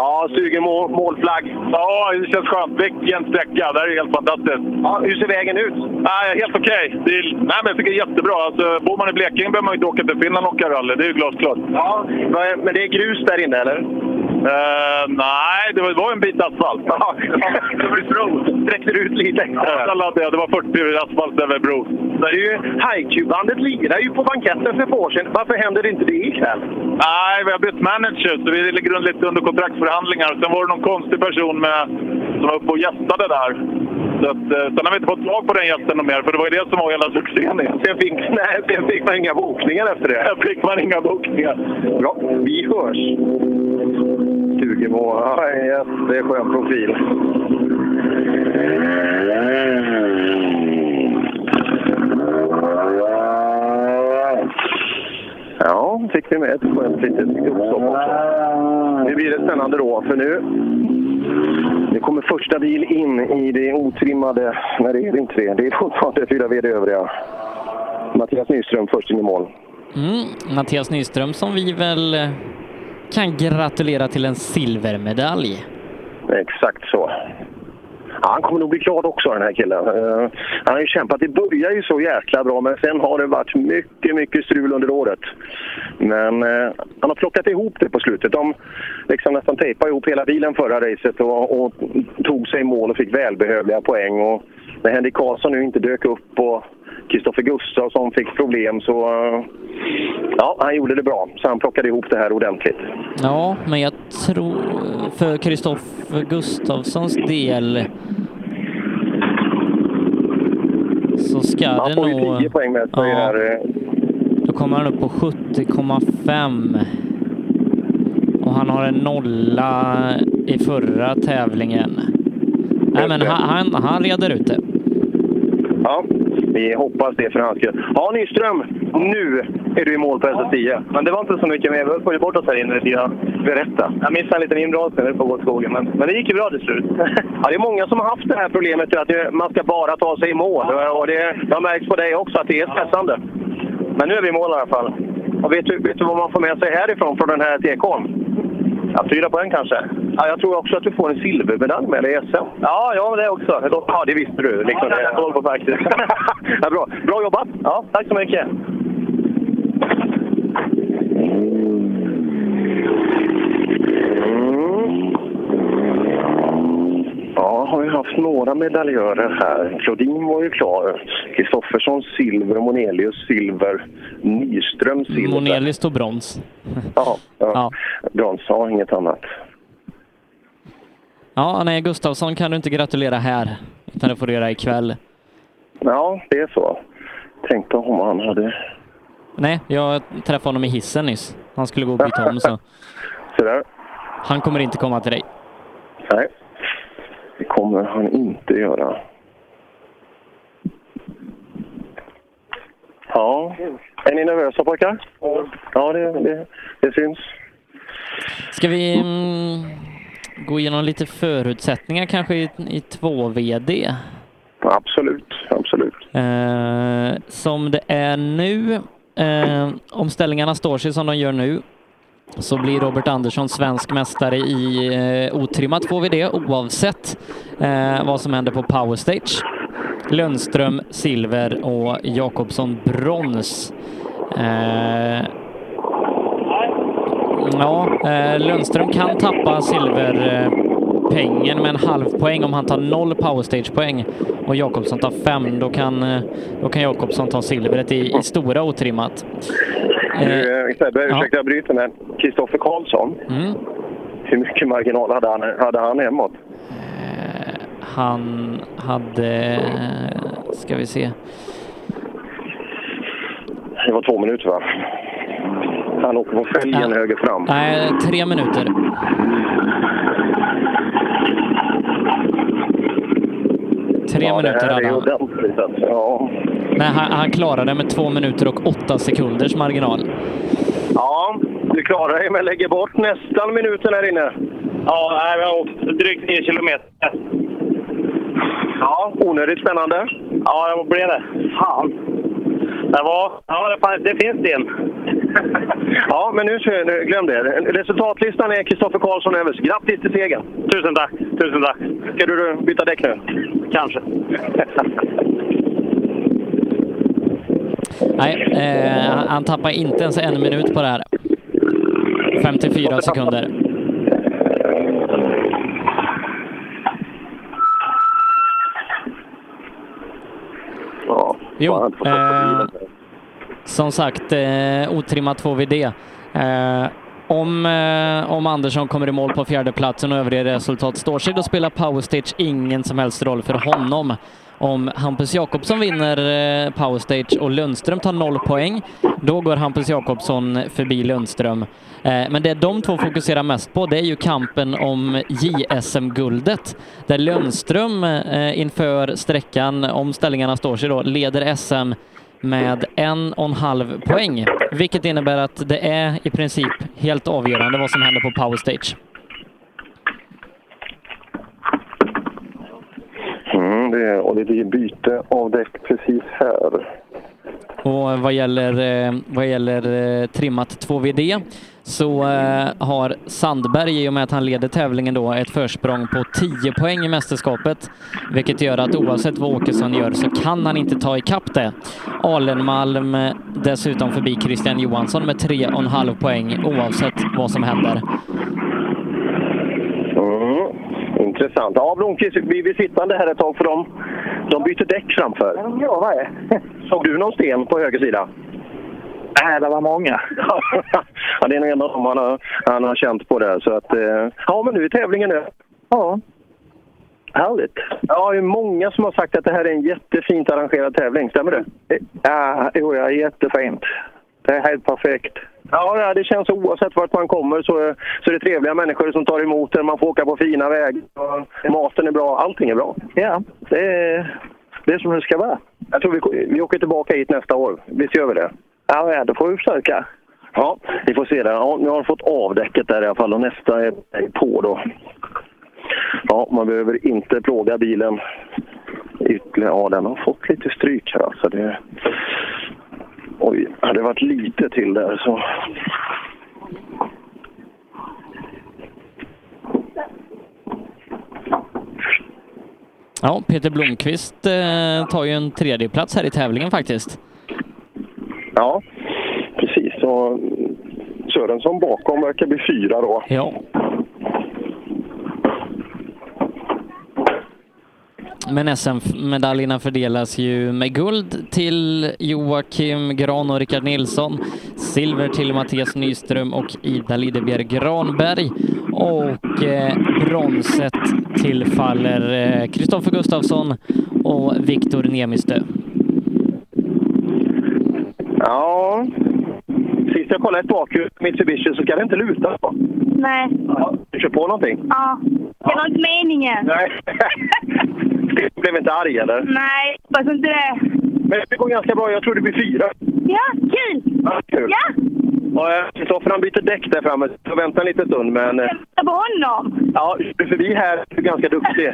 Ja sugen må, målflagg. Ja, det känns skönt. Vilken sträcka! Det här är helt fantastiskt. Ja, hur ser vägen ut? Nej, helt okej. Det är- Nej, men jag tycker det är jättebra. Alltså, bor man i Blekinge behöver man inte åka till Finland och åka rally. Det är ju glasklart. Ja, men det är grus där inne, eller? Eh, nej, det var, en bit asfalt. Ja, det var bro. Sträckte ut lite extra? Ja, laddade jag. det var 40 asfalt över bro. Det är ju, Haiku-bandet lirar ju på banketten för par år sedan. Varför händer det inte det ikväll? Nej, vi har bytt manager så vi ligger lite under kontraktsförhandlingar. Sen var det någon konstig person med, som var uppe och gästade där. Så att, eh, sen har vi inte fått tag på den gästen mer, för det var ju det som var hela succén. Sen fick, nej, sen fick man inga bokningar efter det. Sen fick man inga bokningar. Bra, vi hörs. Stugemo, ja, skön profil. Ja, fick vi med ett skönt litet uppstopp också. Nu blir det spännande då, för nu det kommer första bil in i det otrimmade, nej det är det inte det, det är fortfarande fyra VD övriga. Mattias Nyström först in i mål. Mm, Mattias Nyström som vi väl eh, kan gratulera till en silvermedalj. Exakt så. Ja, han kommer nog bli glad också den här killen. Uh, han har ju kämpat. Det börjar ju så jäkla bra men sen har det varit mycket, mycket strul under året. Men uh, han har plockat ihop det på slutet. De liksom nästan tejpade ihop hela bilen förra racet och, och tog sig i mål och fick välbehövliga poäng. Och när Henrik Karlsson nu inte dök upp och Kristoffer Gustafsson fick problem så... eh, ja, han gjorde det bra. Så han plockade ihop det här ordentligt. Ja, men jag tror för Kristoffer Gustafssons del så ska Han det får ju nog... 10 poäng med sig Ja. här. eh, Då kommer han upp på 70,5. Och han har en nolla i förra tävlingen. Nej, men han, han, han reder ut det. Ja, vi hoppas det för hans skull. Ja, Nyström, nu är du i mål på SS10. Men det var inte så mycket mer. Vi höll bort oss här inne lite grann. Berätta. Jag missade en liten inbromsning där på Gårdskogen, men, men det gick ju bra till slut. Ja, det är många som har haft det här problemet att det- man ska bara ta sig i mål. Och det, det har märkts på dig också att det är stressande. Men nu är vi i mål i alla fall. Och vet, du, vet du vad man får med sig härifrån, från den här Tekholm? Ja, fyra poäng kanske. Ja, jag tror också att du får en silvermedalj med dig i SM. Ja, ja, det också. Ja, det visste du. Liksom. Ja, jag koll på faktiskt. ja, bra. bra jobbat! Ja, tack så mycket. Ja, har vi haft några medaljörer här. Claudin var ju klar. Kristoffersson silver, Monelius silver, Nyström silver. Monelius tog brons. Ja, ja. brons. Ja, inget annat. Ja, nej, Gustafsson kan du inte gratulera här, utan det får du göra ikväll. Ja, det är så. Tänkte om han hade... Nej, jag träffade honom i hissen nyss. Han skulle gå och byta om, så Så där. han kommer inte komma till dig. Nej, det kommer han inte göra. Ja, är ni nervösa pojkar? Ja, det, det, det syns. Ska vi mm, gå igenom lite förutsättningar kanske i, i 2VD? Absolut, absolut. Eh, som det är nu, eh, om ställningarna står sig som de gör nu, så blir Robert Andersson svensk mästare i eh, otrimmat 2VD oavsett eh, vad som händer på Power Stage. Lundström silver och Jakobsson brons. Eh, ja, eh, Lundström kan tappa silverpengen med en halv poäng om han tar noll Power Stage-poäng och Jakobsson tar fem. Då kan, eh, då kan Jakobsson ta silvret i, i stora otrimmat. Eh, Sebbe, ursäkta jag bryter, men Kristoffer Karlsson, Mm. hur mycket marginal hade han, hade han hemåt? Han hade, ska vi se, Det var två minuter va? Han åker på fälgen höger fram. nej, tre minuter. Tre ja, minuter hade är han. alltså. Ja. Nej, han, han klarade det med två minuter och åtta sekunders marginal. ja, du klarar dig men lägger bort nästan minuten här inne. Ja, vi har åkt drygt 9 kilometer. Ja, onödigt spännande. Ja, det blev det. Fan. Det var... Ja, det, det finns det en. Ja, men nu, nu glöm det. Resultatlistan är Kristoffer Karlsson överst. Grattis till segern! Tusen tack! Tusen tack! Ska du byta däck nu? Kanske. Nej, eh, han tappar inte ens en minut på det här. 54 sekunder. Jo, eh, som sagt, eh, otrimmat 2VD. Eh, om, eh, om Andersson kommer i mål på fjärdeplatsen och övriga resultat står sig, då spelar Powerstage ingen som helst roll för honom. Om Hampus Jakobsson vinner eh, Powerstage och Lundström tar noll poäng, då går Hampus Jakobsson förbi Lundström. Eh, men det de två fokuserar mest på, det är ju kampen om JSM-guldet, där Lundström eh, inför sträckan, om ställningarna står sig då, leder SM med en och en halv poäng, vilket innebär att det är i princip helt avgörande vad som händer på Powerstage. Mm, det är, och det blir byte av däck precis här. Och eh, vad gäller, eh, vad gäller eh, trimmat 2VD så har Sandberg, i och med att han leder tävlingen då, ett försprång på 10 poäng i mästerskapet, vilket gör att oavsett vad Åkesson gör så kan han inte ta ikapp det. Alenmalm dessutom förbi Christian Johansson med 3,5 poäng oavsett vad som händer. Intressant. Ja, Blomqvist, vi blir sittande här ett tag för de, de byter däck framför. Ja, vad är Såg du någon sten på höger sida? Nej, det var många. ja, det är nog en av dem han har, han har känt på det. Så att, eh, ja, men nu är tävlingen över. Ja. Härligt. Ja, det är många som har sagt att det här är en jättefint arrangerad tävling. Stämmer det? Ja, jo, ja, jättefint. Det är helt perfekt. Ja, det känns oavsett vart man kommer så, så är det trevliga människor som tar emot en. Man får åka på fina vägar. Maten är bra. Allting är bra. Ja, det är, det är som det ska vara. Jag tror vi, vi åker tillbaka hit nästa år. Visst gör vi det? Ja, ja då får vi försöka. Ja, vi får se där. Ja, nu har fått av-däcket där i alla fall och nästa är på då. Ja, man behöver inte plåga bilen ytterligare. Ja, den har fått lite stryk här alltså. Det... Oj, hade det varit lite till där så... Ja, Peter Blomqvist eh, tar ju en tredje plats här i tävlingen faktiskt. Ja, precis. Och Sörensson bakom verkar bli fyra då. Ja. Men SM-medaljerna fördelas ju med guld till Joakim Gran och Rickard Nilsson, silver till Mattias Nyström och Ida Lidebjer Granberg och eh, bronset tillfaller eh, Kristoffer Gustafsson och Viktor Niemistö. Ja, jag kollade ett bakhjul på Mitsubishi så ska det inte luta. Så. Nej. Ja, du kör på någonting? Ja. Det var inte meningen. Nej. Du blev inte arg eller? Nej, hoppas inte det. Men det går ganska bra. Jag tror det blir fyra. Ja, kul! Ja, kul. Ja! Och eh, Kristoffer han byter däck där framme. Så vänta en liten stund. Men eh, Vänta på honom! ja, du är förbi här. Du är ganska duktig.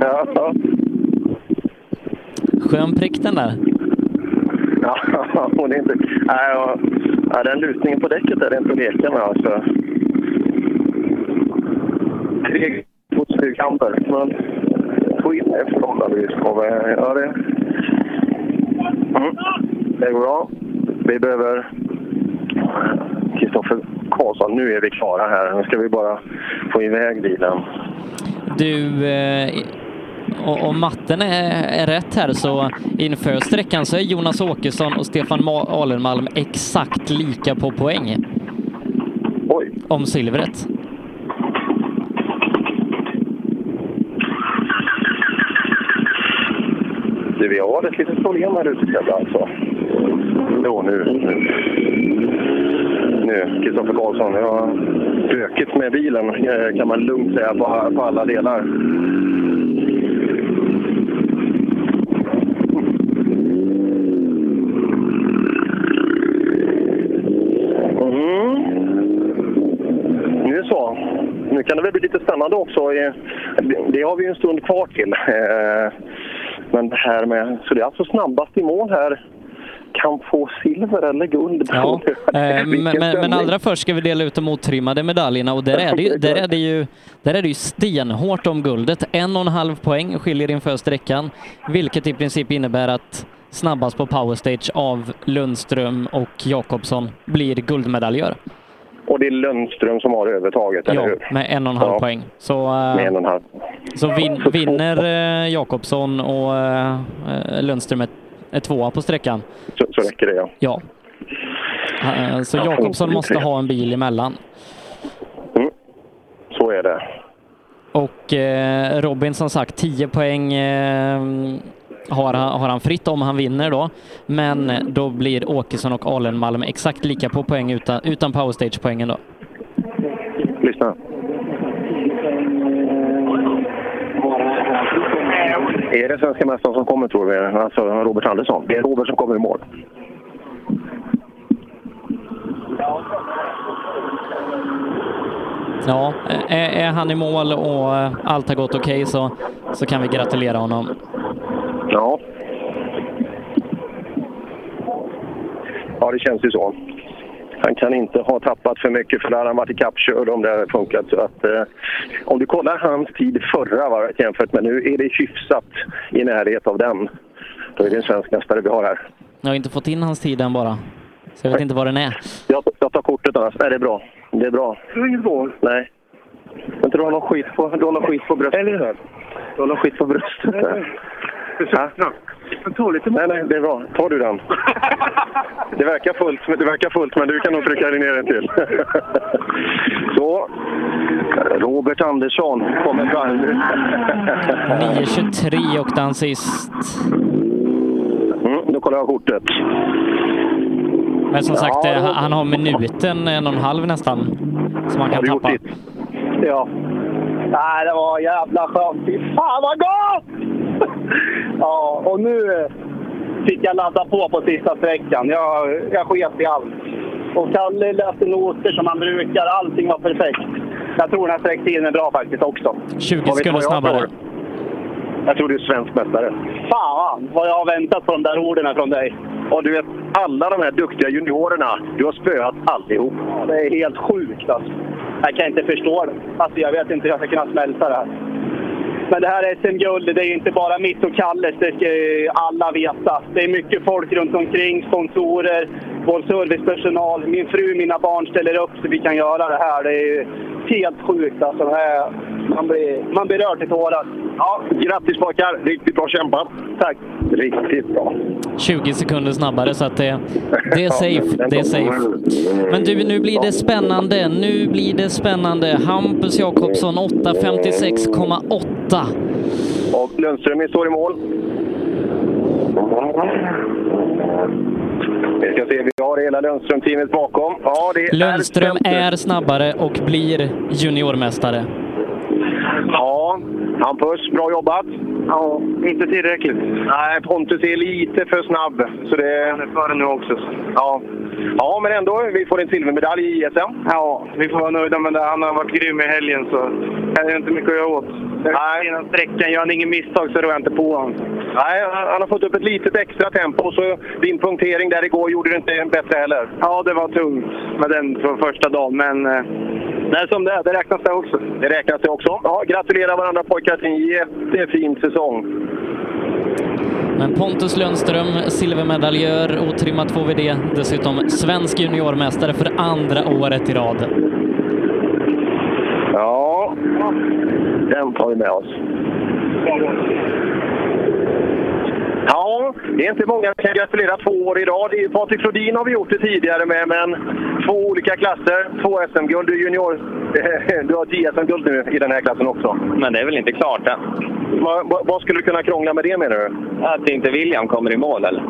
ja, ja. Skön prick den där. Ja, och det är inte... Nej, och, ja, den lutningen på däcket där är inte att leka med alltså. Tre fotstyrkamper. Men få in det förhållandevis. Och, Ja, det... Mm. Det går bra. Vi behöver... Kristoffer Karlsson, nu är vi klara här. Nu ska vi bara få iväg bilen. Du, eh, och om matten är, är rätt här så inför sträckan så är Jonas Åkesson och Stefan Ma- Alenmalm exakt lika på poäng. Oj. Om silvret. Du, vi har ett litet problem här ute Sebbe, alltså. Jo, nu. Nu, Kristoffer Karlsson. Jag har bökigt med bilen eh, kan man lugnt säga på, på alla delar. Mm. Nu så. Nu kan det väl bli lite spännande också. Eh, Det- har vi ju en stund kvar till. Eh, Men det här med... Så det är alltså snabbast i mål här. kan få silver eller guld. Ja, eh, men, men, allra först ska vi dela ut de otrimmade medaljerna och där är det, ju- där är det, ju, där är det ju stenhårt om guldet. En och en halv poäng skiljer inför sträckan, vilket i princip innebär att snabbast på Power Stage av Lundström och Jakobsson blir guldmedaljör. Och det är Lundström som har övertaget, eller Ja, hur? med en och en halv Ja. poäng. Så, eh, Med en och en halv. så vin, vinner eh, Jakobsson och eh, Lundström är, är tvåa på sträckan. Så, så räcker det, ja. Ja. Så Ja, Jakobsson måste ha en bil emellan. Så är det. Och eh, Robin som sagt 10 poäng eh, har, han- har han fritt om han vinner då. Men då blir Åkesson och Alenmalm exakt lika på poäng utan, utan powerstage-poängen då. Lyssna. Är det svenska mästaren som kommer, tror vi? Alltså Robert Andersson. Det är Robert som kommer i mål. Ja, är, är han i mål och allt har gått okej så, så kan vi gratulera honom. Ja. Ja, det känns ju så. Han kan inte ha tappat för mycket för då hade han varit ikappkörd om det hade funkat. Så att, eh, om du kollar hans tid förra varvet jämfört med nu är det hyfsat i närhet av den. Då är det en svensk mästare vi har här. Jag har inte fått in hans tid än bara. Så jag vet inte vad den är. Jag, jag tar kortet annars. Nej, det är bra. Det är bra. Du har inget mål? Nej. Men du har någon skit på, du har någon skit på bröstet? Eller hur? Du har någon skit på bröstet? Ta lite Nej, nej, det är bra. Tar du den? Det verkar fullt, det verkar fullt men du kan nog trycka dig ner en till. Så. Robert Andersson kommer fram. 9.23 åkte han sist. Mm, då kollar jag kortet. Men som sagt, Ja, eh, var- han han har minuten, en och en halv nästan, som han kan tappa. Ja. Nej, det var jävla skönt. Fy fan vad gott! ja, och nu eh, fick jag ladda på på sista sträckan. Jag, jag sket i allt. Och Kalle läste noter som han brukar. Allting var perfekt. Jag tror den här sträcktiden är bra faktiskt också. 20 Vad vet du sekunder snabbare. tror? Jag tror du är svensk mästare. Fan vad jag har väntat på de där orden från dig. Och du vet, alla de här duktiga juniorerna, du har spöat allihop. Ja, det är helt sjukt alltså. Jag kan inte förstå det. Alltså, jag vet inte hur jag ska kunna smälta det här. Men det här är SM-guld. Det är inte bara mitt och Kalles, det ska ju alla veta. Det är mycket folk runt omkring, sponsorer, vår servicepersonal. Min fru mina barn ställer upp så vi kan göra det här. Det är helt sjukt alltså. Man, blir, man blir rörd till tårar. Ja, grattis pojkar! Riktigt bra kämpat! Tack! Riktigt bra. 20 sekunder snabbare så att det, det är safe. Det är safe. Men du, nu blir det spännande. Nu blir det spännande. Hampus Jakobsson 8.56,8. Och Lundström står i mål. Vi ska se, vi har hela Lundström-teamet bakom. Ja, det är Lundström är snabbare och blir juniormästare. Ja, Hampus, bra jobbat. Ja, inte tillräckligt. Nej, Pontus är lite för snabb. Så det... Han är före nu också. Ja. ja, men ändå. Vi får en silvermedalj i ISM. Ja, vi får vara nöjda med det. Han har varit grym i helgen så det är inte mycket att göra åt. Nej. Innan sträckan, gör han ingen misstag så rör jag inte på honom. Nej, han har fått upp ett litet extra tempo. Så din punktering där igår gjorde det inte bättre heller. Ja, det var tungt med den från första dagen, men eh, det är som det är. Det räknas det också. Det räknas det också. Ja, gratulerar varandra pojkar till en jättefin säsong. Men Pontus Lundström, silvermedaljör, otrimmat 2VD, dessutom svensk juniormästare för andra året i rad. Ja, den tar vi med oss. Ja, det är inte många som kan gratulera två år i rad. Patrik Flodin har vi gjort det tidigare med, men två olika klasser, två SM-guld. Du är junior. Du har JSM-guld nu i den här klassen också. Men det är väl inte klart än. Vad, vad- vad skulle du kunna krångla med det menar du? Att inte William kommer i mål eller?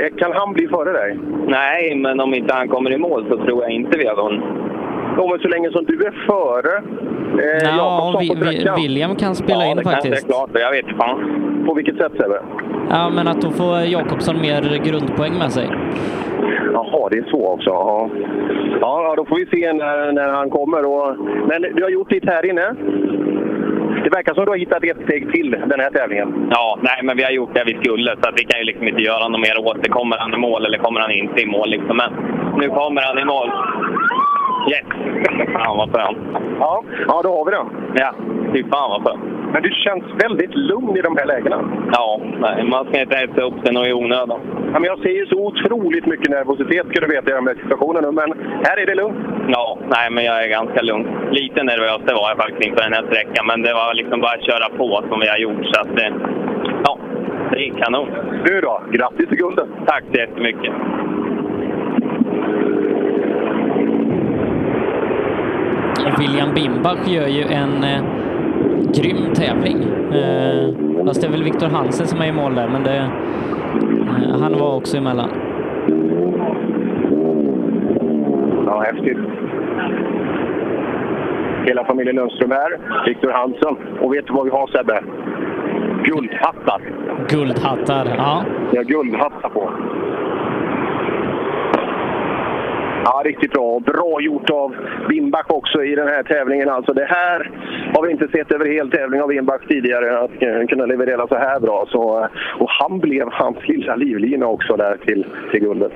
Eh, Kan han bli före dig? Nej, men om inte han kommer i mål så tror jag inte vi har vunnit. Ja, men så länge som du är före eh, Ja, vi, vi. William kan spela Ja, in det kanske faktiskt. är klart. Jag vet fan. På vilket sätt Sebbe? Ja, men att då får Jakobsson mer grundpoäng med sig. Jaha, det är så också. Ja, ja ja, då får vi se när, när han kommer. Och, men du har gjort ditt här inne? Det verkar som du har hittat ett steg till den här tävlingen. Ja, nej, men vi har gjort det vi skulle så att vi kan ju liksom inte göra något mer åt det. Kommer han i mål eller kommer han inte i mål? Liksom. Men nu kommer han i mål. Yes! Fan vad skönt. Ja, ja då har vi den. Ja, fy fan vad skönt. Men du känns väldigt lugn i de här lägena. Ja, nej, man ska inte hetsa upp sig i onödan. Ja, men jag ser ju så otroligt mycket nervositet ska du veta i de här situationerna, men här är det lugnt. Ja, nej men jag är ganska lugn. Lite nervös det var jag faktiskt inför den här sträckan, men det var liksom bara att köra på som vi har gjort. Så att, ja, det gick kanon. Du då, grattis till guldet! Tack så jättemycket! William Bimbach gör ju en eh, grym tävling. Eh, fast det är väl Viktor Hansen som är i mål där, men det, eh, han var också emellan. Ja, häftigt. Hela familjen Lundström här. Viktor Hansen. Och vet du vad vi har Sebbe? Guldhattar. Guldhattar, ja. Vi har guldhattar på. Ja, riktigt bra. Bra gjort av Wimbach också i den här tävlingen. Alltså det här har vi inte sett över hel tävling av Wimbach tidigare, att eh, kunna leverera så här bra. Så, eh, och han blev hans lilla livlina också där till, till guldet.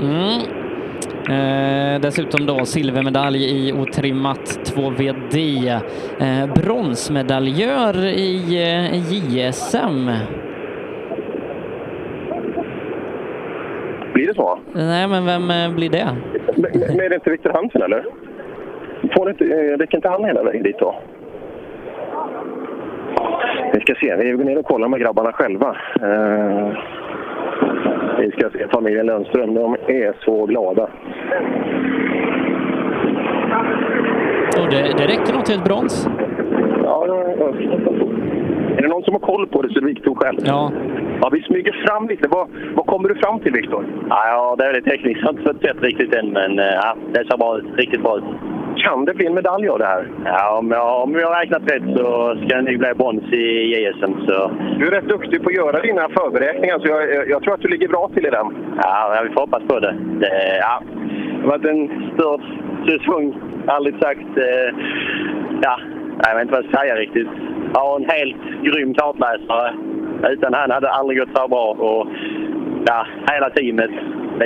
Mm. Eh, dessutom då silvermedalj i otrimmat 2VD. Eh, bronsmedaljör i eh, JSM. Blir det så? Nej, men vem eh, blir det? Men, men är det inte Viktor Hansen eller? Får det inte, eh, räcker inte han hela vägen dit då? Vi ska se, vi går ner och kollar med grabbarna själva. Vi ska se familjen Lundström, de är så glada. Och det, det räcker nog till ett brons. Ja, ja, är det någon som har koll på det så är det Viktor själv. Ja. Ja, vi smyger fram lite. Vad, vad kommer du fram till, Viktor? Ja, det är lite tekniskt. Jag har inte sett riktigt än, men eh, ja, det ser bra ut. Riktigt bra ut. Kan det bli en medalj av det här? Ja, om jag, om jag har räknat rätt så ska det bli brons i JSM. Så. Du är rätt duktig på att göra dina förberäkningar, så jag, jag, tror att du ligger bra till i den. Ja, vi får hoppas på det. det ja. det har varit en störd säsong. Ärligt sagt. Eh, ja, jag vet inte vad jag ska säga riktigt. Jag har en helt grym kartläsare. Utan han hade det aldrig gått så bra. Och, ja, hela teamet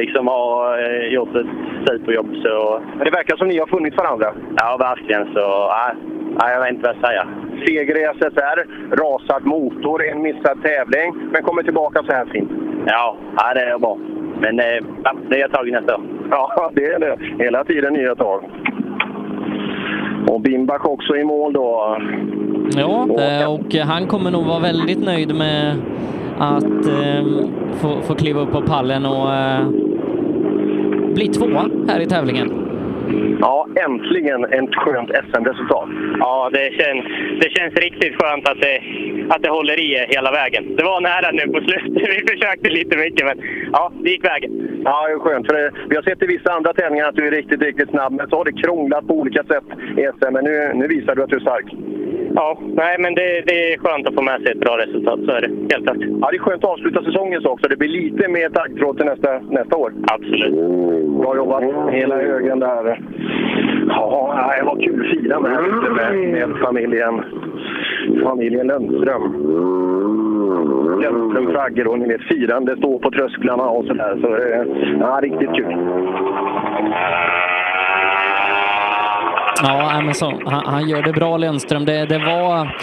liksom har eh, gjort ett superjobb. Så... Det verkar som ni har funnit varandra. Ja, verkligen. Så, ja, ja, jag vet inte vad jag ska säga. Seger i SSR, rasad motor, en missad tävling, men kommer tillbaka så här fint. Ja, ja det är bra. Men eh, ja, det är tag nästa år. Ja, det är det. Hela tiden nya tag. Och Bimbach också i mål då. Ja, eh, och han kommer nog vara väldigt nöjd med att eh, få, få kliva upp på pallen och eh, bli tvåa här i tävlingen. Ja, äntligen ett skönt SM-resultat. Ja, det känns, det känns riktigt skönt att det, att det håller i hela vägen. Det var nära nu på slutet. Vi försökte lite mycket, men ja, det gick vägen. Ja, det är skönt. För det, vi har sett i vissa andra tävlingar att du är riktigt, riktigt snabb, men så har det krånglat på olika sätt i SM. Men nu, nu visar du att du är stark. Ja, nej, men det, det är skönt att få med sig ett bra resultat. Så är det, helt klart. Ja, det är skönt att avsluta säsongen så också. Det blir lite mer taggtråd till nästa, nästa år. Absolut. Bra jobbat. Hela högen där. Ja, det var kul att fira med, med, med familjen, familjen Lundström. Lundström-flaggor och ni vet, firande står på trösklarna och sådär. Så, ja, riktigt kul. Ja, men så, han, han gör det bra Lundström. Det, det, var,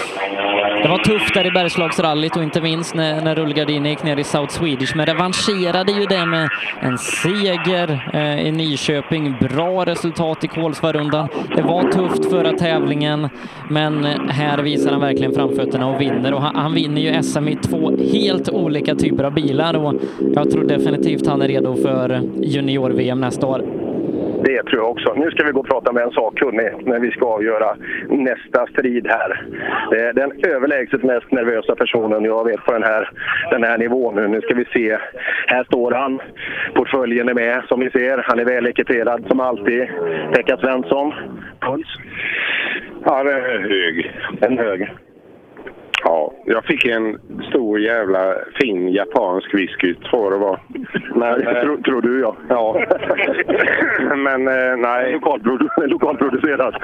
det var tufft där i Bergslagsrallyt och inte minst när, när rullgardinen gick ner i South Swedish. Men revanscherade ju det med en seger eh, i Nyköping. Bra resultat i Kolsvarundan. Det var tufft förra tävlingen, men här visar han verkligen framfötterna och vinner. Och han, han vinner ju SM i två helt olika typer av bilar och jag tror definitivt han är redo för junior-VM nästa år. Det tror jag också. Nu ska vi gå och prata med en sakkunnig när vi ska avgöra nästa strid här. Den överlägset mest nervösa personen jag vet på den här, den här nivån nu. Nu ska vi se. Här står han. Portföljen är med som ni ser. Han är välekiperad som alltid. Pekka Svensson. Puls? Ja, den är hög. En hög. Ja, jag fick en stor jävla fin japansk whisky, tror det var. Men, tror, tror du ja. Ja. Men eh, nej. Lokalprodu- lokalproducerat.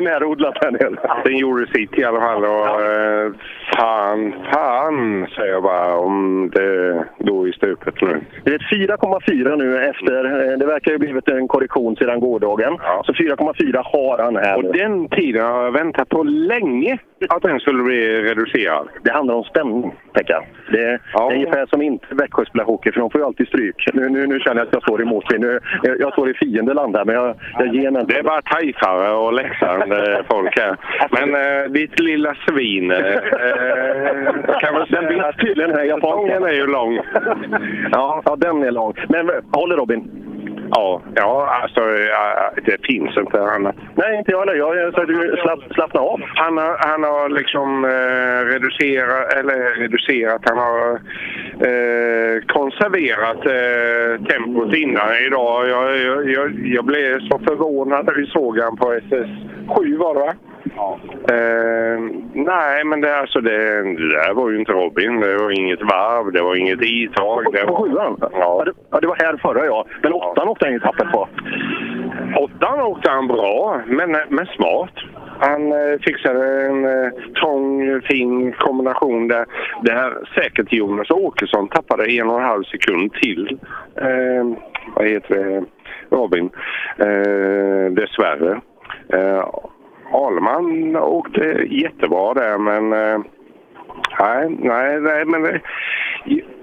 Närodlat här nere. Den gjorde sitt i alla fall. Och, eh, fan, fan säger jag bara om det går i stupet nu. Det är ett 4,4 nu efter, eh, det verkar ju blivit en korrektion sedan gårdagen. Så 4,4 har han här Och den tiden har jag väntat på länge att den skulle bli reducerad. Det handlar om stämning, Pekka. Det, det är ungefär som inte Växjö spelar hockey, för de får ju alltid stryk. Nu, nu, nu känner jag att jag står emot mig. Nu, jag, jag står i fiendeland här, men jag, jag ger mig inte. Det är bara tajfare och läxande folk här. Men eh, ditt lilla svin eh, kan säga. Den vet tydligen här japanskan. Är ju lång. Ja, ja, den är lång. Men håller Robin? Ja, ja alltså det finns inte annat. Nej, inte jag heller. Jag så du slapp, slappna av. Han har, han har liksom eh, reducerat, eller reducerat, han har eh, konserverat eh, tempot innan idag. Jag, jag, jag, jag blev så förvånad när vi såg han på SS7 var det va? Eh, nej, men det, alltså det, det där var ju inte Robin. Det var inget varv, det var inget itag. Det På var, sjuan? Ja. det, ja, det var här förra ja. Men åttan åkte han ju tappert på. Åttan åkte han bra, men, men smart. Han eh, fixade en eh, trång, fin kombination där, där säkert Jonas Åkesson tappade en och en halv sekund till. Eh, vad heter det? Robin. Eh, dessvärre. Eh, Ahlman åkte jättebra där, men eh, nej, nej, nej, men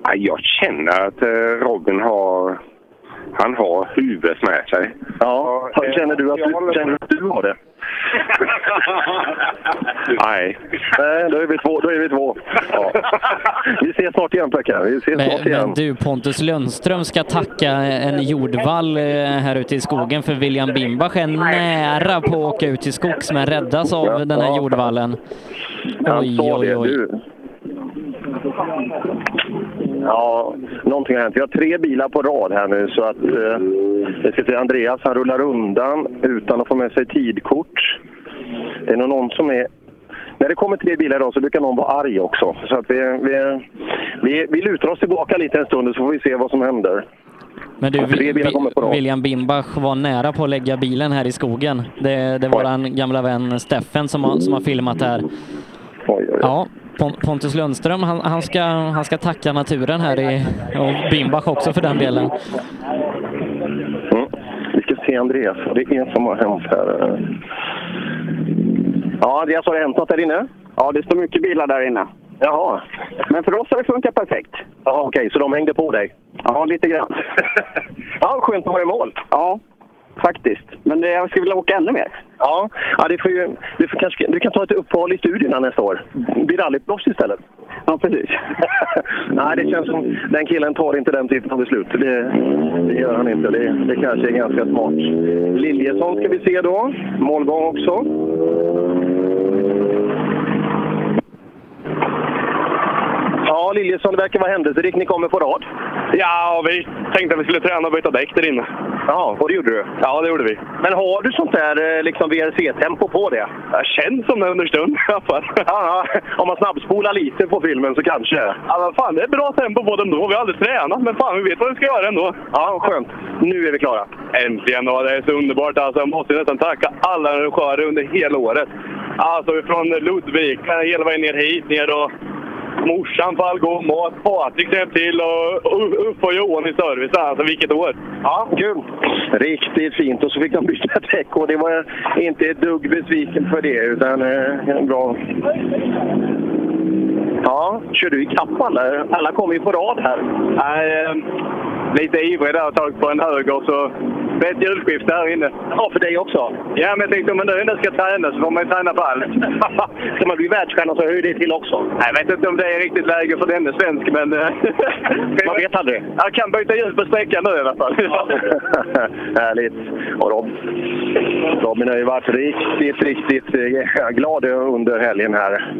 ja, jag känner att eh, Robin har han har huvudet med sig. Ja, känner du att du, känner du, att du har det? Nej. Nej, då är vi två. Då är vi två. Ja. Vi ses snart igen Pekka. Vi ses Men, snart igen. men du, Pontus Lundström ska tacka en jordvall eh, här ute i skogen för William Bimbach är nära på att åka ut i skogs men räddas av den här jordvallen. Oj, oj, oj. Ja, någonting har hänt. Vi har tre bilar på rad här nu så att eh, till Andreas. Han rullar undan utan att få med sig tidkort. Det är nog någon som är... När det kommer tre bilar idag så brukar någon vara arg också. Så att vi, vi, vi, vi lutar oss tillbaka lite en stund så får vi se vad som händer. Men du. William Bimbach var nära på att lägga bilen här i skogen. Det, det var en gamla vän Steffen som har, som har filmat här. Ja, Pon- Pontus Lundström, han, han, ska, han ska tacka naturen här i, och Bimbach också för den delen. Mm. Vi ska se Andreas, det är som har hänt här. Ja, Andreas, har det hänt något där inne? Ja, det står mycket bilar där inne. Jaha. Men för oss har det funkat perfekt. Ja, okej, så de hängde på dig? Ja, lite grann. ja, skönt att vara i mål. Ja, faktiskt. Men det, jag skulle vilja åka ännu mer. Ja, ja det får ju, du, får kanske, du kan ta ett uppehåll i studierna nästa år. Bli rallyproffs istället. Ja, precis. Nej, det känns som den killen tar inte den typen av beslut. Det, det gör han inte. Det, det kanske är ganska smart. Liljesson ska vi se då. Målgång också. Ja, Liljesson, det verkar vara händelserikt. Ni kommer på rad. Ja, vi tänkte att vi skulle träna och byta däck där inne. Ja, och det gjorde du? Ja, det gjorde vi. Men har du sånt där eh, liksom VRC-tempo på det? Det känns som det under stund i alla fall. Ja, om man snabbspolar lite på filmen så kanske. Ja, men fan, det är bra tempo på dem då. Vi har aldrig tränat, men fan, vi vet vad vi ska göra ändå. Ja, skönt. Nu är vi klara. Äntligen! Och det är så underbart. Alltså, jag måste nästan tacka alla arrangörer under hela året. Alltså från Ludvika hela vägen ner hit, ner och morsan på Algom och Patrik hjälpte till och Uffe och Johan i service. Alltså vilket år! Ja, kul! Riktigt fint. Och så fick de byta däck och det var jag inte ett dugg besviken för det. Utan eh, bra. Ja, kör du ikapp alla? Alla kommer ju på rad här. Nej, eh, lite ivrig där ett tag på en höger så det är ett hjulskifte här inne. Ja, för dig också? Ja, men jag tänkte om man nu ändå ska träna så får man ju träna på allt. ska man bli världsstjärna så hör det till också. Jag vet inte om det är riktigt läge för denne svensk, men... eh, Man vet aldrig. Jag kan byta hjul på sträckan nu i alla fall. Härligt. Och Rob, Robin har ju varit riktigt, riktigt eh, glad under helgen här.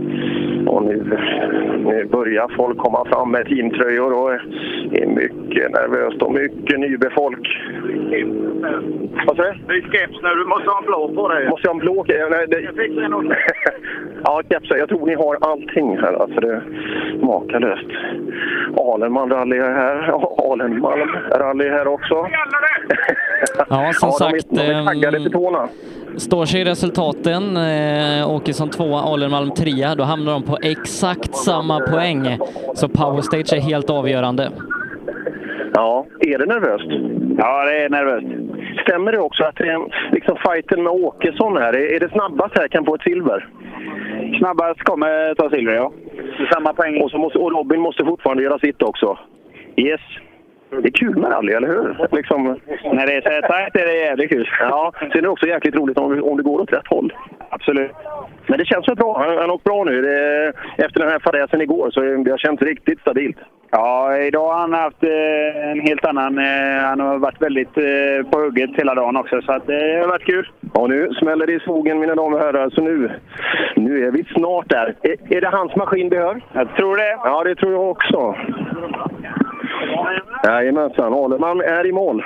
Och nu, nu börjar folk komma fram med teamtröjor och det är mycket nervöst och mycket nybefolk. Vad sa du? Ny keps nu, du måste ha en blå på dig. Måste jag ha en blå? Ja, nej, det... ja, kepsar. Jag tror ni har allting här. Alltså det är makalöst. Alenman rally är här. Alenmalm rally är här också. Ja, som de är- sagt. De är taggade ehm, till tårna. Står sig resultaten, eh, Åkesson tvåa, Alenmalm trea, då hamnar de på exakt samma poäng. Så Power Stage är helt avgörande. Ja, är det nervöst? Ja, det är nervöst. Stämmer det också att det är liksom fighten med Åkesson här, är det snabbast här kan få ett silver? Snabbast kommer ta silver, ja. Samma poäng. Och, så måste, och Robin måste fortfarande göra sitt också. Yes. Det är kul med rally, eller hur? Liksom... När det är så här tajt är det jävligt kul. Ja, sen är det också jäkligt roligt om, om det går åt rätt håll. Absolut. Men det känns väl bra. Han, han har åkt bra nu. Det, efter den här fadäsen igår så det har känts riktigt stabilt. Ja, idag har han haft eh, en helt annan... Eh, han har varit väldigt eh, på hugget hela dagen också, så att, eh, det har varit kul. Och nu smäller det i skogen mina damer och herrar, så nu, nu är vi snart där. Är, är det hans maskin vi hör? Jag tror det. Ja, det tror jag också. Jajamensan, Alenman är i mål.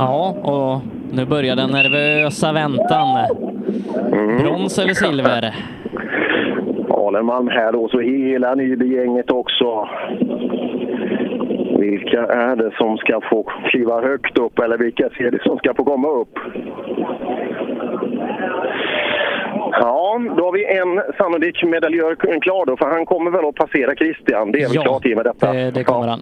Ja, och nu börjar den nervösa väntan. Brons eller silver? Alenmalm här då, så hela Nyby-gänget också. Vilka är det som ska få kliva högt upp eller vilka är det som ska få komma upp? Ja, då har vi en sannolik medaljör klar då, för han kommer väl att passera Christian. Det är väl Ja, klart i och med detta. det, det kommer han.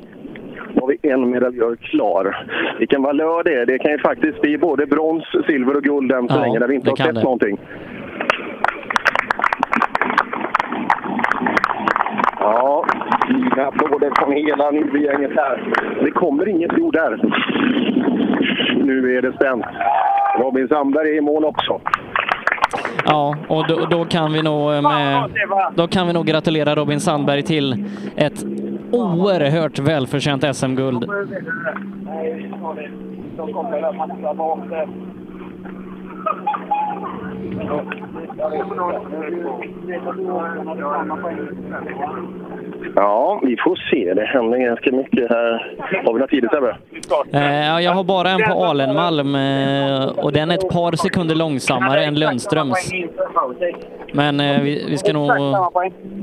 Har vi en medaljör klar. Vilken valör det är. Det kan ju faktiskt bli både brons, silver och guld än så Ja, länge när vi inte har sett det. någonting. Ja, fina applåder från hela Nybygänget här. Det kommer inget ord där. Nu är det spänt. Robin Sandberg är i mål också. Ja, och då, då, kan vi nog eh, med, då kan vi nog gratulera Robin Sandberg till ett oerhört välförtjänt SM-guld. Ja, vi får se. Det händer ganska mycket här. Har vi några tider Sebbe? Eh, ja, jag har bara en på Alenmalm eh, och den är ett par sekunder långsammare än Lundströms. Men eh, vi, vi ska nog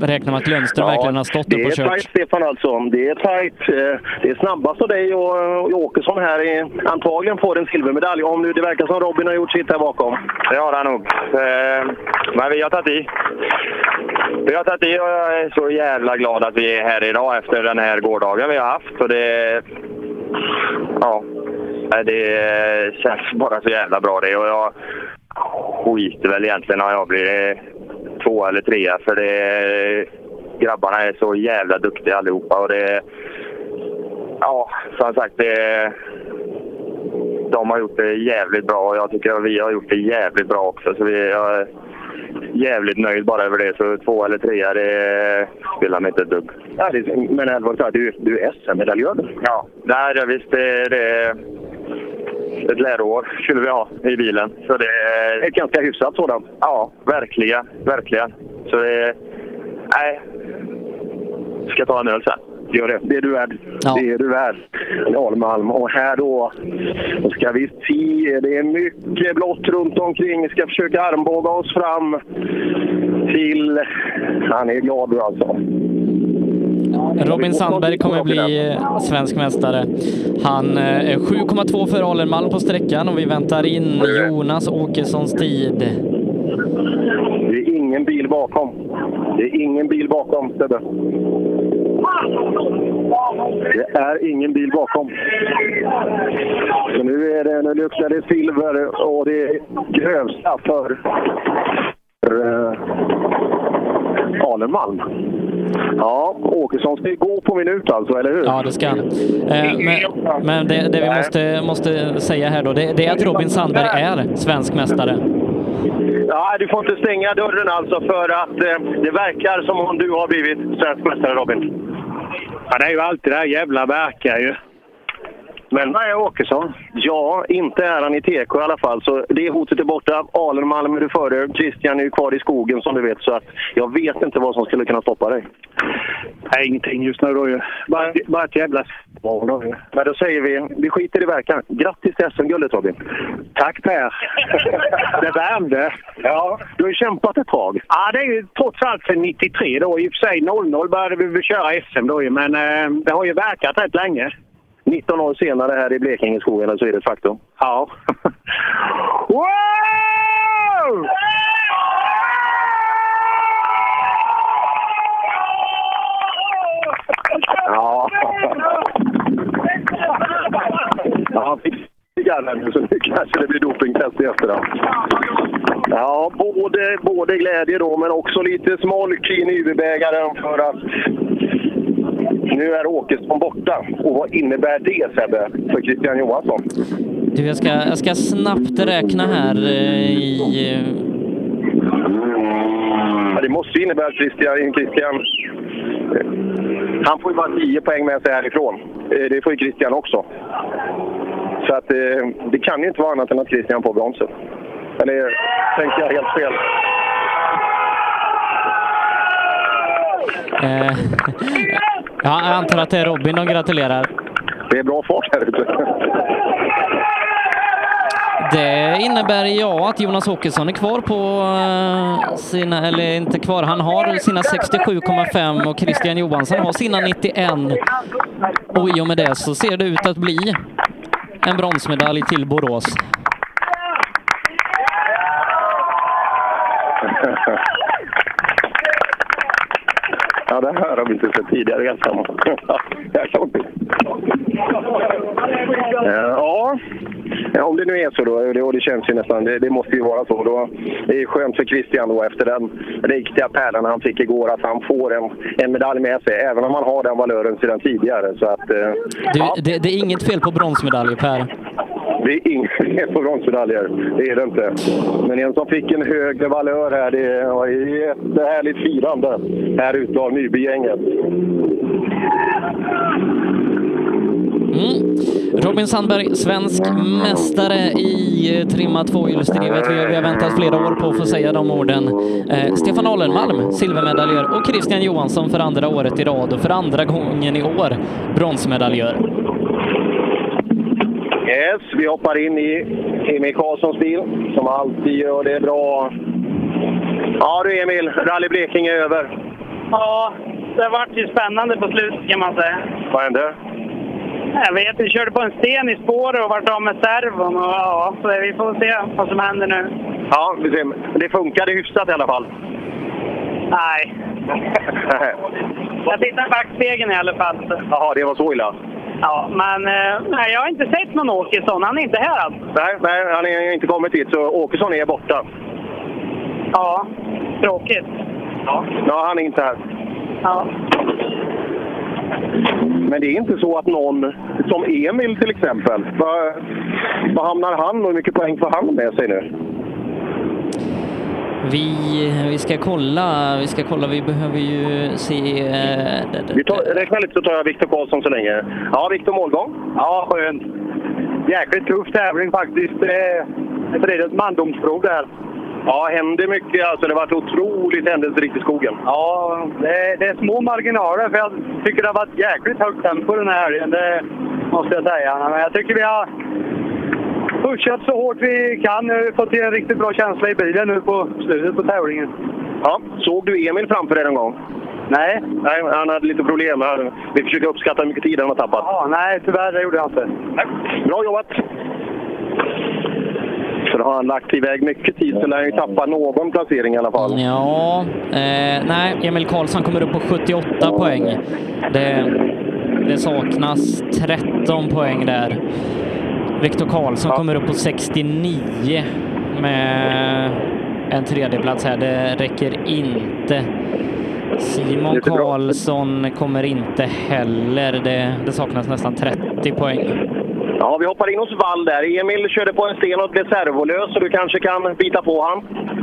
räkna med att Lundström verkligen har stått det upp och är kört. tajt Stefan alltså. Det är tajt. Eh, Det är snabbast av dig och och Åkesson här är antagligen får en silvermedalj. Om nu det verkar som Robin har gjort sitt här bakom. Det har han nog. Eh, Men vi har tagit i. Vi har tagit i och jag är så jävla glad att vi är här idag efter den här gårdagen vi har haft. Och det, ja, det känns bara så jävla bra det. Och jag skiter väl egentligen om jag blir två eller trea. För det, grabbarna är så jävla duktiga allihopa. Och det, ja, som sagt, det, de har gjort det jävligt bra och jag tycker att vi har gjort det jävligt bra också. Så vi, jag är jävligt nöjd bara över det. Så två eller trea, det spelar mig inte ett dugg. Ja, men allvarligt talat, du, du är SM-medaljör. Ja, nej, det, visst det, det ett läroår skulle vi ha i bilen. Så det är ett ganska hyfsat sådant. Ja, verkligen. Verkligen. Så det... Nej. Ska ta en öl sen. Gör det. Det är du värd. Det är du värd. Almalm. Och här då, då ska vi se. Det är mycket blått runt omkring. Vi ska försöka armbåga oss fram till... Han är glad nu alltså. Robin Sandberg kommer bli eh, svensk mästare. Han eh, är 7,2 för Alenmalm på sträckan och vi väntar in Jonas Åkessons tid. Det är ingen bil bakom. Det är ingen bil bakom, Sebbe. Det är ingen bil bakom. Så nu, är det, nu luktar det silver och det är grövsta för, för uh, Alenmalm. Ja, Åkesson ska ju gå på minut alltså, eller hur? Ja, det ska han. Eh, Men, men det, det vi måste, måste säga här då, det, det är att Robin Sandberg är svensk mästare. Ja, du får inte stänga dörren alltså för att eh, det verkar som om du har blivit svensk mästare Robin. Ja, det är ju alltid det här jävla verkar ju. Men är Åkesson? Ja, inte är han i TK i alla fall. Så det hotet är borta. Alenmalm är du före. Christian är ju kvar i skogen som du vet. Så att jag vet inte vad som skulle kunna stoppa dig. Nej, ingenting just nu då ju. Bara, bara ett jävla svar då. Men då säger vi, vi skiter i verkan. Grattis till SM-guldet Robin! Tack Per! det värmde. Ja, du har ju kämpat ett tag. Ja, det är ju trots allt sedan 93 då. I och för sig 00 började vi köra SM då ju, men eh, det har ju verkat rätt länge. 19 år senare här i Blekingeskogen så är det ett faktum. Ja. wow! Ja. Ja, cigarren så nu kanske det blir dopingtest i efterhand. Ja, både, både glädje då men också lite smolk i nybägaren för att nu är Åkesson borta. Och vad innebär det Sebbe för Christian Johansson? Du, jag ska, jag ska snabbt räkna här eh, i... eh, Ja, det måste ju innebära att Christian, Christian han får ju bara 10 poäng med sig härifrån. Eh, Det får ju Christian också. Så att eh, det kan ju inte vara annat än att Christian får bronset. Eller tänker jag helt fel? Ja, jag antar att det är Robin de gratulerar. Det är bra fart här ute. Det innebär ja att Jonas Åkesson är kvar på eh, sina, eller inte kvar, han har sina 67,5 och Christian Johansson har sina 91. Och i och med det så ser det ut att bli en bronsmedalj till Borås. Ja, det här har vi inte sett tidigare vad kul. Ja, om det nu är så då, och det, och det känns ju nästan, det, det måste ju vara så. Då, det är skönt för Christian då efter den riktiga pärlan han fick igår att han får en, en medalj med sig, även om han har den valören sedan tidigare. Så att, eh, Du, ja, det, det är inget fel på bronsmedaljer Per det är inget fel på bronsmedaljer, det är det inte. Men en som fick en högre valör här, det var jättehärligt firande här ute av Nybygänget. Mm. Robin Sandberg, svensk mästare i eh, trimma trimmat tvåhjulsdrivet. Vi, har- vi har väntat flera år på att få säga de orden. Eh, Stefan Alenmalm, silvermedaljör och Christian Johansson för andra året i rad och för andra gången i år bronsmedaljör. Yes, vi hoppar in i Emil Karlssons bil, som alltid gör det bra. Ja du Emil, Rally Blekinge är över. Ja, det vart ju spännande på slutet kan man säga. Vad hände? Jag vet, vi körde på en sten i spåret och vart av med servon. Och, ja, så vi får se vad som händer nu. Ja, vi ser. Det funkade hyfsat i alla fall. Nej, jag tittar i backspegeln i alla fall. Jaha, det var så illa? Ja, men eh, nej, jag har inte sett någon Åkesson. Han är inte här alltså. Nej, nej, han har inte kommit hit, så Åkesson är borta. Ja, tråkigt. Ja, ja han är inte här. Ja. Men det är inte så att någon, som Emil till exempel, vad, vad hamnar han och hur mycket poäng får han med sig nu? Vi, vi ska kolla, vi ska kolla, vi behöver ju se... eh, Vi tar, räkna lite så tar jag Viktor Karlsson så länge. Ja, Viktor målgång? Ja, skönt. Jäkligt tuff tävling faktiskt. Det det är ett mandomsprov där. Ja, händer mycket. Alltså, det har varit otroligt händelserikt i skogen. Ja, det är, det är små marginaler för jag tycker det har varit jäkligt högt tempo den här helgen. Det måste jag säga. Men jag tycker vi har pushat så hårt vi kan. Vi har fått till en riktigt bra känsla i bilen nu på slutet på tävlingen. Ja, såg du Emil framför dig någon gång? Nej. Nej, han hade lite problem. här. Vi försöker uppskatta hur mycket tid han har tappat. Ja, nej, tyvärr det gjorde jag inte. Bra jobbat! Så då har han lagt iväg mycket tid så lär han ju tappa någon placering i alla fall. Ja, eh, nej, Emil Karlsson kommer upp på 78 poäng. Det, det saknas 13 poäng där. Viktor Karlsson kommer upp på 69 med en tredjeplats här. Det räcker inte. Simon. Karlsson kommer inte heller. Det, det saknas nästan 30 poäng. Ja, vi hoppar in hos Wall där. Emil körde på en sten och blev servolös så du kanske kan bita på han.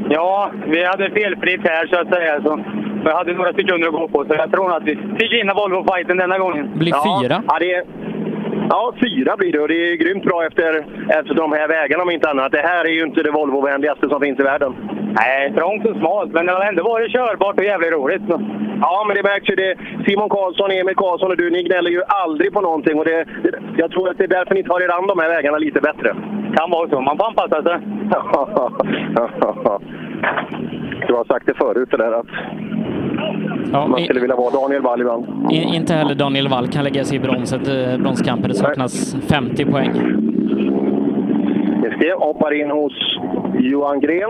Ja, vi hade felfritt här så att säga. Så vi hade några sekunder att gå på, så jag tror att vi fick vinna Volvo-fighten denna gången. Blir ja, fyra. Ja, det Ja, fyra blir det och det är grymt bra efter, efter de här vägarna om inte annat. Det här är ju inte det Volvo-vänligaste som finns i världen. Nej, trångt och smalt, men det har ändå varit körbart och jävligt roligt. Ja, men det märks ju. Det. Simon Karlsson, Emil Karlsson och du, ni gnäller ju aldrig på någonting. Och det, det, jag tror att det är därför ni tar er an de här vägarna lite bättre. Kan vara så. Man får anpassa sig. du har sagt det förut, det där att Ja, man i- skulle vilja vara Daniel Wall ibland. I, inte heller Daniel Wall kan lägga sig i bronset, eh, bronskampen. Det saknas 50 poäng. Vi ska hoppar in hos Johan Gren.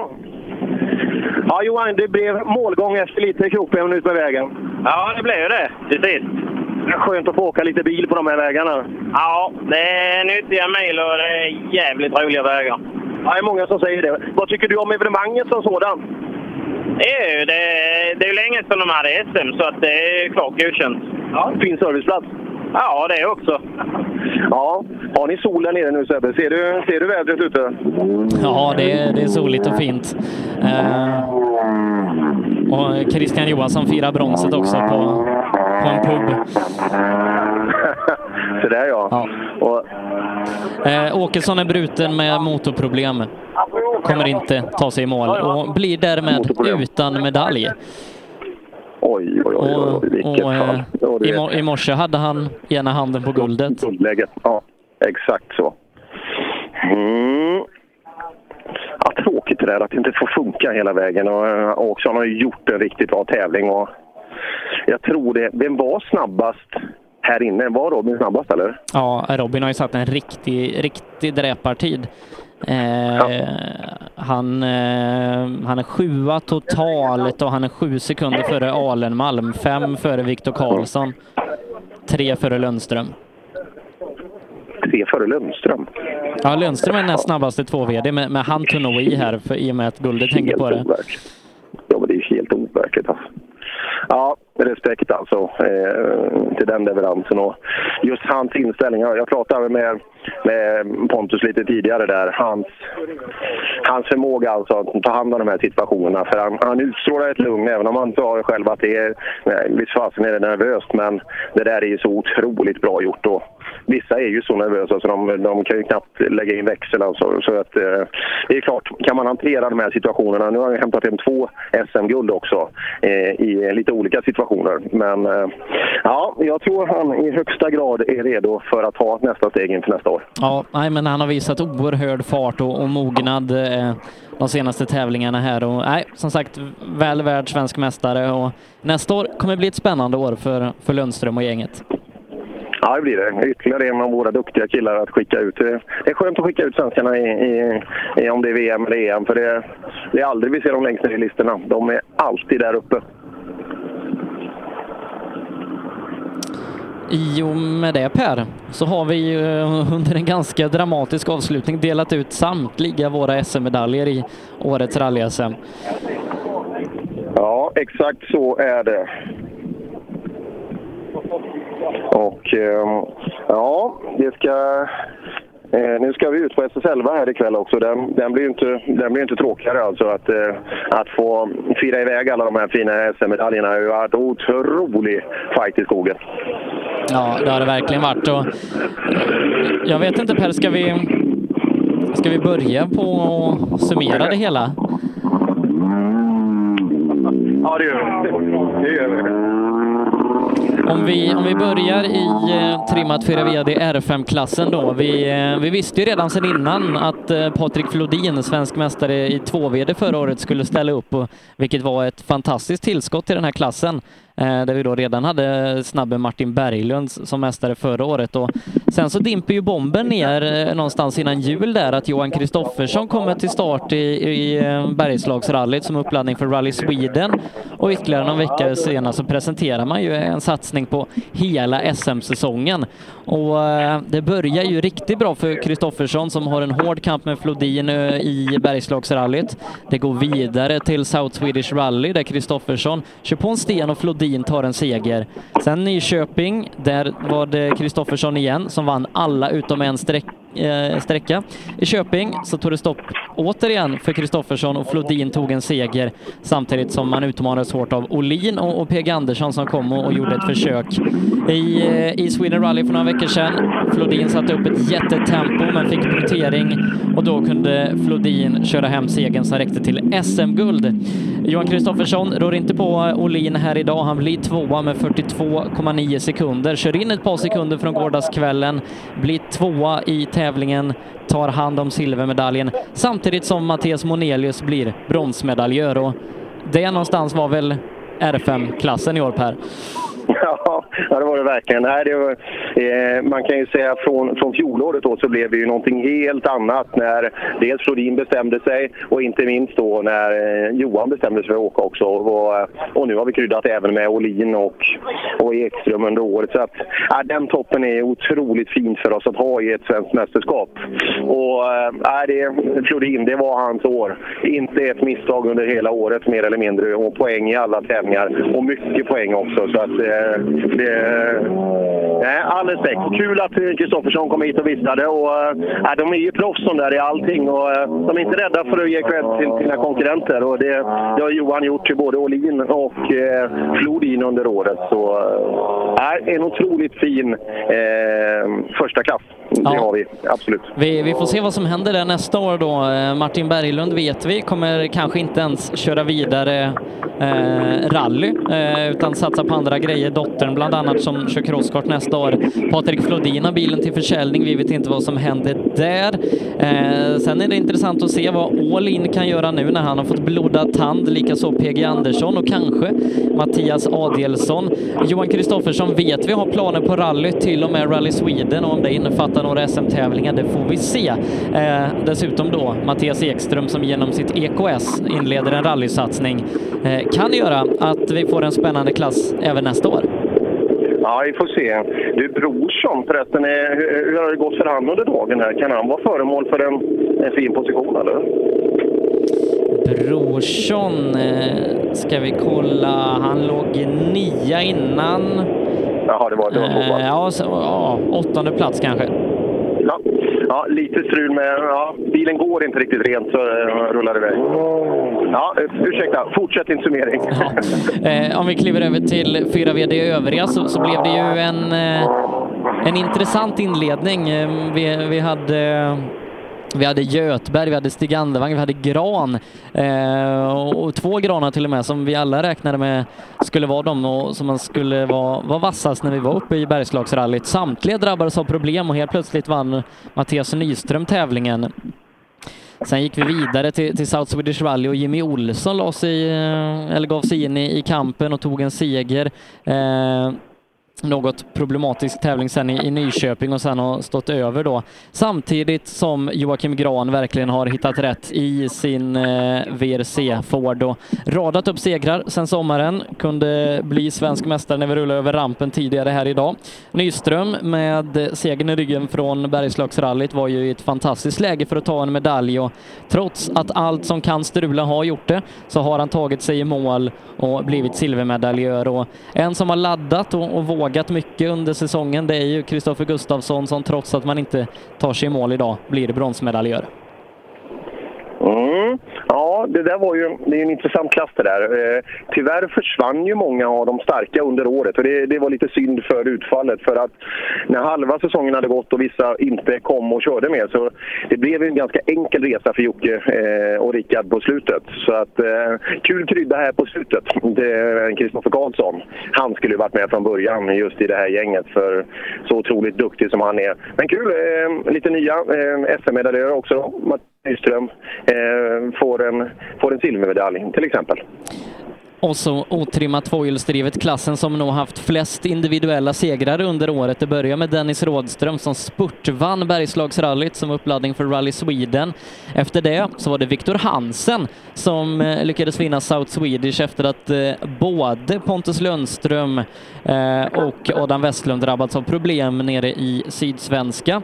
Ja, Johan, det blev målgång efter lite krokben ut med vägen. Ja, det blev ju det till sist. Skönt att få åka lite bil på de här vägarna. Ja, det är nyttiga mil och det är jävligt roliga vägar. Ja, det är många som säger det. Vad tycker du om evenemanget som sådant? Det är ju det, det är ju länge sedan de hade SM, så att det är klart godkänt. Ja, fin serviceplats. Ja, det också. Ja, har ni sol där nere nu Sebbe? Ser du, ser du vädret ute? Ja, det är, det är soligt och fint. Eh, och Christian Johansson firar bronset också på, på en pub. Så där ja. Och, Eh, Åkesson är bruten med motorproblem. Kommer inte ta sig i mål och blir därmed utan medalj. oj, oj, oj, oj, Och, oj vilket och, eh, fall. Ja, i, I morse hade han ena handen på guldet. Guldläget, ja. Exakt så. Mm. Ja, där att det inte får funka hela vägen. Och eh, Åkesson har ju gjort en riktigt bra tävling. Och jag tror det. Vem var snabbast här inne? Var Robin snabbast eller? Ja, Robin har ju satt en riktig, riktig dräpartid. Eh, han, eh, han är sjua totalt och han är sju sekunder före Alenmalm, fem före Viktor Karlsson, tre före Lundström. Tre före Lundström. Ja, Lundström är näst snabbaste 2VD, men, men han tog nog i här för, i och med att guldet hängde på det. Ja, men det är ju helt overkligt. Alltså. Ja, respekt alltså eh, till den leveransen och just hans inställning. Jag pratade med, med Pontus lite tidigare där. Hans, hans förmåga alltså att ta hand om de här situationerna. För han, han utstrålar ett lugn även om han sa själv att det är, visst fasen är det nervöst men det där är ju så otroligt bra gjort. Och vissa är ju så nervösa så de, de kan ju knappt lägga in växeln. Alltså. Så att, eh, det är klart, kan man hantera de här situationerna. Nu har han hämtat hem två SM-guld också eh, i lite olika situationer. Men eh, ja, jag tror han i högsta grad är redo för att ta nästa steg inför nästa år. Ja, nej, men han har visat oerhörd fart och, och mognad eh, de senaste tävlingarna här. Och, nej, som sagt, väl värd svensk mästare och nästa år kommer bli ett spännande år för, för Lundström och gänget. Ja, det blir det. Ytterligare en av våra duktiga killar att skicka ut. Det är skönt att skicka ut svenskarna i, i, i om det är VM eller EM, för det, det är aldrig vi ser dem längst ner i listorna. De är alltid där uppe. I och med det Per, så har vi eh, under en ganska dramatisk avslutning delat ut samtliga våra SM-medaljer i årets rally-SM. Ja, exakt så är det. Och eh, ja, det ska... Eh, nu ska vi ut på SSL här ikväll också. Den, den, blir ju inte, den blir inte tråkigare alltså. Att, eh, att få fira iväg alla de här fina SM-medaljerna har ju varit otrolig fight i skogen. Ja, det har det verkligen varit. Och eh, jag vet inte Per, ska vi, ska vi börja på att summera det hela? Ja, det gör vi. Det gör vi. Om vi, om vi börjar i eh, trimmat 4 VD R5-klassen då. Vi, eh, vi visste ju redan sedan innan att eh, Patrik Flodin, svensk mästare i 2 VD förra året, skulle ställa upp, och, vilket var ett fantastiskt tillskott till den här klassen. Eh, där vi då redan hade snabbe Martin Berglund som mästare förra året. Och sen så dimper ju bomben ner eh, någonstans innan jul där att Johan Kristoffersson kommer till start i, i eh, Bergslagsrallyt som uppladdning för Rally Sweden. Och ytterligare någon vecka senare så presenterar man ju en satsning på hela SM-säsongen. Och eh, det börjar ju riktigt bra för Kristoffersson som har en hård kamp med Flodin eh, i Bergslagsrallyt. Det går vidare till South Swedish Rally där Kristoffersson kör på en sten och Flodin tar en seger. Sen Nyköping, där var det Kristoffersson igen som vann alla utom en sträcka eh, sträcka. I Köping så tog det stopp återigen för Kristoffersson och Flodin tog en seger samtidigt som man utmanades hårt av Olin och, och PG Andersson som kom och, och gjorde ett försök. I, eh, I Sweden Rally för några veckor sedan, Flodin satte upp ett jättetempo men fick punktering och då kunde Flodin köra hem segern som räckte till SM-guld. Johan Kristoffersson rår inte på Olin här idag. Han blir tvåa med 42,9 sekunder. Kör in ett par sekunder från gårdagskvällen, blir tvåa i tävlingen, tar hand om silvermedaljen samtidigt som Mattias Monelius blir bronsmedaljör. Och det någonstans var väl R5-klassen i år, Per? Ja, det var det verkligen. Nej, det var, eh, man kan ju säga från, från fjolåret då så blev det ju någonting helt annat när dels Flodin bestämde sig och inte minst då när eh, Johan bestämde sig för att åka också. Och, och nu har vi kryddat även med Olin och, och Ekström under året. Så att, ja, den toppen är otroligt fin för oss att ha i ett svenskt mästerskap. Och äh, det, Flodin, det var hans år. Inte ett misstag under hela året mer eller mindre. Och poäng i alla tävlingar. Och mycket poäng också. Så att, eh, Eh, det, nej, all respekt. Kul att Kristoffersson kom hit och visade. Och, äh, de är ju proffs de där i allting. Och, äh, de är inte rädda för att ge cred till sina konkurrenter. Och det, det har Johan gjort till både Olin och äh, Flodin under året. Så äh, en otroligt fin äh, första klass. Det Ja. har vi, absolut. Vi, vi får se vad som händer där nästa år då. Eh, Martin Berglund vet vi kommer kanske inte ens köra vidare eh, rally eh, utan satsa på andra grejer. Dottern bland annat som kör crosskart nästa år. Patrik Flodin har bilen till försäljning. Vi vet inte vad som händer där. Eh, sen är det intressant att se vad All In kan göra nu när han har fått blodad tand. Likaså PG Andersson och kanske Mattias Adielsson. Johan Kristoffersson vet vi har planer på rally, till och med Rally Sweden och om det innefattar några SM-tävlingar, det får vi se. Eh, dessutom då Mattias Ekström som genom sitt EKS inleder en rallysatsning eh, kan göra att vi får en spännande klass även nästa år. Ja, vi får se. Du, Brorsson förresten, är, hur, hur har det gått för han under dagen här? Kan han vara föremål för en, en fin position eller? Brorsson, eh, ska vi kolla, han låg nia innan. Jaha, det var det. Var Eh, ja, så, ja, åttonde plats kanske. Ja. lite strul med... Ja, bilen går inte riktigt rent så eh, rullar det iväg. Ja, ursäkta. Fortsätt din summering. Eh, om vi kliver över till fyra VD övriga så, så blev det ju en, eh, en intressant inledning. Eh, vi, vi hade vi hade Götberg, vi hade Stig Andevang, vi hade Gran eh, och, två granar till och med som vi alla räknade med skulle vara de och som man skulle vara, vara vassast när vi var uppe i Bergslagsrallyt. Samtliga drabbades av problem och helt plötsligt vann Mattias Nyström tävlingen. Sen gick vi vidare till, till South Swedish Rally och Jimmy Olsson la sig, eh, eller gav sig in i, i kampen och tog en seger. Eh, något problematisk tävling sen i, i Nyköping och sen har stått över då. Samtidigt som Joakim Gran verkligen har hittat rätt i sin eh, VRC Ford och radat upp segrar sen sommaren. Kunde bli svensk mästare när vi rullade över rampen tidigare här idag. Nyström med segern i ryggen från Bergslagsrallyt var ju i ett fantastiskt läge för att ta en medalj och trots att allt som kan strula har gjort det så har han tagit sig i mål och blivit silvermedaljör och en som har laddat och, och vågat mycket under säsongen det är ju Kristoffer Gustafsson som trots att man inte tar sig i mål idag blir bronsmedaljör. Mm. Ja, det där var ju det är en intressant klass det där. Eh, tyvärr försvann ju många av de starka under året och det, det var lite synd för utfallet för att när halva säsongen hade gått och vissa inte kom och körde med så det blev en ganska enkel resa för Jocke eh, och Rickard på slutet. Så att eh, kul krydda här på slutet. Kristoffer Karlsson, han skulle ju varit med från början just i det här gänget för så otroligt duktig som han är. Men kul, eh, lite nya eh, SM-medaljörer också. Nyström eh, får, en, får en silvermedalj till exempel. Och så otrimmat tvåhjulsdrivet, klassen som nog haft flest individuella segrar under året. Det börjar med Dennis Rådström som spurtvann Bergslagsrallyt som uppladdning för Rally Sweden. Efter det så var det Viktor Hansen som eh, lyckades vinna South Swedish efter att eh, både Pontus Lundström eh, och Adam Westlund drabbats av problem nere i Sydsvenska.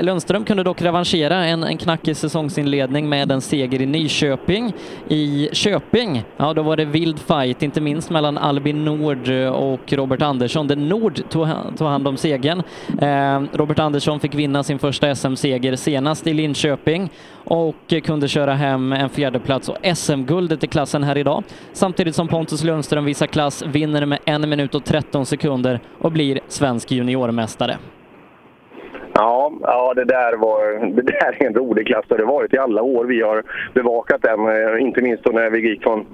Lundström kunde dock revanschera en, en knackig säsongsinledning med en seger i Nyköping. I Köping, ja då var det vild fight fight, inte minst mellan Albin Nord eh, och Robert Andersson, där Nord tog, tog hand om segern. Eh, Robert Andersson fick vinna sin första SM-seger senast i Linköping och kunde köra hem en fjärdeplats och SM-guldet i klassen här idag. Samtidigt som Pontus Lundström visar klass, vinner med en minut och 13 sekunder och blir svensk juniormästare. Ja, ja det, där var, det där är en rolig klass. Det har det varit i alla år vi har bevakat den. Eh, inte minst då när vi gick från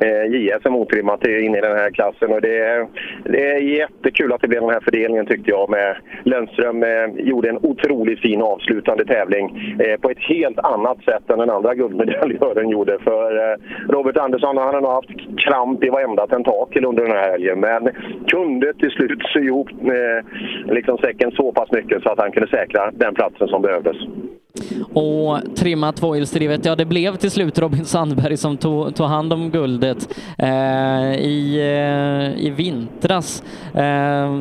Eh, JS är motrimmat in i den här klassen. Och det, är, det är jättekul att det blev den här fördelningen tyckte jag. Med Lundström eh, gjorde en otroligt fin avslutande tävling eh, på ett helt annat sätt än den andra guldmedaljören gjorde. För eh, Robert Andersson han har nog haft kramp i varenda tentakel under den här helgen. Men kunde till slut sy ihop eh, liksom säcken så pass mycket så att han kunde säkra den platsen som behövdes. Och trimma tvåhjulsdrivet, ja det blev till slut Robin Sandberg som tog, tog hand om guldet eh, i, eh, i vintras. Eh,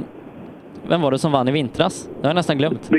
vem var det som vann i vintras? Det har jag nästan glömt.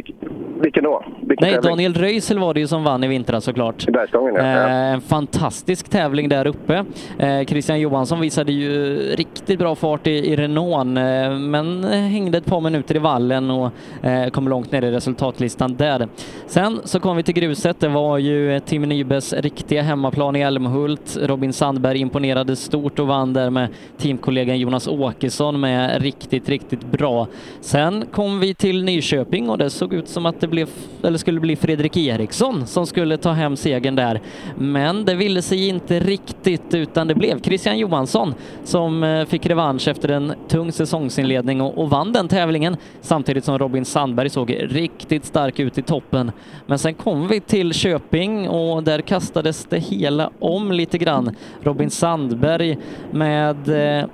Vilken då? Vilken Nej, tävling? Daniel Röisel var det ju som vann i vintras såklart. I Bergstången, ja. Eh, en fantastisk tävling där uppe. Eh, Christian Johansson visade ju riktigt bra fart i, i Renault, eh, men hängde ett par minuter i vallen och eh, kom långt ner i resultatlistan där. Sen så kom vi till gruset. Det var ju Tim Nybes riktiga hemmaplan i Älmhult. Robin Sandberg imponerade stort och vann där med teamkollegan Jonas Åkesson med riktigt, riktigt bra. Sen Sen kom vi till Nyköping och det såg ut som att det blev, eller skulle bli Fredrik Eriksson som skulle ta hem segern där. Men det ville sig inte riktigt utan det blev Christian Johansson som eh, fick revansch efter en tung säsongsinledning och, och vann den tävlingen samtidigt som Robin Sandberg såg riktigt stark ut i toppen. Men sen kom vi till Köping och där kastades det hela om lite grann. Robin Sandberg med eh,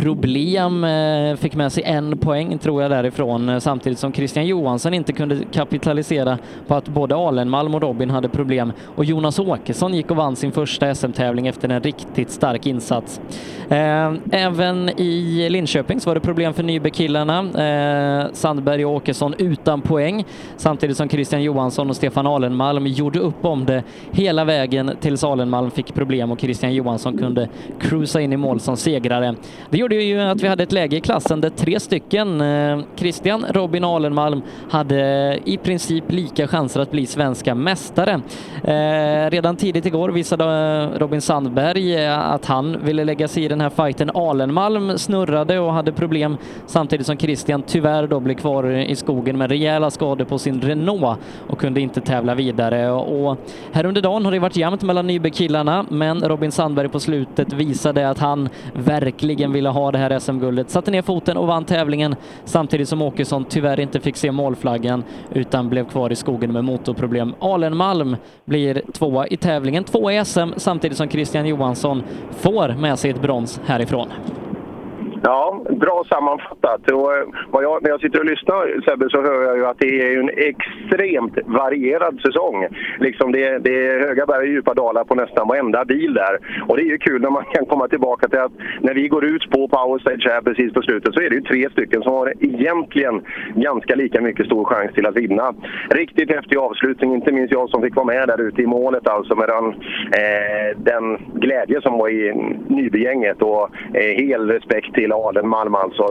problem, eh, fick med sig en poäng tror jag därifrån eh, samtidigt som Christian Johansson inte kunde kapitalisera på att både Alenmalm och Robin hade problem och Jonas Åkesson gick och vann sin första SM-tävling efter en riktigt stark insats. Eh, även i Linköping så var det problem för Nybekillarna. Sandberg och Åkesson utan poäng samtidigt som Christian Johansson och Stefan Alenmalm gjorde upp om det hela vägen tills Alenmalm fick problem och Christian Johansson kunde cruisa in i mål som segrare. Det gjorde det ju att vi hade ett läge i klassen där tre stycken, eh, Christian, Robin och Alenmalm, hade i princip lika chanser att bli svenska mästare. Eh, redan tidigt igår visade eh, Robin Sandberg att han ville lägga sig i den här fighten. Alenmalm snurrade och hade problem samtidigt som Christian tyvärr då blev kvar i skogen med rejäla skador på sin Renault och kunde inte tävla vidare. Och här under dagen har det varit jämnt mellan Nybekillarna, men Robin Sandberg på slutet visade att han verkligen ville ha det här SM-guldet. Satte ner foten och vann tävlingen samtidigt som Åkesson tyvärr inte fick se målflaggan utan blev kvar i skogen med motorproblem. Alenmalm blir tvåa i tävlingen, tvåa i SM samtidigt som Christian Johansson får med sig ett brons härifrån. Ja, bra sammanfattat. Och eh, vad jag, när jag sitter och lyssnar Sebbe så hör jag ju att det är en extremt varierad säsong. Liksom det, det är höga berg och djupa dalar på nästan varenda bil där. Och det är ju kul när man kan komma tillbaka till att när vi går ut på powerstage här precis på slutet så är det ju tre stycken som har egentligen ganska lika mycket stor chans till att vinna. Riktigt häftig avslutning, inte minst jag som fick vara med där ute i målet alltså med den, eh, den glädje som var i Nybygänget och eh, hel respekt till Alenmalm alltså.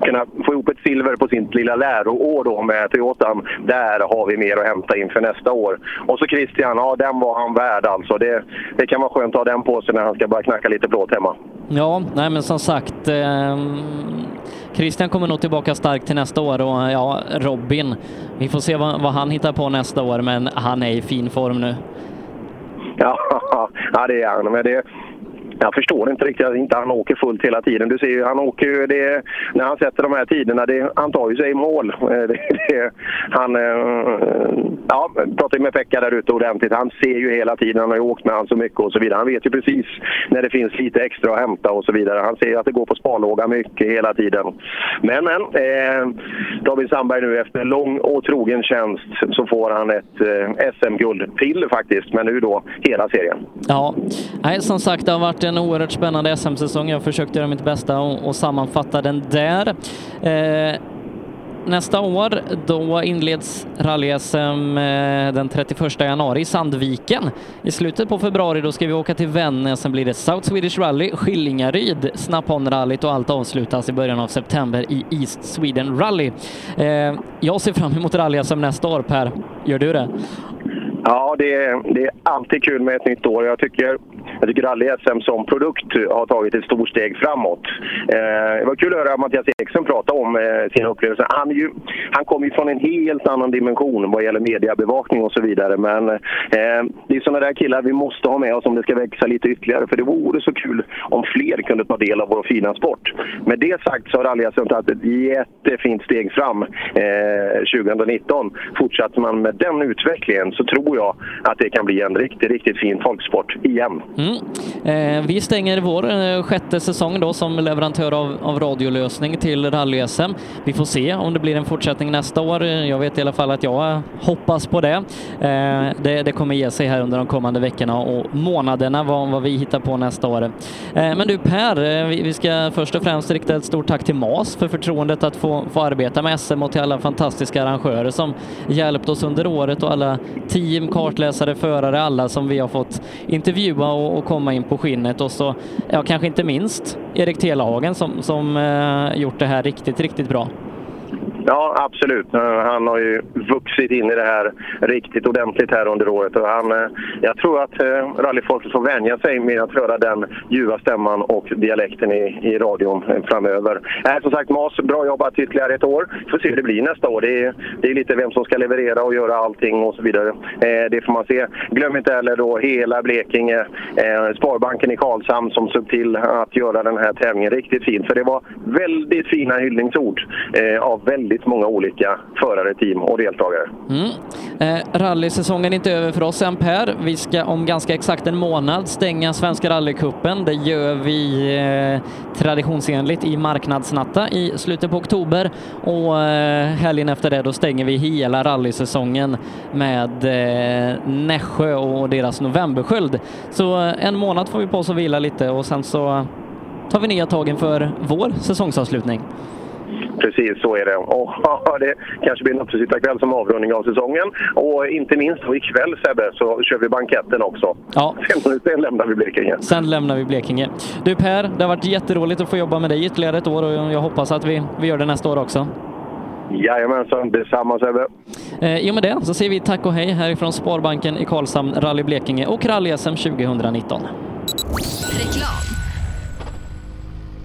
Kunna få ihop ett silver på sitt lilla läroår då med Toyotan. Där har vi mer att hämta inför nästa år. Och så Christian, ja den var han värd alltså. Det, det kan vara skönt att ha den på sig när han ska börja knacka lite plåt hemma. Ja, nej men som sagt, eh, Christian kommer nog tillbaka starkt till nästa år och ja, Robin, vi får se vad, vad han hittar på nästa år, men han är i fin form nu. Ja, ja det är han. Men det, jag förstår inte riktigt att inte han åker fullt hela tiden. Du ser ju, han åker ju, det, när han sätter de här tiderna, det, han tar ju sig i mål. Eh, det, det, han, eh, ja, pratar ju med Pekka där ute ordentligt. Han ser ju hela tiden, han har ju åkt med han så mycket och så vidare. Han vet ju precis när det finns lite extra att hämta och så vidare. Han ser att det går på sparlåga mycket hela tiden. Men, men, eh, David Sandberg nu efter lång och trogen tjänst så får han ett eh, SM-guld till faktiskt, men nu då hela serien. Ja, nej, som sagt, det har varit en en oerhört spännande SM-säsong. Jag försökte göra mitt bästa och, och sammanfatta den där. Eh, nästa år då inleds rally-SM eh, den 31 januari i Sandviken. I slutet på februari då ska vi åka till Vännäs, sen blir det South Swedish Rally, Skillingaryd, SnappHon-rallyt och allt avslutas i början av september i East Sweden Rally. Eh, jag ser fram emot rally-SM nästa år Per, gör du det? Ja, det är, det är alltid kul med ett nytt år. Jag tycker, jag tycker rally-SM som produkt har tagit ett stort steg framåt. Eh, det var kul att höra Mattias Eriksson prata om eh, sina upplevelser. Han, ju, han kommer ju från en helt annan dimension vad gäller mediebevakning och så vidare. Men eh, det är sådana där killar vi måste ha med oss om det ska växa lite ytterligare. För det vore så kul om fler kunde ta del av vår fina sport. Med det sagt så har rally-SM tagit ett jättefint steg fram eh, 2019. Fortsätter man med den utvecklingen så tror jag att det kan bli en riktigt, riktigt fin folksport igen. Mm. Eh, vi stänger vår eh, sjätte säsong då som leverantör av, av radiolösning till rally-SM. Vi får se om det blir en fortsättning nästa år. Jag vet i alla fall att jag hoppas på det. Eh, det, det kommer ge sig här under de kommande veckorna och månaderna vad, vad vi hittar på nästa år. Eh, men du Per, eh, vi, vi ska först och främst rikta ett stort tack till MAS för förtroendet att få, få arbeta med SM och till alla fantastiska arrangörer som hjälpt oss under året och alla tio team, kartläsare, förare, alla som vi har fått intervjua och, och komma in på skinnet och så, ja kanske inte minst Erik Telehagen som, som eh, gjort det här riktigt, riktigt bra. Ja, absolut. Han har ju vuxit in i det här riktigt ordentligt här under året. Och han, eh, jag tror att eh, rallyfolket får vänja sig med att höra den ljuva stämman och dialekten i, i radion eh, framöver. Äh, som sagt, Mas, bra jobbat ytterligare ett år. Får se hur det blir nästa år. Det är, det är lite vem som ska leverera och göra allting och så vidare. Eh, det får man se. Glöm inte heller då hela Blekinge, eh, Sparbanken i Karlshamn som såg till att göra den här tävlingen riktigt fin. För det var väldigt fina hyllningsord eh, av väldigt väldigt många olika förare, team och deltagare. Mm. Eh, rallysäsongen är inte över för oss än Per. Vi ska om ganska exakt en månad stänga Svenska rallycupen. Det gör vi eh, traditionsenligt i marknadsnatta i slutet på oktober och eh, helgen efter det då stänger vi hela rallysäsongen med eh, Nässjö och deras novembersköld. Så eh, en månad får vi på oss att vila lite och sen så tar vi nya tagen för vår säsongsavslutning. Precis så är det. Och det kanske blir en uppesittarkväll som avrundning av säsongen. Och inte minst ikväll Sebbe så kör vi banketten också. Ja. Sen, sen lämnar vi Blekinge. Sen lämnar vi Blekinge. Du Per, det har varit jätteroligt att få jobba med dig ytterligare ett år och jag hoppas att vi, vi gör det nästa år också. Jajamensan, detsamma Sebbe. Eh, I och med det så säger vi tack och hej härifrån Sparbanken i Karlshamn, Rally Blekinge och Rally-SM 2019. Reklam.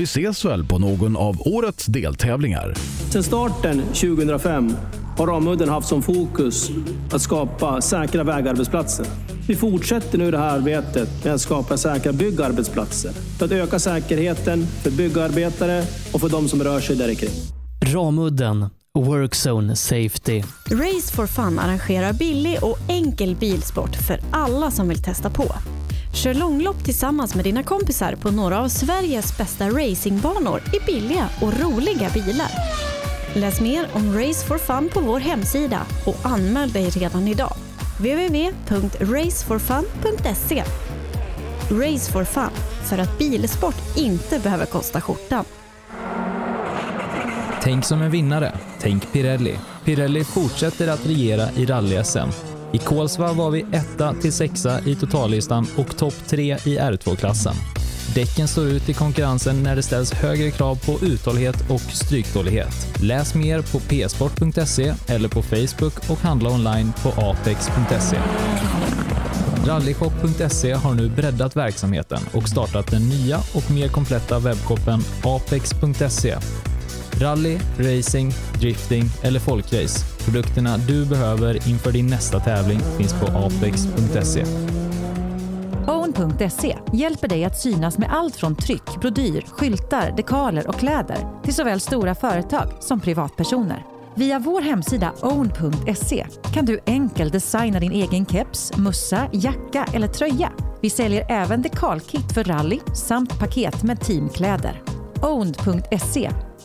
Vi ses väl på någon av årets deltävlingar. Sedan starten 2005 har Ramudden haft som fokus att skapa säkra vägarbetsplatser. Vi fortsätter nu det här arbetet med att skapa säkra byggarbetsplatser för att öka säkerheten för byggarbetare och för de som rör sig där kring. Ramudden Workzone Safety. Race for Fun arrangerar billig och enkel bilsport för alla som vill testa på. Kör långlopp tillsammans med dina kompisar på några av Sveriges bästa racingbanor i billiga och roliga bilar. Läs mer om Race for Fun på vår hemsida och anmäl dig redan idag. www.raceforfun.se Race for Fun, för att bilsport inte behöver kosta skjortan. Tänk som en vinnare. Tänk Pirelli. Pirelli fortsätter att regera i rally-SM. I Kolsva var vi etta till sexa i totallistan och topp tre i R2-klassen. Däcken står ut i konkurrensen när det ställs högre krav på uthållighet och stryktålighet. Läs mer på psport.se eller på Facebook och handla online på apex.se. Rallyshop.se har nu breddat verksamheten och startat den nya och mer kompletta webbshoppen apex.se. Rally, racing, drifting eller folkrace. Produkterna du behöver inför din nästa tävling finns på apex.se. Own.se hjälper dig att synas med allt från tryck, brodyr, skyltar, dekaler och kläder till såväl stora företag som privatpersoner. Via vår hemsida own.se kan du enkelt designa din egen keps, mössa, jacka eller tröja. Vi säljer även dekalkit för rally samt paket med teamkläder. Own.se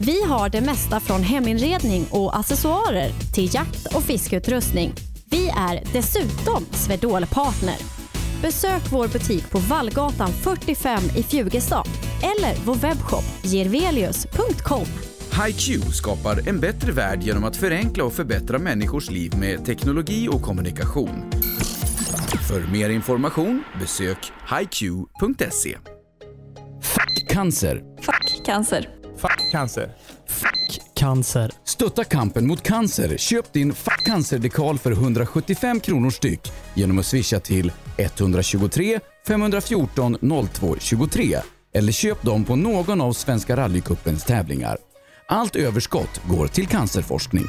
Vi har det mesta från heminredning och accessoarer till jakt och fiskeutrustning. Vi är dessutom Swedol-partner. Besök vår butik på Vallgatan 45 i Fjugestad eller vår webbshop girvelius.com. HiQ skapar en bättre värld genom att förenkla och förbättra människors liv med teknologi och kommunikation. För mer information besök hiq.se. Cancer. Cancer. Fuck cancer. Cancer. Stötta kampen mot cancer. Köp din Fuck cancer-dekal för 175 kronor styck genom att swisha till 123 514 02 23 eller köp dem på någon av Svenska rallycupens tävlingar. Allt överskott går till cancerforskning.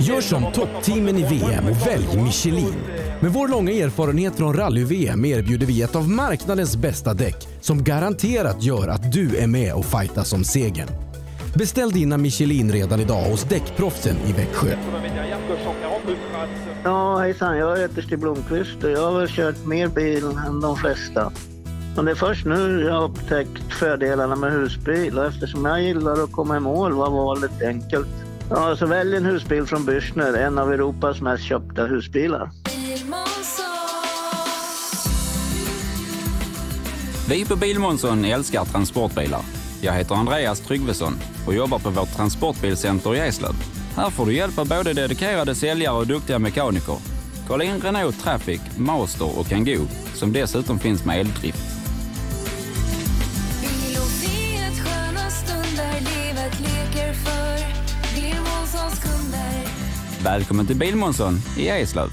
Gör som toppteamen i VM och välj Michelin. Med vår långa erfarenhet från rally-VM erbjuder vi ett av marknadens bästa däck som garanterat gör att du är med och fightas om segern. Beställ dina Michelin redan idag hos Däckproffsen i Växjö. Ja, hejsan. Jag heter Stig Blomqvist och jag har väl kört mer bil än de flesta. Men det är först nu jag har upptäckt fördelarna med husbil och eftersom jag gillar att komma i mål var valet enkelt. Ja, så välj en husbil från Bürstner, en av Europas mest köpta husbilar. Vi på Bilmånsson älskar transportbilar. Jag heter Andreas Tryggvesson och jobbar på vårt transportbilcenter i Eslöv. Här får du hjälp av både dedikerade säljare och duktiga mekaniker. Kolla in Renault Traffic, Master och Kangoo som dessutom finns med eldrift. Välkommen till Bilmånsson i Eslöv.